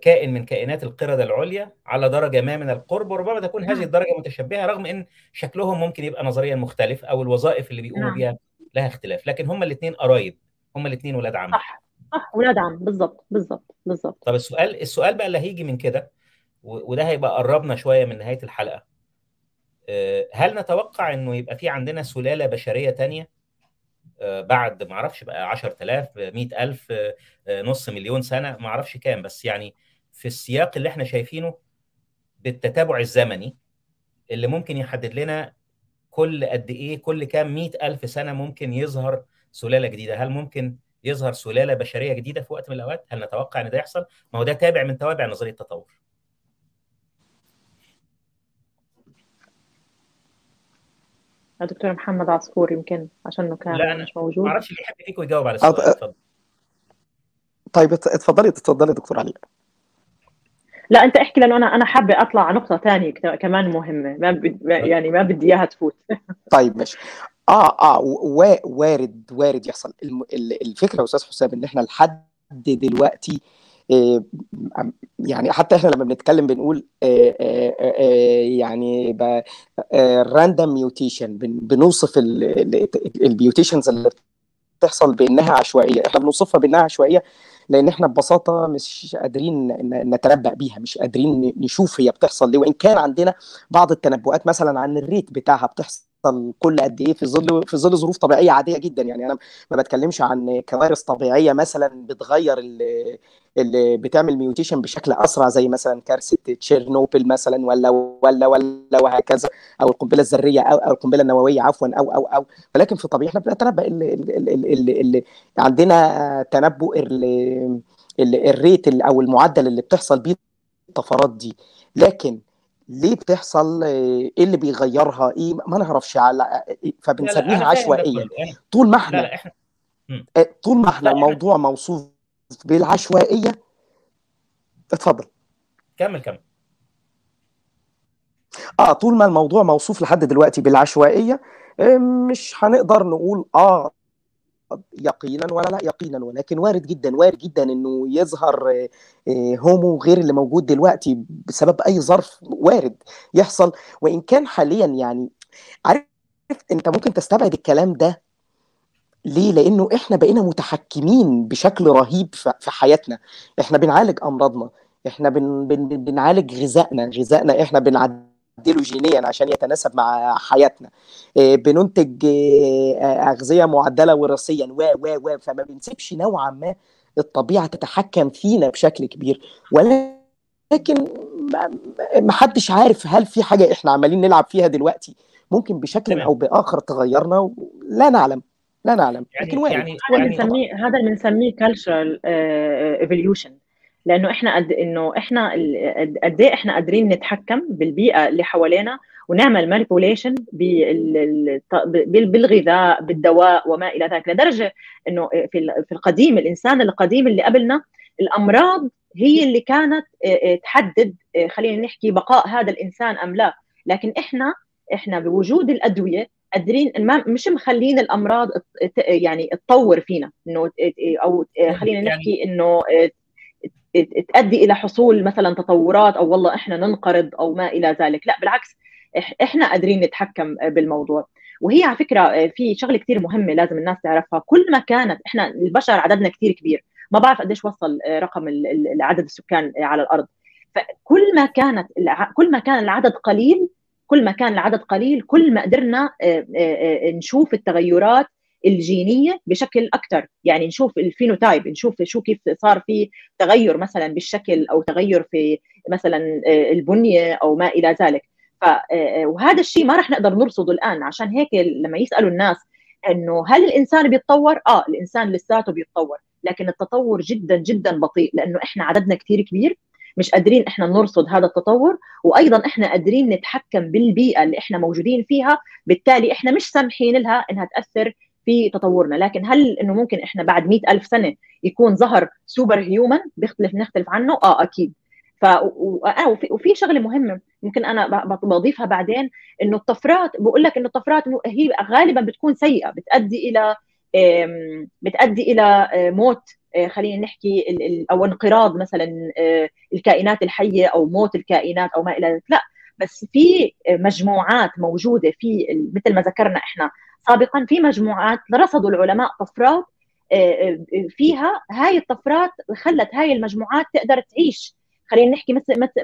كائن من كائنات القردة العليا على درجة ما من القرب وربما تكون هذه الدرجة متشبهة رغم أن شكلهم ممكن يبقى نظريا مختلف أو الوظائف اللي بيقوموا بيها لها اختلاف لكن هم الاثنين قرايب هم الاثنين ولاد عم. صح صح ولاد عم بالظبط بالظبط بالظبط طب السؤال السؤال بقى اللي هيجي من كده وده هيبقى قربنا شوية من نهاية الحلقة. هل نتوقع إنه يبقى في عندنا سلالة بشرية تانية؟ بعد ما أعرفش بقى 10000 100000 نص مليون سنة ما أعرفش كام بس يعني في السياق اللي إحنا شايفينه بالتتابع الزمني اللي ممكن يحدد لنا كل قد إيه كل كام 100000 سنة ممكن يظهر سلالة جديدة؟ هل ممكن يظهر سلالة بشرية جديدة في وقت من الأوقات؟ هل نتوقع إن ده يحصل؟ ما هو ده تابع من توابع نظرية التطور. دكتور محمد عصفور يمكن عشانه كان لا أنا مش موجود. ما أعرفش اللي يحب فيكم يجاوب على السؤال اتفضل. طيب اتفضلي اتفضلي دكتور علي. لا أنت احكي لأنه أنا أنا حابة أطلع نقطة ثانية كمان مهمة. ما بدي يعني ما بدي إياها تفوت. [LAUGHS] طيب ماشي. آه آه وارد وارد يحصل. الفكرة أستاذ حسام إن إحنا لحد دلوقتي يعني حتى إحنا لما بنتكلم بنقول يعني random mutation بنوصف ال mutations اللي بتحصل بإنها عشوائية. إحنا بنوصفها بإنها عشوائية لأن إحنا ببساطة مش قادرين نتنبأ بيها مش قادرين نشوف هي بتحصل ليه وإن كان عندنا بعض التنبؤات مثلا عن ال rate بتاعها بتحصل كل قد إيه في ظل في ظل ظروف طبيعية عادية جدا. يعني أنا ما بتكلمش عن كوارث طبيعية مثلا بتغير اللي, بتعمل mutation بشكل أسرع زي مثلا كارثة تشيرنوبل مثلا ولا ولا ولا وهكذا أو القنبلة الذرية أو أو القنبلة النووية عفوا أو أو أو. ولكن في الطبيعي إحنا بنتنبأ اللي, اللي, اللي عندنا تنبؤ الريت أو المعدل اللي بتحصل بيه الطفرات دي. لكن ليه بتحصل؟ إيه اللي بيغيرها؟ إيه؟ ما نعرفش على فبنسميها عشوائية. طول ما إحنا طول ما إحنا الموضوع موصوف بالعشوائية اتفضل. كمل كمل. آه طول ما الموضوع موصوف لحد دلوقتي بالعشوائية آه، مش هنقدر نقول آه يقينا ولا لا يقينا ولكن وارد جدا وارد جدا إنه يظهر هومو غير اللي موجود دلوقتي بسبب أي ظرف وارد يحصل وإن كان حاليا يعني عارف أنت ممكن تستبعد الكلام ده ليه؟ لأنه إحنا بقينا متحكمين بشكل رهيب في حياتنا إحنا بنعالج أمراضنا إحنا بن بن بنعالج غذائنا غذائنا إحنا بنعدله جينيا عشان يتناسب مع حياتنا. بننتج أغذية معدلة وراثيا. و و و فما بنسيبش نوعا ما الطبيعة تتحكم فينا بشكل كبير. ولكن ما حدش عارف هل في حاجة إحنا عمالين نلعب فيها دلوقتي ممكن بشكل أو بآخر تغيرنا لا نعلم لا نعلم. يعني لكن وارد يعني هذا يعني بنسميه هذا اللي بنسميه cultural evolution لأنه إحنا قد إنه إحنا قد إيه إحنا قادرين نتحكم بالبيئة اللي حوالينا ونعمل manipulation بالغذاء بالدواء وما إلى ذلك. لدرجة إنه في في القديم الإنسان القديم اللي قبلنا الأمراض هي اللي كانت تحدد خلينا نحكي بقاء هذا الإنسان أم لا. لكن إحنا إحنا بوجود الأدوية قادرين مش مخلين الأمراض يعني تطور فينا. إنه أو خلينا نحكي إنه تؤدي إلى حصول مثلا تطورات أو والله إحنا ننقرض أو ما إلى ذلك. لا بالعكس إحنا قادرين نتحكم بالموضوع. وهي على فكرة في شغلة كثير مهمة لازم الناس تعرفها. كل ما كانت إحنا البشر عددنا كثير كبير. ما بعرف قديش وصل رقم عدد السكان على الأرض. فكل ما كانت كل ما كان العدد قليل كل ما كان العدد قليل كل ما قدرنا نشوف التغيرات الجينية بشكل أكثر يعني نشوف الفينوتايب نشوف شو كيف صار في تغير مثلا بالشكل أو تغير في مثلا البنية أو ما إلى ذلك. ف وهذا الشيء ما راح نقدر نرصده الآن. عشان هيك لما يسألوا الناس إنه هل الإنسان بيتطور؟ آه الإنسان لساته بيتطور. لكن التطور جدا جدا بطيء لأنه إحنا عددنا كثير كبير. مش قادرين إحنا نرصد هذا التطور. وأيضا إحنا قادرين نتحكم بالبيئة اللي إحنا موجودين فيها. بالتالي إحنا مش سامحين لها إنها تأثر في تطورنا. لكن هل إنه ممكن إحنا بعد مئة ألف سنة يكون ظهر سوبر هيومن؟ بيختلف نختلف عنه؟ آه أكيد. ف وفي, وفي شغلة مهمة ممكن أنا بضيفها بعدين إنه الطفرات بقول لك إنه الطفرات هي غالبا بتكون سيئة بتؤدي إلى بتؤدي إلى موت خلينا نحكي أو انقراض مثلا الكائنات الحية أو موت الكائنات أو ما إلى ذلك. لا بس في مجموعات موجودة في مثل ما ذكرنا إحنا سابقا في مجموعات رصدوا العلماء طفرات فيها هاي الطفرات خلت هاي المجموعات تقدر تعيش. خلينا نحكي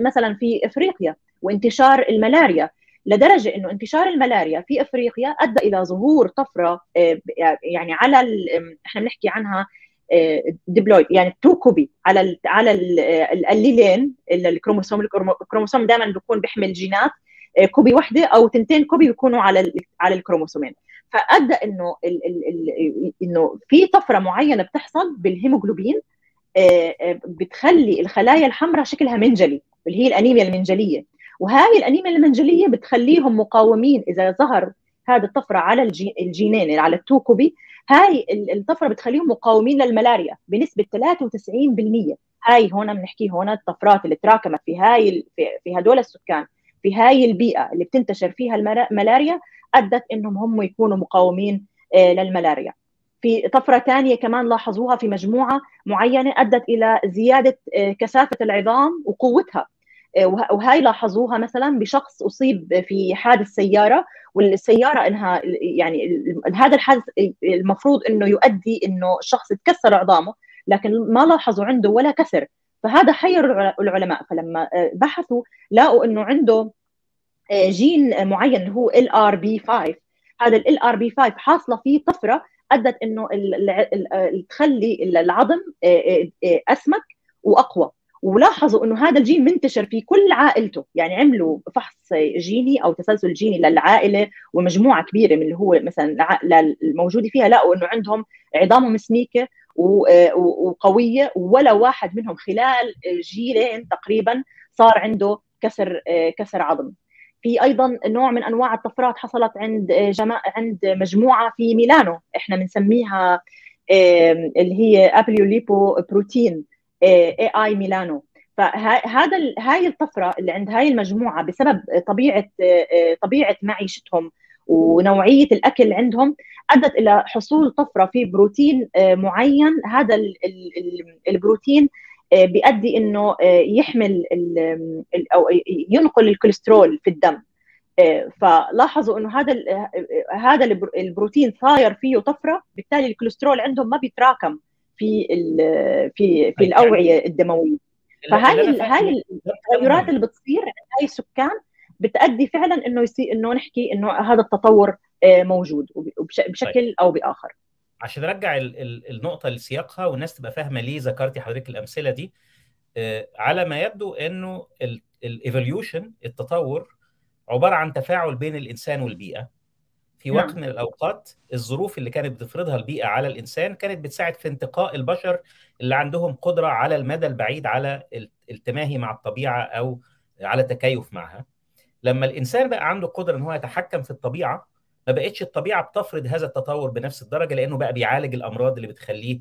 مثلا في إفريقيا وانتشار الملاريا. لدرجة إنه انتشار الملاريا في إفريقيا أدى إلى ظهور طفرة يعني على إحنا بنحكي عنها diploid يعني two copy على ال على ال allele ين الكروموسوم الكروموسوم دائما بيكون بيحمل جينات copy واحدة أو تنتين copy بيكونوا على على الكروموسومين. فأدى إنه ال ال ال إنه في طفرة معينة بتحصل بالهيموجلوبين بتخلي الخلايا الحمراء شكلها منجلي اللي هي الأنيميا المنجلية. وهاي الأنيميا المنجلية بتخليهم مقاومين إذا ظهر هذه الطفرة على الجينين على ال two copy هاي الطفرة بتخليهم مقاومين للملاريا بنسبة 93% هاي هون بنحكي هون الطفرات اللي تراكمت في هاي في, هدول السكان في هاي البيئة اللي بتنتشر فيها الملاريا أدت إنهم هم يكونوا مقاومين للملاريا. في طفرة ثانية كمان لاحظوها في مجموعة معينة أدت إلى زيادة كثافة العظام وقوتها. وهاي لاحظوها مثلا بشخص أصيب في حادث سيارة والسيارة إنها يعني هذا الحادث المفروض إنه يؤدي إنه الشخص تكسر عظامه لكن ما لاحظوا عنده ولا كسر. فهذا حير العلماء. فلما بحثوا لقوا إنه عنده جين معين هو ال آر بي 5 هذا ال آر بي 5 حاصلة فيه طفرة أدت إنه تخلي العظم أسمك وأقوى. ولاحظوا إنه هذا الجين منتشر في كل عائلته. يعني عملوا فحص جيني أو تسلسل جيني للعائلة ومجموعة كبيرة من اللي هو مثلا الموجوده فيها. لقوا إنه عندهم عظامهم سميكه وقوية ولا واحد منهم خلال جيلين تقريبا صار عنده كسر كسر عظم. في أيضا نوع من أنواع الطفرات حصلت عند جماعة عند مجموعة في ميلانو. إحنا بنسميها اللي هي apolipoprotein. A A Milano. فهذا هاي الطفرة اللي عند هاي المجموعة بسبب طبيعة طبيعة معيشتهم ونوعية الأكل عندهم أدت إلى حصول طفرة في بروتين معين. هذا البروتين بيؤدي إنه يحمل أو ينقل الكوليسترول في الدم. فلاحظوا إنه هذا هذا البروتين صاير فيه طفرة بالتالي الكوليسترول عندهم ما بيتراكم. في في في الأوعية الدموية. فهاي هاي التغيرات اللي بتصير عند هاي السكان بتؤدي فعلا إنه يصير إنه نحكي إنه هذا التطور موجود بشكل أو بآخر. عشان نرجع النقطة لسياقها والناس تبقى فاهمة ليه ذكرتي حضرتك الأمثلة دي على ما يبدو إنه ال evolution التطور عبارة عن تفاعل بين الإنسان والبيئة. في وقت نعم. من الأوقات الظروف اللي كانت بتفرضها البيئة على الإنسان كانت بتساعد في انتقاء البشر اللي عندهم قدرة على المدى البعيد على التماهي مع الطبيعة أو على التكيف معها لما الإنسان بقى عنده قدرة إن هو يتحكم في الطبيعة ما بقتش الطبيعة بتفرض هذا التطور بنفس الدرجة لأنه بقى بيعالج الأمراض اللي بتخليه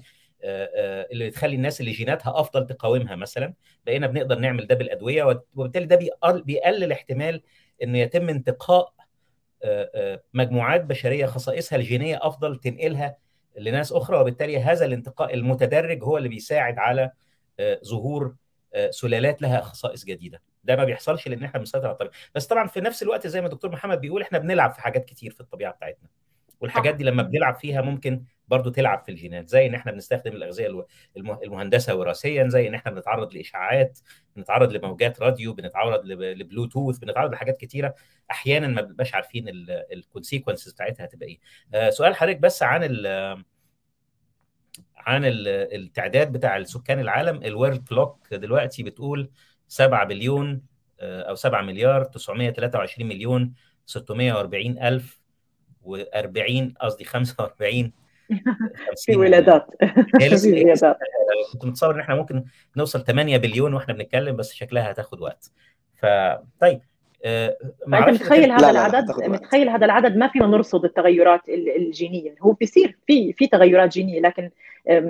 اللي بتخلي الناس اللي جيناتها أفضل تقاومها مثلا بقينا بنقدر نعمل ده بالأدوية وبالتالي ده بيقلل احتمال إنه يتم انتقاء مجموعات بشرية خصائصها الجينية أفضل تنقلها لناس أخرى وبالتالي هذا الانتقاء المتدرج هو اللي بيساعد على ظهور سلالات لها خصائص جديدة. ده ما بيحصلش لأن إحنا بنسيطر على الطبيعة. بس طبعا في نفس الوقت زي ما الدكتور محمد بيقول إحنا بنلعب في حاجات كتير في الطبيعة بتاعتنا. والحاجات دي لما بنلعب فيها ممكن برضو تلعب في الجينات زي إن إحنا بنستخدم الأغذية المهندسة وراثيا زي إن إحنا بنتعرض لاشعاعات بنتعرض لموجات راديو بنتعرض لبلوتوث بنتعرض لحاجات كتيرة أحيانا ما بنبقاش عارفين ال consequences بتاعتها هتبقى إيه. آه سؤال حضرتك بس عن ال عن التعداد بتاع السكان العالم. ال world clock دلوقتي بتقول 7 بليون أو 7 مليار 923 مليون 640 ألف و40 قصدي 45 [LAUGHS] في ولادات. [LAUGHS] [LAUGHS] في ولادات. كنت متصور إن إحنا ممكن نوصل 8 بليون وإحنا بنتكلم بس شكلها هتاخد وقت. فطيب آه انت متخيل هذا لا العدد؟ لا متخيل هذا العدد؟ ما فينا نرصد التغيرات الجينية. هو بيصير في في تغيرات جينية لكن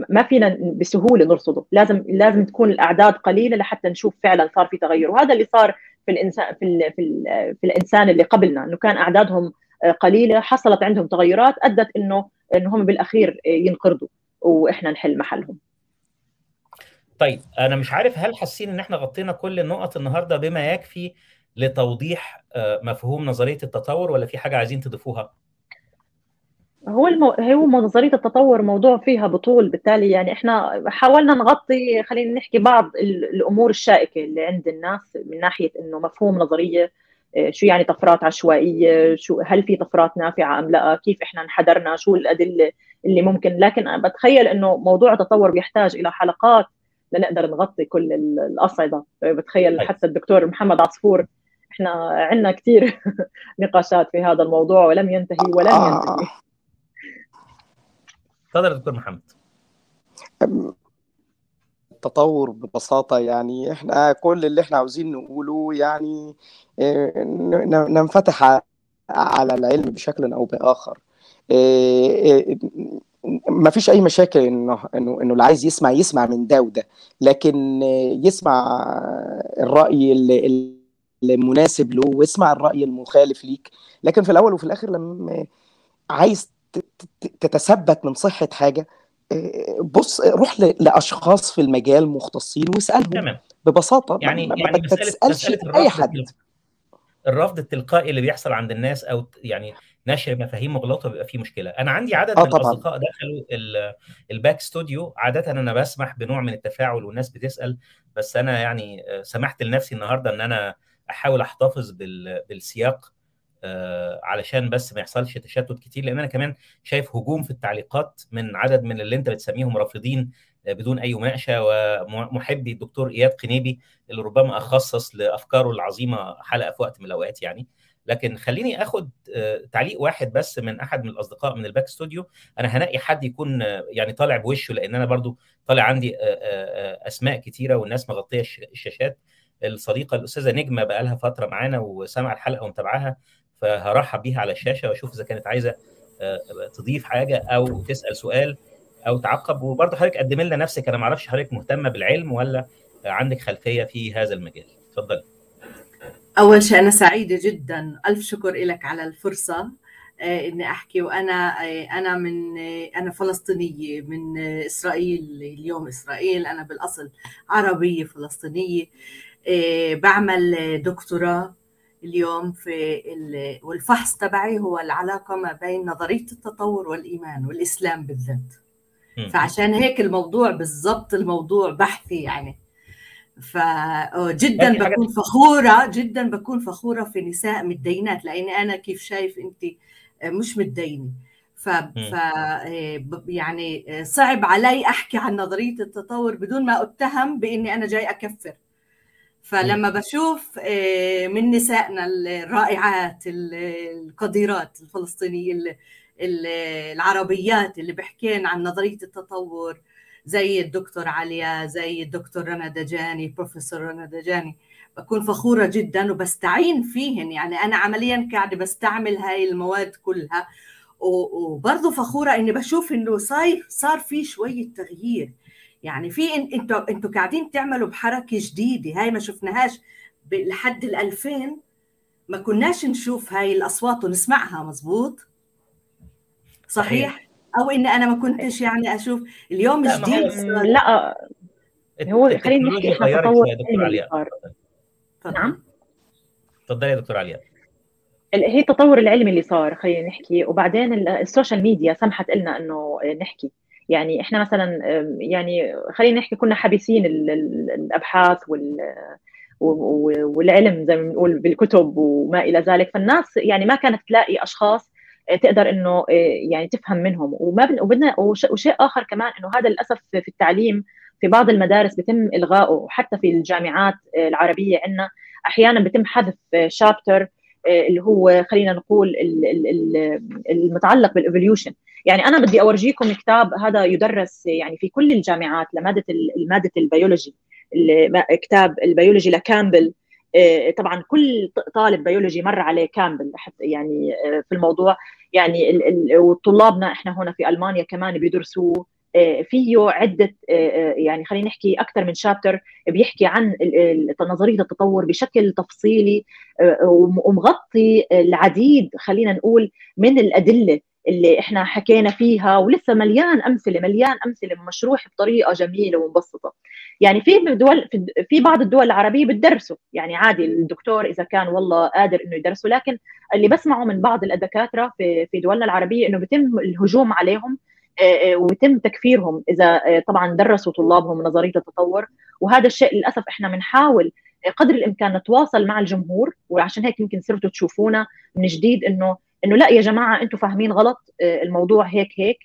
ما فينا بسهولة نرصده. لازم لازم تكون الأعداد قليلة لحتى نشوف فعلا صار في تغير. وهذا اللي صار في الانسان في ال في, ال في الإنسان اللي قبلنا إنه كان أعدادهم قليلة حصلت عندهم تغيرات أدت إنه انه هم بالأخير ينقرضوا وإحنا نحل محلهم. طيب أنا مش عارف هل حاسين إن إحنا غطينا كل النقط النهارده بما يكفي لتوضيح مفهوم نظرية التطور ولا في حاجة عايزين تضيفوها؟ هو المو... هو نظرية التطور موضوع فيها بطول بالتالي يعني إحنا حاولنا نغطي خلينا نحكي بعض الأمور الشائكة اللي عند الناس من ناحية إنه مفهوم نظرية شو يعني طفرات عشوائية شو هل في طفرات نافعة أم لا كيف إحنا انحدرنا شو الأدلة اللي ممكن. لكن بتخيل إنه موضوع التطور بيحتاج إلى حلقات لنقدر نغطي كل الأصعدة. بتخيل حتى الدكتور محمد عصفور إحنا عندنا كثير [LAUGHS] نقاشات في هذا الموضوع ولم ينتهي ولن ينتهي. تفضل دكتور محمد. التطور ببساطة يعني إحنا كل اللي إحنا عاوزين نقوله يعني ننفتح على العلم بشكل أو بآخر. ما فيش أي مشاكل إنه إنه إنه اللي عايز يسمع يسمع من ده وده لكن يسمع الرأي المناسب له واسمع الرأي المخالف ليك. لكن في الأول وفي الآخر لما عايز تتثبت من صحة حاجة بص روح لأشخاص في المجال مختصين واسألهم تمام. ببساطة. يعني ما يعني تسالش اي حد. الرفض التلقائي اللي بيحصل عند الناس أو يعني نشر مفاهيم مغلوطه بيبقى فيه مشكلة. أنا عندي عدد آه من طبعا. الأصدقاء دخلوا ال back studio عادة أنا بسمح بنوع من التفاعل والناس بتسأل بس أنا يعني سمحت لنفسي النهارده إن أنا أحاول أحتفظ بالسياق علشان بس ما يحصلش تشتت كتير لأن أنا كمان شايف هجوم في التعليقات من عدد من اللي أنت بتسميهم رافضين بدون أي مناقشة ومحبي الدكتور إياد قنيبي اللي ربما أخصص لأفكاره العظيمة حلقة في وقت من الأوقات يعني. لكن خليني آخد تعليق واحد بس من أحد من الأصدقاء من ال back studio. أنا هنقي حد يكون يعني طالع بوشه لأن أنا برضو طالع عندي أسماء كتيرة والناس مغطية الشاشات. الصديقة الأستاذة نجمة بقى لها فترة معانا وسامعة الحلقة ومتابعاها. فهرحب بيها على الشاشة وأشوف إذا كانت عايزة تضيف حاجة أو تسأل سؤال أو تعقب. وبرضه حضرتك قدم لنا نفسك أنا ما أعرفش حضرتك مهتمة بالعلم ولا عندك خلفية في هذا المجال. اتفضلي أول شيء أنا سعيدة جدا ألف شكر لك على الفرصة إني أحكي. وأنا أنا من أنا فلسطينية من إسرائيل اليوم إسرائيل. أنا بالأصل عربية فلسطينية بعمل دكتوراه اليوم في والفحص تبعي هو العلاقة ما بين نظرية التطور والإيمان والإسلام بالذات. فعشان هيك الموضوع بالضبط الموضوع بحثي يعني. فجدا بكون فخورة جدا بكون فخورة في نساء متدينات لاني أنا كيف شايف أنت مش متدينة. ف... ف يعني صعب علي أحكي عن نظرية التطور بدون ما أتهم بإني أنا جاي أكفر. فلما بشوف من نسائنا الرائعات القديرات الفلسطينية العربيات اللي بيحكين عن نظرية التطور زي الدكتور عليا زي الدكتور رنا دجاني بروفيسور رنا دجاني بكون فخورة جدا وبستعين فيهن. يعني أنا عمليا قاعدة بستعمل هاي المواد كلها وبرضه فخورة إني بشوف إنه صار صار في شوية تغيير. يعني في أنتوا أنتوا قاعدين تعملوا بحركة جديدة هاي ما شفناهاش لحد ال 2000 ما كناش نشوف هاي الأصوات ونسمعها مزبوط؟ صحيح؟ أو إن أنا ما كنتش يعني أشوف. اليوم لا جديد لا. هو خلينا نحكي إحنا تطور نعم؟ تفضلي يا دكتور علياء هي التطور العلمي اللي صار خلينا نحكي. وبعدين ال social media سمحت لنا إنه نحكي. يعني إحنا مثلا يعني خلينا نحكي كنا حابسين الأبحاث وال والعلم زي ما بنقول بالكتب وما إلى ذلك. فالناس يعني ما كانت تلاقي أشخاص تقدر إنه يعني تفهم منهم. وما وبدنا وشيء آخر كمان إنه هذا للأسف في التعليم في بعض المدارس بيتم إلغائه. حتى في الجامعات العربية عندنا أحيانا بيتم حذف شابتر اللي هو خلينا نقول المتعلق بال evolution يعني أنا بدي أورجيكم كتاب هذا يدرس يعني في كل الجامعات لمادة مادة البيولوجي كتاب البيولوجي لكامبل. طبعا كل طالب بيولوجي مر عليه كامبل يعني في الموضوع. يعني وطلابنا إحنا هنا في ألمانيا كمان بيدرسوه. فيه عدة يعني خلينا نحكي أكثر من chapter بيحكي عن نظرية التطور بشكل تفصيلي ومغطي العديد خلينا نقول من الأدلة اللي إحنا حكينا فيها ولسه مليان أمثلة مليان أمثلة مشروح بطريقة جميلة ومبسطة. يعني في دول في بعض الدول العربية بتدرسوا يعني عادي الدكتور إذا كان والله قادر إنه يدرسه لكن اللي بسمعه من بعض الدكاتره في في دولنا العربية إنه بيتم الهجوم عليهم ويتم تكفيرهم إذا طبعا درسوا طلابهم نظرية التطور. وهذا الشيء للأسف إحنا بنحاول قدر الإمكان نتواصل مع الجمهور وعشان هيك يمكن صرتوا تشوفونا من جديد إنه إنه لا يا جماعة أنتم فاهمين غلط الموضوع هيك هيك.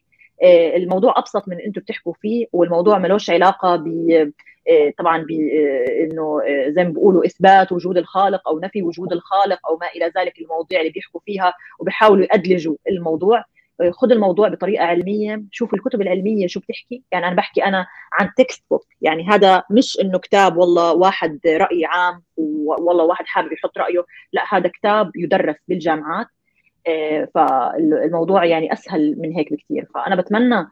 الموضوع أبسط من أنتم بتحكوا فيه والموضوع ملوش علاقة ب طبعا ب إنه زي ما بيقولوا إثبات وجود الخالق أو نفي وجود الخالق أو ما إلى ذلك المواضيع اللي بيحكوا فيها وبيحاولوا يأدلجوا الموضوع. خذ الموضوع بطريقة علمية شوف الكتب العلمية شو بتحكي. يعني أنا بحكي أنا عن textbook يعني هذا مش إنه كتاب والله واحد رأي عام والله واحد حابب يحط رأيه. لا هذا كتاب يدرس بالجامعات. فالموضوع يعني أسهل من هيك بكثير فأنا بتمنى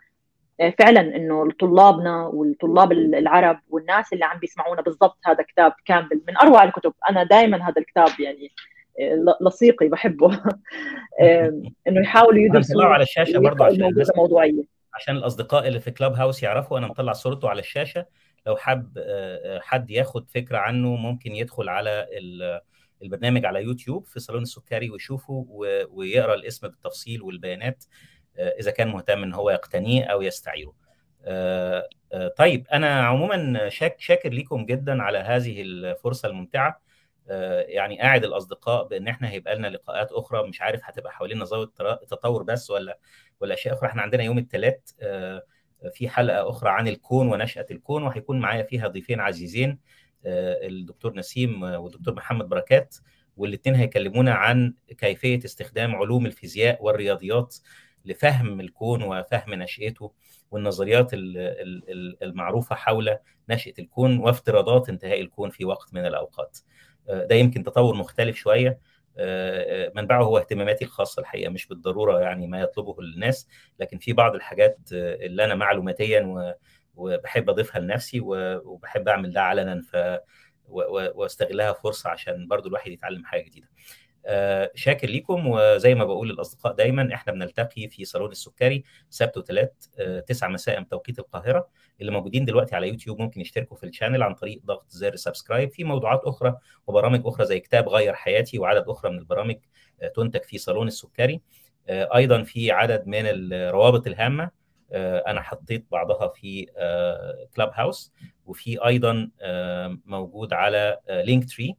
فعلا إنه طلابنا والطلاب العرب والناس اللي عم بيسمعونا بالضبط هذا كتاب كامل من أروع الكتب. أنا دائما هذا الكتاب يعني لصيقي بحبه. [LAUGHS] إنه يحاولوا يدرسوا على الشاشة برضه عشان موضوعية. عشان الأصدقاء اللي في كلاب هاوس يعرفوا أنا مطلع صورته على الشاشة. لو حب حد ياخد فكرة عنه ممكن يدخل على البرنامج على يوتيوب في صالون السكري ويشوفه ويقرأ الاسم بالتفصيل والبيانات إذا كان مهتم إن هو يقتنيه أو يستعيره. طيب أنا عموما شاك شاكر ليكم جدا على هذه الفرصة الممتعة. يعني قاعد الأصدقاء بإن إحنا هيبقى لنا لقاءات أخرى مش عارف هتبقى حوالين نظام التطور بس ولا ولا اشياء أخرى إحنا عندنا يوم الثلاث في حلقة أخرى عن الكون ونشأة الكون وهيكون معايا فيها ضيفين عزيزين الدكتور نسيم والدكتور محمد بركات والاثنين هيكلمونا عن كيفية استخدام علوم الفيزياء والرياضيات لفهم الكون وفهم نشأته والنظريات المعروفة حول نشأة الكون وافتراضات انتهاء الكون في وقت من الأوقات. ده يمكن تطور مختلف شوية منبعه هو اهتماماتي الخاصة الحقيقة مش بالضرورة يعني ما يطلبه الناس لكن في بعض الحاجات اللي أنا معلوماتيا وبحب أضيفها لنفسي وبحب أعمل ده علنا ف وأستغلها فرصة عشان برضو الواحد يتعلم حاجة جديدة. شاكر ليكم. وزي ما بقول للأصدقاء دايما إحنا بنلتقي في صالون السكري سبت وثلاث 9 مساء بتوقيت القاهرة. اللي موجودين دلوقتي على يوتيوب ممكن يشتركوا في ال channel عن طريق ضغط زر subscribe. في موضوعات أخرى وبرامج أخرى زي كتاب غير حياتي وعدد أخرى من البرامج تنتج في صالون السكري. أيضا في عدد من الروابط الهامة أنا حطيت بعضها في Clubhouse وفي أيضا موجود على Linktree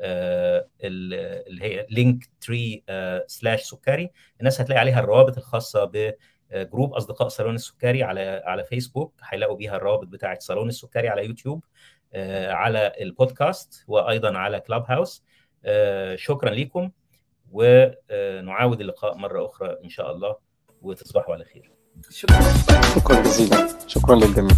اللي هي Linktree slash سكري. الناس هتلاقي عليها الروابط الخاصة بجروب أصدقاء صالون السكري على على فيسبوك هيلاقوا بيها الروابط بتاعه صالون السكري على يوتيوب على البودكاست وأيضا على كلاب هاوس شكرا لكم ونعاود اللقاء مرة أخرى إن شاء الله وتصبحوا على خير. شكرا. شكرا جزيلا. شكرا للجميع.